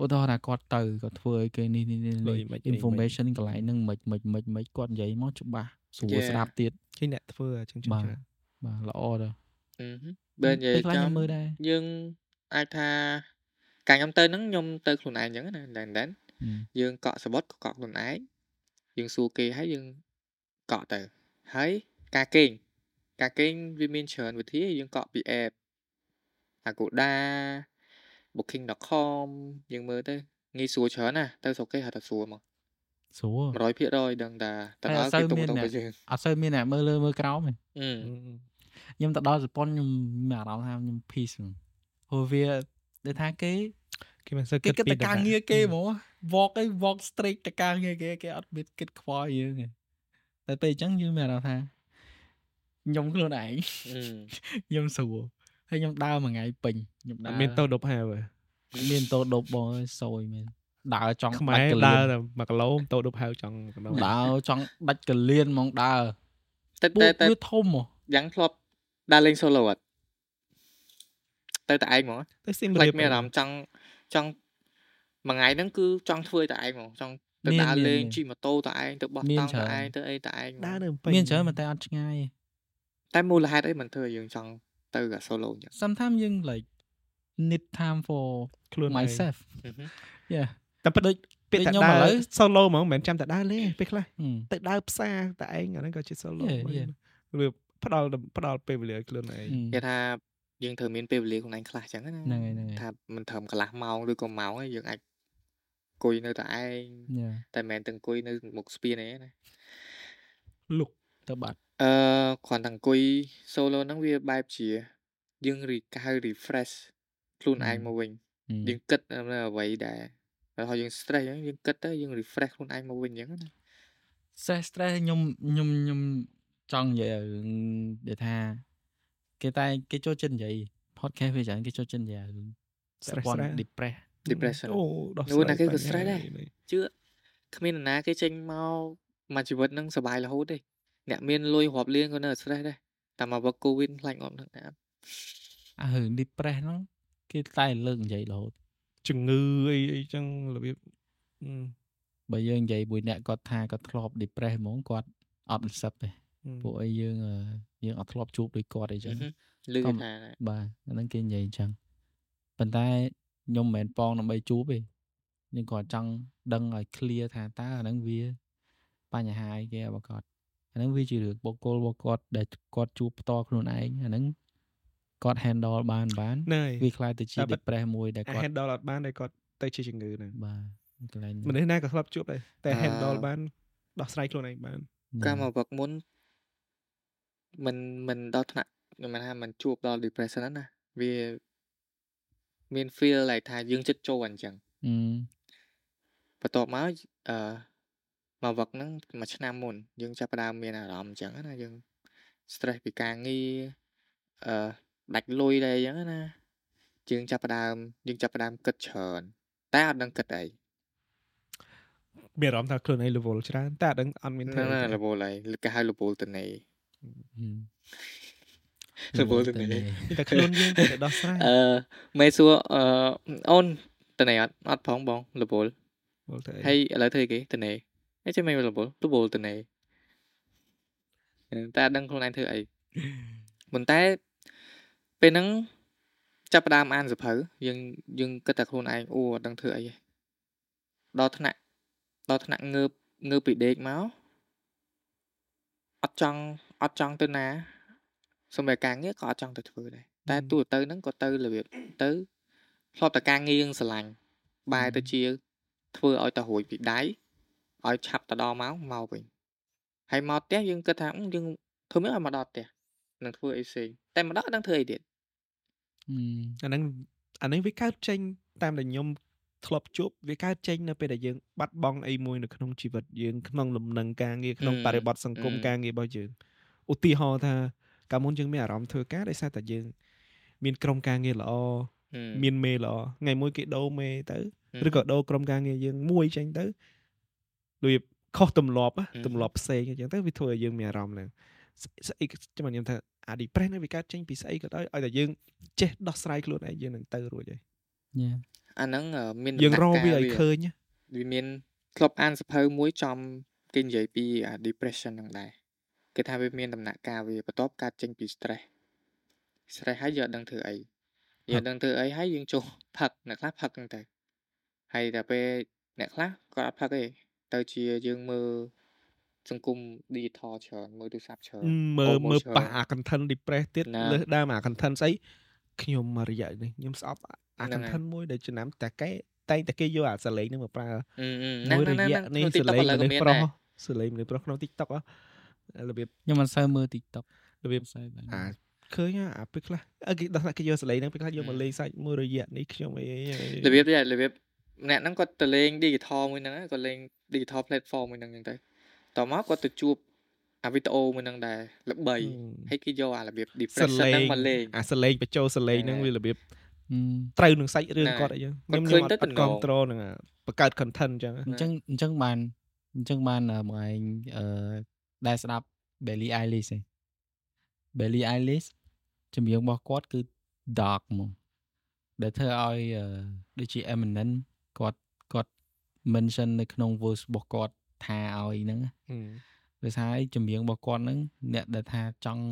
ឧទាហរណ៍ថាគាត់ទៅគាត់ធ្វើឲ្យគេនេះនេះនេះធ្វើនេះអីមិនអីមិន information កន្លែងហ្នឹងមិនមិនមិនមិនគាត់និយាយមកច្បាស់ស្រួល Yeah. ស្ដាប់ទៀតឃើញអ្នកធ្វើអញ្ចឹងច្រើនបាទច្រើនបាទល្អទៅអឺហឹមបើនិយាយពេលខ្លះចំខ្ញុំមើលដែរយើងអាចថាកាលខ្ញុំទៅហ្នឹងខ្ញុំទៅខ្លួនឯងអញ្ចឹងណាដែនដែនហឹមយើងកក់សបុតក៏កក់ខ្លួនឯងយើងសួរគេហើយយើងកក់ទៅហើយការគេងការគេងវាមានច្រើនវិធីយើងកក់ពី app Agoda booking.com យើងមើលទៅងាយស្រួលច្រើនណាទៅស្រុកគេហៅថាស្រួលមកស្រួល100%ដឹងថាទៅហើយដល់អត់សូគេវទុកមានទៅអ្នកឲ្យយើងអត់សូវមានអ្នកមើលលើមើលក្រោមទេអឺខ្ញុំទៅដល់ជប៉ុនខ្ញុំមានអារម្មណ៍ថាខ្ញុំ peace ហ្មងព្រោះវាដូចថាគេគេមិនសូវគេគិតគិតពីតែការងារគេហ្មង walk អី walk straight តែការងារគេគេអត់មានគិតខ្វល់យើងទេតែពេលអញ្ចឹងយើងមានអារម្មណ៍ថាខ្ញុំខ្លួនឯងអឺខ្ញុំស្រួល ហើយខ្ញុំដើរមួយថ្ងៃពេញខ្ញុំអដើរត់មានតោដប់ហាវមានតោដប់បងអើយសយមែនដើរចង់ខ្មែរដាច់កលៀដើរនតែ1គីឡូតោដប់ហាវចង់កណ្ដោដើរចង់ដាច់កលៀនហ្មងដើរតែពួកតែតែវាធំហ៎យ៉ាងធ្លាប់ដើរលេង solo អត់ទៅតែឯងហ្មងទៅស៊ីមខ្លារៀចបមានអារម្មណ៍ចង់ចង់មួយថ្ងៃហ្នឹងគឺចង់ធ្វើតែឯងហ្មងចង់ទៅដើរលេងជិះម៉ូតូតែឯងទៅបោះតង់តែឯងទៅអីតែឯងហ្មងដើរនៅមានច្រើនប៉ុន្តែអត់ឆ្ងាយទេតែមូលហេតុអីមិនធ្វើឲ្យយើងចង់ ទៅអា solo អញ្ចឹង sometimes យើង like need time for ខ្លួនឯង myself អឺហឹម yeah តែប៉ិតដូចពេលដូចតែខ្ញុំដើឥឡូរវ solo ហ្មងមិនមែនចាំតែដើរលេងពេលខ្លះហឹមទៅដើរផ្សារតែឯងអាហ្នឹងក៏ជា solo Yeah, yeah. វាផ្ដល់ផ្ដល់ពេលវេលាឲ្យខ្លួនឯងគេថាយើងត្រូវមានពេលវេលាខ្លួនឯងខ្លះអញ្ចឹងណាហ្នឹងហើយហ្នឹងហើយថាមិនត្រឹមកន្លះម៉ោងឬក៏ម៉ោងឯងយើងអាចអង្គុយនៅតែឯង yeah តែមិនមែនទៅអង្គុយនៅមុខស្ពានអីណាលុកទៅបាត់ អឺគ្រាន់តែអង្គុយ solo ហ្នឹងវាបែបជាយើងរីកៅ refresh ខ្លួនឯងមកវិញហឹមយើងគិតនៅអ្វីដែលបើថាយើង stress អញ្ចឹងយើងគិតទៅយើង refresh ខ្លួនឯងមកវិញអញ្ចឹងណា stress stress ខ្ញុំខ្ញុំខ្ញុំចង់និយាយឲ្យរឿងដែលថា គេតែគេចូលចិត្តនិយាយ podcast វាច្រើនគេចូលចិត្តនិយាយរឿង stress ពាក់ព័ន្ធ stress depress depression អូដោះនោះណាគេក៏បញ្ហា stress ដែរនេះជឿគ្មាននរណាគេចេញមកមួយជីវិតនឹងសុបាយរហូតទេ អ្នកមានលុយរាប់លានក៏នៅតែ stress ដែរតែមកវឹក covid ខ្លាញ់អត់នឹងអាប់អារឿង depress ហ្នឹងគេតែលើកនិយាយរហូតជំងឺអីអីចឹងរបៀបអឺបើយើងនិយាយមួយអ្នកគាត់ថាគាត់ធ្លាប់ depress ហ្មងគាត់អត់និស្សិតទេអឺពួកអីយើងអឺយើងអត់ធ្លាប់ជួបដូចគាត់អីចឹងលឺក៏គេថាដែរបាទអាហ្នឹងគេនិយាយអញ្ចឹងប៉ុន្តែខ្ញុំមិនមែនប៉ងដើម្បីជួបទេខ្ញុំគាត់ចង់ដឹងឲ្យ clear ថាតើអាហ្នឹងវា បញ្ហាអីគេរបស់គាត់ អាហ្នឹងវាជារឿងបុគ្គលរបស់គាត់ដែលគាត់ជួបផ្ទាល់ខ្លួនឯងអាហ្នឹងគាត់ handle បានបានណែវាខ្លាយទៅជាតែប៉ុត depress មួយដែលអាគាត់ handle អត់បានតែគាត់ទៅជាជំងឺហ្នឹងបាទកន្លែងហ្នឹងមនុស្សណាក៏ធ្លាប់ជួបដែរតែអឺ handle បានដោះស្រាយខ្លួនឯងបានកាលមកវឹកមុនមិនមិនដល់ថ្នាក់ខ្ញុំមិនថាមិនជួបដល់ depression ហ្នឹងណាវាមាន feel like ថាយើងចិត្តចូលអញ្ចឹងអឺបន្ទាប់មកអឺ មកវឹកហ្នឹងមួយឆ្នាំមុន យើងចាប់ផ្ដើមមានអារម្មណ៍អញ្ចឹងណាយើង stress ពីការងារអឺដាច់លុយដែរអញ្ចឹងណាយើងចាប់ផ្ដើមយើងចាប់ផ្ដើមគិតច្រើន តែអត់ដឹងគិតអីមានអារម្មណ៍ថាខ្លួនឯង level ច្រើនតែអត់ដឹងអត់មានហ្នឹងធ្វើណាអីទេ level ហើយគេហៅ level តនេហឹម level តនេមានតែខ្លួនយើងតែដោះស្រាយអឺមេសួរអឺអូនតនេអត់អត់ផងបង level មើលទៅអីហើយឥឡូវធ្វើអីគេតនេ អីចេះមិន level level តនេតែអត់ដឹងខ្លួនឯងធ្វើអីប៉ុន្តែពេលហ្នឹងចាប់ផ្ដើមអានសភៅយើងយើងគិតតែខ្លួនឯងអូអត់ដឹងធ្វើអីទេដល់ថ្នាក់ដល់ថ្នាក់ងើបងើបពីដេកមកអត់ចង់អត់ចង់ទៅណាសំបីការងារក៏អត់ចង់ទៅធ្វើដែរតែទូទៅហ្នឹងក៏ទៅរបៀបទៅធ្លាប់តែការងារយើងស្រឡាញ់បែរទៅជាធ្វើឲ្យតែរួចពីដៃ ឲ្យឆាប់ទៅដល់មកមកវិញហើយមកផ្ទះយើងគិតថាអឺយើងធ្វើមិនឲ្យមកដល់ផ្ទះនឹងធ្វើអីផ្សេងតែមកដល់អត់ដឹងធ្វើអីទៀតអាហ្នឹងអាហ្នឹងវាកើតចេញតាមដែលខ្ញុំធ្លាប់ជួបវាកើតចេញនៅពេលដែលយើងបាត់បង់អីមួយនៅក្នុងជីវិតយើងក្នុងលំនឹងការងារក្នុងអឺបរិបទសង្គមអឺការងាររបស់យើងឧទាហរណ៍ថាកាលមុនយើងមានអារម្មណ៍ធ្វើការដោយសារតែយើង មានក្រុមការងារល្អហឹមមានមេល្អថ្ងៃមួយគេដូរមេទៅហឹមឬក៏ដូរក្រុមការងារយើងមួយចេញទៅ ដូចខុសទម្លាប់ណាហឹមទម្លាប់ផ្សេងអញ្ចឹងទៅវាធ្វើឲ្យយើងមានអារម្មណ៍ហ្នឹងស្ស្អីចាំខ្ញុំថាអា depress ហ្នឹងវាកើតចេញពីស្អីក៏ដោយឲ្យតែយើងចេះដោះស្រាយខ្លួនឯងយើងនឹងទៅរួចហើយញ៉ាអាហ្នឹងអឺមានយើងដំរណាក់វាកាលឲ្យឃើញណាវាមានធ្លាប់អានសភៅមួយចំគេនិយាយពីអា depression ហ្នឹងដែរគេថាវាមានដំណាក់កាលវាបន្ទាប់កើតចេញពី stress stress ហើយយើងអត់ដឹងធ្វើអីយើងអត់ដឹងធ្វើអីហើយយើងចូលផឹកអ្នកខ្លះផឹកហ្នឹងទៅហើយតែពេលអ្នកខ្លះគាត់អត់ផឹកទេ ទៅជាយើងមើលសង្គម digital ច្រើនមើលទូរស័ព្ទច្រើនមើលអូមើលច្រើនប៉ះអា content depress ទៀតណាលើសដើមអា content ស្អីខ្ញុំមករយៈនេះខ្ញុំស្អប់អាហ្នឹងហើយ content មួយដែលចំណាំតែគេតែងតែគេយកអាសលេងហ្នឹងមកប្រើអឺអឺមួយរហ្នឹងយៈហ្នឹងនេះក្នុងសលេង TikTok ឥឡូវមនុក៏ស្សមានប្រុដែរសសលេងមនុស្សប្រុសក្នុង TikTok ហ៎របៀបខ្ញុំមិនសូវមើល TikTok របៀបសូវបានអាឃើញហ่ะអាពេលខ្លះអឺគេដោះថាគេយកសលេងហ្នឹងពេលខ្លះយកមកលេងសាច់មួយរយៈនេះខ្ញុំអីអីអីរបៀបដែររបៀប អ្នកហ្នឹងគាត់ទៅលេង digital មួយហ្នឹងគាត់លេង digital platform មួយហ្នឹងអញ្ចឹងទៅតមកគាត់ទៅជួបអាវីដេអូមួយហ្នឹងដែរល្បីហើយគេយកអារបៀបស depression លេហ្នឹងងមកលេងអាសលេងបញ្ចូលសលេងហ្នឹងហ្នឹងហើយវារបៀបអឺត្រូវនឹងសាច់រឿងហ្នឹងគាត់អីចឹងគាត់ខ្ញុំឃើខ្ញុំញអត់ទៅអត់ទំនងគ្រប់ត្រូលនឹងអាបង្កើត content ចឹងអញ្ចឹងអញ្ចឹងបានអញ្ចឹងបានអឺមកឯងអឺដែលស្ដាប់ Belly Eilish ឯង Belly Eilish ចម្រៀងរបស់គាត់គឺ dark ហ្មងដែលធ្វើឲ្យអឺដូចជា Eminem គាត់គាត់ mention នៅក្នុង verse របស់គាត់ថាឲ្យហ្នឹងណាហឹមដោយសារឯចម្រៀងរបស់គាត់ហ្នឹងអ្នកដែលថាចង់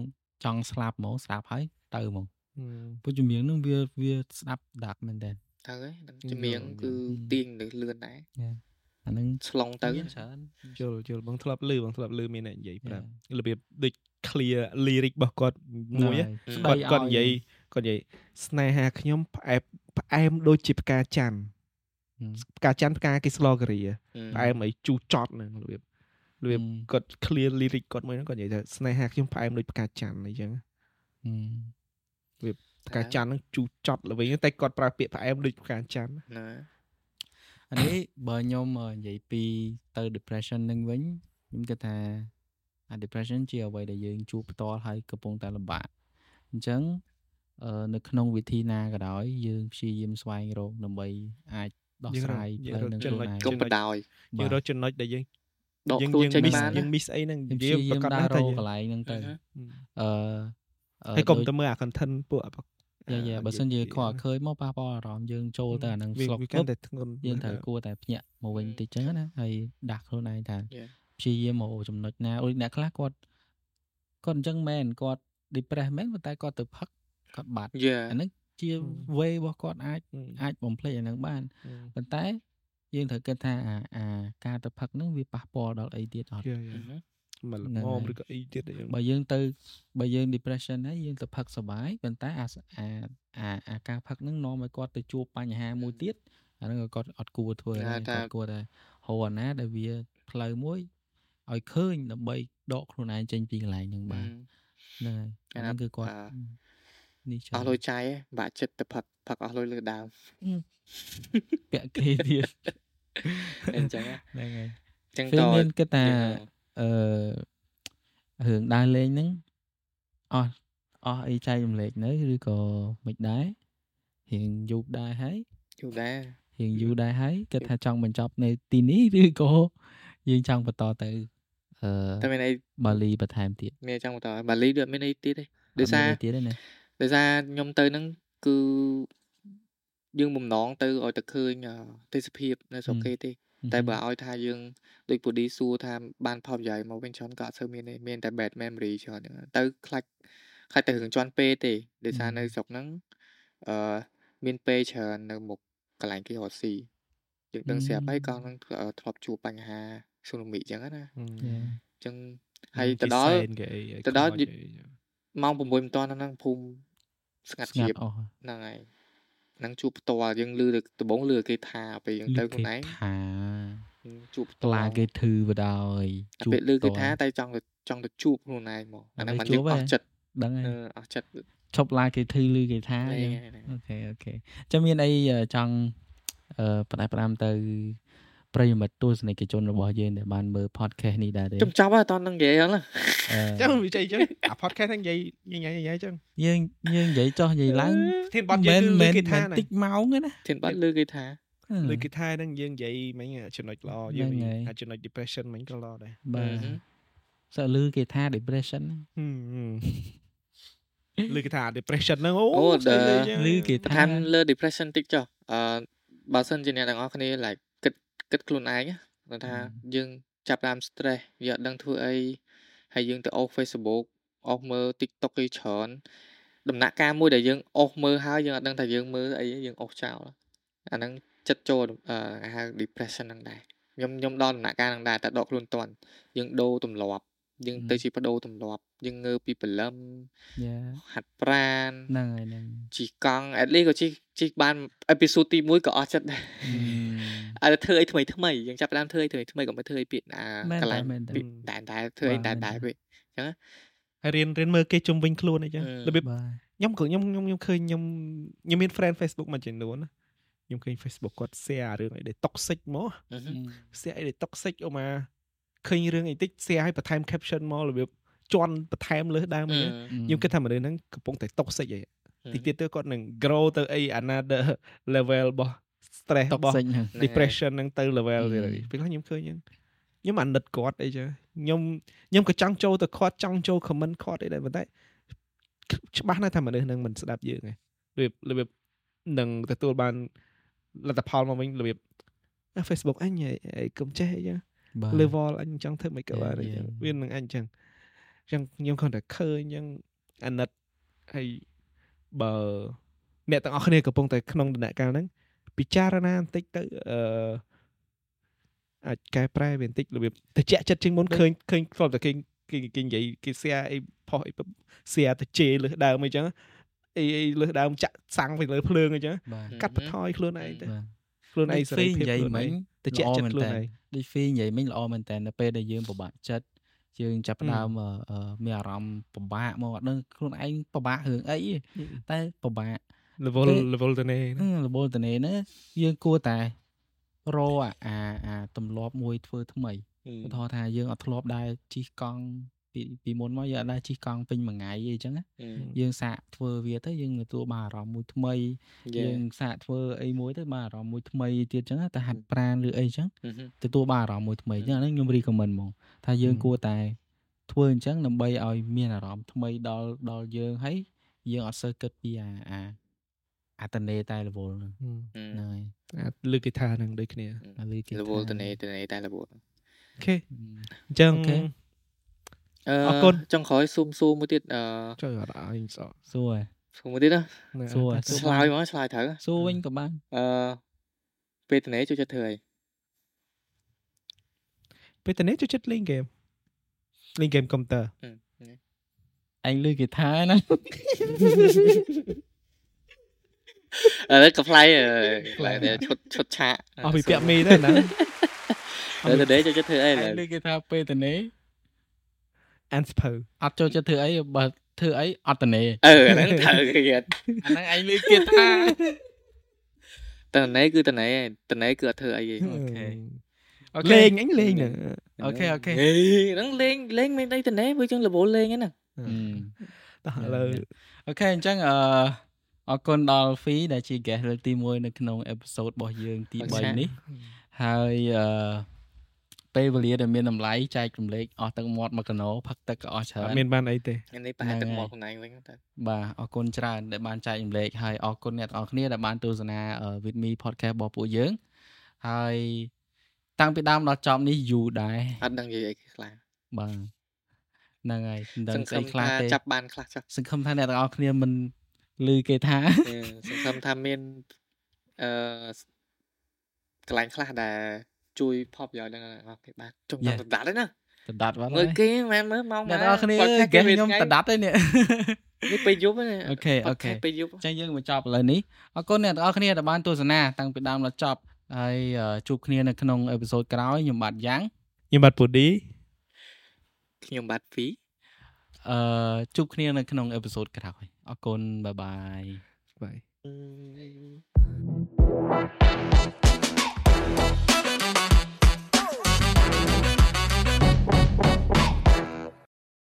ចង់ស្លាប់ហ្មងស្លាប់ហើយទៅហ្មងហឹមព្រោះចម្រៀងហ្នឹងវាវាស្ដាប់ dark មែនតើទៅហើយហ្នឹងយល់ចម្រៀងយល់គឺយល់ទាញទៅលឿនដែរអាហ្នឹងឆ្លងទៅមានច្រើនយល់យល់បងធ្លាប់លឺបងធ្លាប់លឺមានអ្នកនិយាយប្រាប់ Yeah. របៀបដូច clear lyric របស់គាត់មួយហ៎ស្គាត់ដីគាត់ឲ្យនិយាយគាត់និយាយស្នេហាខ្ញុំផ្អែមផ្អែមដូចជាផ្កាច័ន្ទហឹម ផ្កាច័ន្ទផ្កាគេស្លការីអឺផ្អែមអីជូរចត់ហ្នឹងរបៀបរបៀបហឹមគាត់ clear lyric គាត់មួយហ្នឹងគាត់និយាយថាស្នេហាខ្ញុំផ្អែមដូចផ្កាច័ន្ទអីចឹងហឹមផ្កាច័ន្ទហ្នឹងជូរចត់ល្វិញតែគាត់ប្រើពាក្យផ្អែមដូចផ្កាច័ន្ទណាអានេះបើខ្ញុំអឺនិយាយពីទៅ depression នឹងវិញខ្ញុំគិតថាអា depression ជាអ្វីដែលយើងជួបផ្ទាល់ហើយកំពុងតែលំបាកអញ្ចឹងអឺនៅក្នុងវិធីណាក៏ដោយយើងព្យាយាមស្វែងរកដើម្បីអាច ដោះយើងរកស្រាយយើងផ្លូវរកនឹងចំណុខ្លួនចឯងកុំបដោយយើងរកចំណុចដែលយើងដកយើងខ្លួនយើងចេញ miss បានយើងណា miss អីហ្នឹងយើងព្និយាយាយយាប្រមកាសដើណារស់រថាកយើងកន្លែងហ្នឹងទៅអឺហឹអឺអឺហើយកុំដូចតែមើលអា content ពួកអាយ៉ាយ៉ាបើសិនជាខកឃើញមកប៉ះពាល់អារម្មណ៍យើងចូលទៅអាហ្នឹងវាស្លុកវាពឹកាន់បតែធ្ងន់យើងត្រូវគួរតែភ្ញាក់មកវិញតិចចឹងណាហើយដាក់ខ្លួនឯងថា Yeah. ព្យាយាមមកចំណុចណាដូចអ្នកខ្លះគាត់គាត់អញ្ចឹងមែនគាត់ depress មែនប៉ុន្តែគាត់ទៅផឹកគាត់បាត់យ៉ាអាហ្នឹង ជា way របស់គាត់អាចអាចបំភ្លេចអាហ្នឹងបានប៉ុន្តែយើងត្រូវគិតថាអាអាការទៅផឹកហ្នឹងវាប៉ះពាល់ដល់អីទៀតអត់យយមកលហ្នឹងមហើយឬក៏អីទៀតដែលយើងបើយើងទៅបើយើង depression ហើយយើងទៅផឹកសុបាយប៉ុន្តែអាសអាអាអាការផឹកហ្នឹងនាំឲ្យគាត់ទៅជួបបញ្ហាមួយទៀតអាហ្នឹងក៏គាត់អត់គួរធ្វើគេហៅដែរថាគាត់គួរតែហៅអាណាដែលវាផ្លូវមួយឲ្យឃើញដើម្បីដកខ្លួនឯងចេញពីកន្លែងហ្នឹងបានហ្នឹងហើយគេអាថាហ្នឹងគឺគាត់អឺ នេះចឹអស់លុយចាយឯងបាក់ចិត្តទៅផឹកផឹកអស់លុយលើដើមពាក់គេទៀតអញ្ចឹងណាហ្នឹងហើយអញ្ចឹងពេលតមានគិតថាយើងអឺរឿងដើរលេងហ្នឹងអស់អស់អីចែករំលែកនៅឬក៏មិនដែររៀងយូរដែរហើយយូរដែររៀងយូរដែរហើយគិតថាចង់បញ្ចប់នៅទីនេះឬក៏យើងចង់បន្តទៅអឺតែមានអីបាលីបន្ថែមទៀតមានអីចង់បន្តបាលីដូចអត់មានអីទៀតទេដោយសារអត់មានអីទៀតទេណា ដោយសារខ្ញុំទៅហ្នឹងគឺយើងបំណងទៅឲ្យតែឃើញអឺទេសភាពនៅស្រុកគេទេ តែបើឲ្យថាយើងដូចពូឌីសួរថាបានផលប្រយោជន៍មកវិញច្រើនក៏អត់សូវមានទេមានតែ bad memory ច្រើនហ្នឹងទៅខ្លាច់ខ្លាច់តែរឿងជន់ពេទេដោយសារនៅស្រុកហ្នឹងអឺមានពេច្រើននៅមុខកន្លែងគេរត់ស៊ីយើងដឹងស្រាប់ហើយកោះហ្នឹងអឺធ្លាប់ជួបបញ្ហាស៊ូណាមីអញ្ចឹងណាយ៉ាអញ្ចឹងហើយទៅដល់គេអីទៅដល់ខ្មោចអីម៉ោង6មិនតាន់ហ្នឹងភូមិ ស្ងាត់ស្ងាជាត់បអស់ហ្នឹងហើយហ្នឹងជួបផ្ទាល់យើងលឺតែដំបងលឺគេថាពេលយើងទៅខ្លួនឯងថាជួបផ្ខ្លាទាល់គេធឺបដោយអាពេលលឺគេថាផ្ទាល់តែចង់ទៅចង់ទៅជួបខ្លួនឯងមកអាហ្នឹងដើម្បីមិនយើងជួបអហ៎ស់ចិត្តដឹងហើយអឺអស់ចិត្តឈប់ឡាគេធឺឮគេថាលេអញ្ងចឹងហ្នឹងអូខេអូខេចាំមានអីអឺចង់អឺផ្ដាច់ផ្ដាំទៅ ប្រិយមិត្តទស្សនិកជនរបស់យើងដែលបានមើល podcast នេះដែរទេខ្ញុំចាប់ហើយអត់តន់នឹងនិយាយហ្នឹងណាអឺចឹងវាចេះចឹងអា podcast ហ្នឹងនិយាយញញញញចឹងយើងយើងនិយាយចោះនិយាយឡើងធានបត់យើងគឺលើគេថាតិចម៉ោងទេណាធានបាត់លឺគេថាលើគេថាហ្នឹងយើងនិយាយមិញចំណុចល្អយើងហ្នឹងហើយអាចចំណុច depression មិញក៏ល្អដែរបាទសើលឺគេថា depression ហឹមលើគេថា depression ហ្នឹងអូអូស្អីដើចឹងឮគេថាខាងលើ depression តិចចុះអឺបើសិនជាអ្នកទាំងអស់គ្នា like គិតគិតខ្លួនឯងណាគាត់ថាយើងចាប់ដើម stress យើងអត់ដឹងធ្វើអីហើយយើងទៅអូស Facebook អូសមើល TikTok គេច្រើនដំណាក់កាលមួយដែលយើងអូសមើលហើយយើងអត់ដឹងថាយើងមើលអីទេយើងអូសចោលអាហ្នឹងចិត្តចូលអឺគេហៅ depression ហ្នឹងដែរខ្ញុំខ្ញុំដល់ដំណាក់កាលហ្នឹងដែរតែដកខ្លួនតន់យើងដូរទម្លាប់យើងទៅជាបដូរទម្លាប់យើងងើពីព្រលឹមយ៉ាហាត់ប្រាណហ្នឹងហើយហ្នឹងជីកង់ at least ក៏ជីជីបានអេពីសូតទី1ក៏អស់ចិត្តដែរ អើធ្វើអីថ្មីថ្មីយើងចាប់ផ្ដើមធ្វើអីថ្មីថ្មីក៏មិនធ្វើអីពីអាមែនកន្លែងតែមែនតែពីតែតែធ្វើអីបាទតែមែនតែតែពេកហើយរៀនរៀនមើលគេជុំវិញខ្លួនអីចឹងអឺរបៀបបាទខ្ញុំក៏ខ្ញុំខ្ញុំខ្ញុំឃើញខ្ញុំខ្ញុំមាន friend Facebook មួយចំនួនណាខ្ញុំឃើញ Facebook គាត់ share រឿងអីដែល toxic មកអឺហឹម share អីដែល toxic អូម៉ាឃើញរឿងអីតិច share ឲ្យបន្ថែម caption មករបៀបជន់បន្ថែមលើសដើមអីចឹងខ្ញុំគិតថាមនុស្សហ្នឹងកំពុងតែ toxic អីតិចទៀតទៅគាត់នឹង grow ទៅអី another level របស់ stress តុករបស់សិចហ្នឹង depression ហ្នឹងទៅ level ទៀតហើយហឹមពេលខ្លះខ្ញុំឃើញហ្នឹងខ្ញុំអាណិតគាត់អីចឹងខ្ញុំខ្ញុំក៏ចង់ចូលទៅគាត់ចង់ចូល comment គាត់អីដែរប៉ុន្តែច្បាស់ណាស់ថាមនុស្សហ្នឹងមិនស្ដាប់យើងឯងរបៀបរបៀបនឹងទទួលបានលទ្ធផលមកវិញរបៀបអា Facebook អញហីអីកុំចេះអីចឹងបាទ level អញចង់ធ្វើមិនក៏បានអីចឹង Yeah, yeah. វានឹងអញចឹងចឹងខ្ញុំគ្រាន់តែឃើញចឹងអាណិតហើយបើអ្នកទាំងអស់គ្នាកំពុងតែក្នុងដំណាក់កាលហ្នឹង ពិចារណាបន្តិចទៅអឺអាចកែប្រែវាបន្តិចរបៀបតិចចិត្តជាងមុនឃើញឃើញធ្លាប់តែគេគេគេនិយាយគេ share អីផុសអី share ទៅជេរលើសដើមអីចឹងអីអីលើសដើមចាក់សាំងទៅលើភ្លើងអីចឹងបាទកាត់បន្ថយខ្លួនឯងទៅបាទខ្លួនឯងសេរីភាពនិយាយខ្លួនមិឯញងតិចចិត្តខ្លួនឯងដូច fee និយាយមិញល្អមែនតើនៅពេលដែលយើងពិបាកចិត្តយើងចាប់ផ្ដើមអឺអឺមានអារម្មណ៍ពិបាកមកអត់ដឹងខ្លួនឯងពិបាករឿងអីទេតែពិបាក level ពេល level ទៅនេះហឹមរបូលតនេណាយើងគួរតែរកអាអាអាទម្លាប់មួយធ្វើថ្មីឧទាហរណ៍ថាយើងអត់ធ្លាប់ដែរជិះកង់ពីពីមុនមកយើងអត់ដែរជិះកង់ពេញមួយថ្ងៃអីចឹងណា Ừ. យើងសាកធ្វើវាទៅយើងទទួលបានអារម្មណ៍មួយថ្មី Dạ. យើងសាកធ្វើអីមួយទៅបានអារម្មណ៍មួយថ្មីទៀតចឹងណាទៅហាត់ប្រាណឬអីចឹង Ừ hứ. ទទួលបានអារម្មណ៍មួយថ្មីចឹងអាហ្នឹងខ្ញុំ recommend ហ្មងថាយើងហឹមគួរតែធ្វើអញ្ចឹងដើម្បីឲ្យមានអារម្មណ៍ថ្មីដល់ដល់យើងហើយយើងអត់សូវគិតពីអាអា អាតនេតែ level ហ្នឹង Ừ. ហ្នឹងហើយអាចលើកគេថាហ្នឹងដូចគ្នាអាលឺគេ Level từ này từ này tại level អូខេអញ្ចឹងអូខេ Ờ, Ờ, con. trong khói xung xung một tiết ờ ចុយអត់ឲ្យសក់សួរ xung một tiết đó ណាសួរតែសួរ slide mà slide thử សួរវិញក៏បាន ờ về từ này cho cho thời ពេលតនេះចូលចិត្តលេងហ្គេមលេងហ្គេមកុំព្យូទ័រ ừ. អញលឺគេថាណា ờ đấy cặp fly ờ lại để chốt chốt chạ អស់ពីពាក់មីទៅណា ờ từ đấy cho cho thời ấy អញ là លឺគេថាពេលតនេអានសភៅអត់ចូលចិត្តធ្វើអីបើធ្វើអីអត់តនេ ờ nó thử cái gì អាហ្នឹងអញលឺគេថា từ này cứ từ này từ này cứ thử ấy gì អូខេលេងអញលេងណាអូខេអូខេ Ê, nó lên lên bên đây từ này với chân là bộ lên ấy nè អឺតោះឥឡូវអូខេអញ្ចឹងអឺ អរគុណដល់ Fee ដែលជា guest លើកទី1នៅក្នុង episode របស់យើងទីអរចា៎3នេះហើយអឺពេលវេលាដែលមានតម្លៃចែករំលែកអស់ទឹកមាត់មួយកណោផឹកទឹកក៏អស់ច្រើអនត់មានបានអីទេ anh ấy phải Này, từng này. một hôm nay với ta បាទអរគុណច្រើនដែលបានចែករំលែកហើយអរគុណអ្នកទាំងអស់គ្នាដែលបានទស្សនាអឺ With Me podcast របស់ពួកយើងហើយតាំងពីដើមដល់ចប់នេះយូរដែរ anh đang gì vậy là បាទហ្នឹងហើយមិនដឹង sân ស្អី khâm ខ្លះ tha ទេ chắp ban ខ្លះចុះសង្ឃឹមថាអ្នកទាំងអស់គ្នាមិន ឮគេថាអឺសង្ឃឹមថាមានអឺកន្លែងខ្លះដែលជួយផលប្រយោជន៍ដល់អ្នកនរគេបាទចុង Yeah. តាមដដាត់ហ្នឹងណាតដាត់បាត់មើលហើយគេមែនមើលមកអ្នកទាំងអស់គ្នាហ្គេមខ្ញុំតដាត់ទេនេះនេះពេលយប់ហ្នឹងអូខេអូខេពេលយប់អញ្ចឹងយើងមកចប់ឥឡូវនេះអរគុណអ្នកទាំងអស់គ្នាដែលបានទស្សនាតាំងពីដើមដល់ចប់ហើយអឺជួបគ្នានៅក្នុងអេពីសូតក្រោយខ្ញុំបាទយ៉ាងខ្ញុំបាទពូឌីខ្ញុំបាទហ្វីអឺជួបគ្នានៅក្នុងអេពីសូតក្រោយ អរគុណបាយបាយបាយ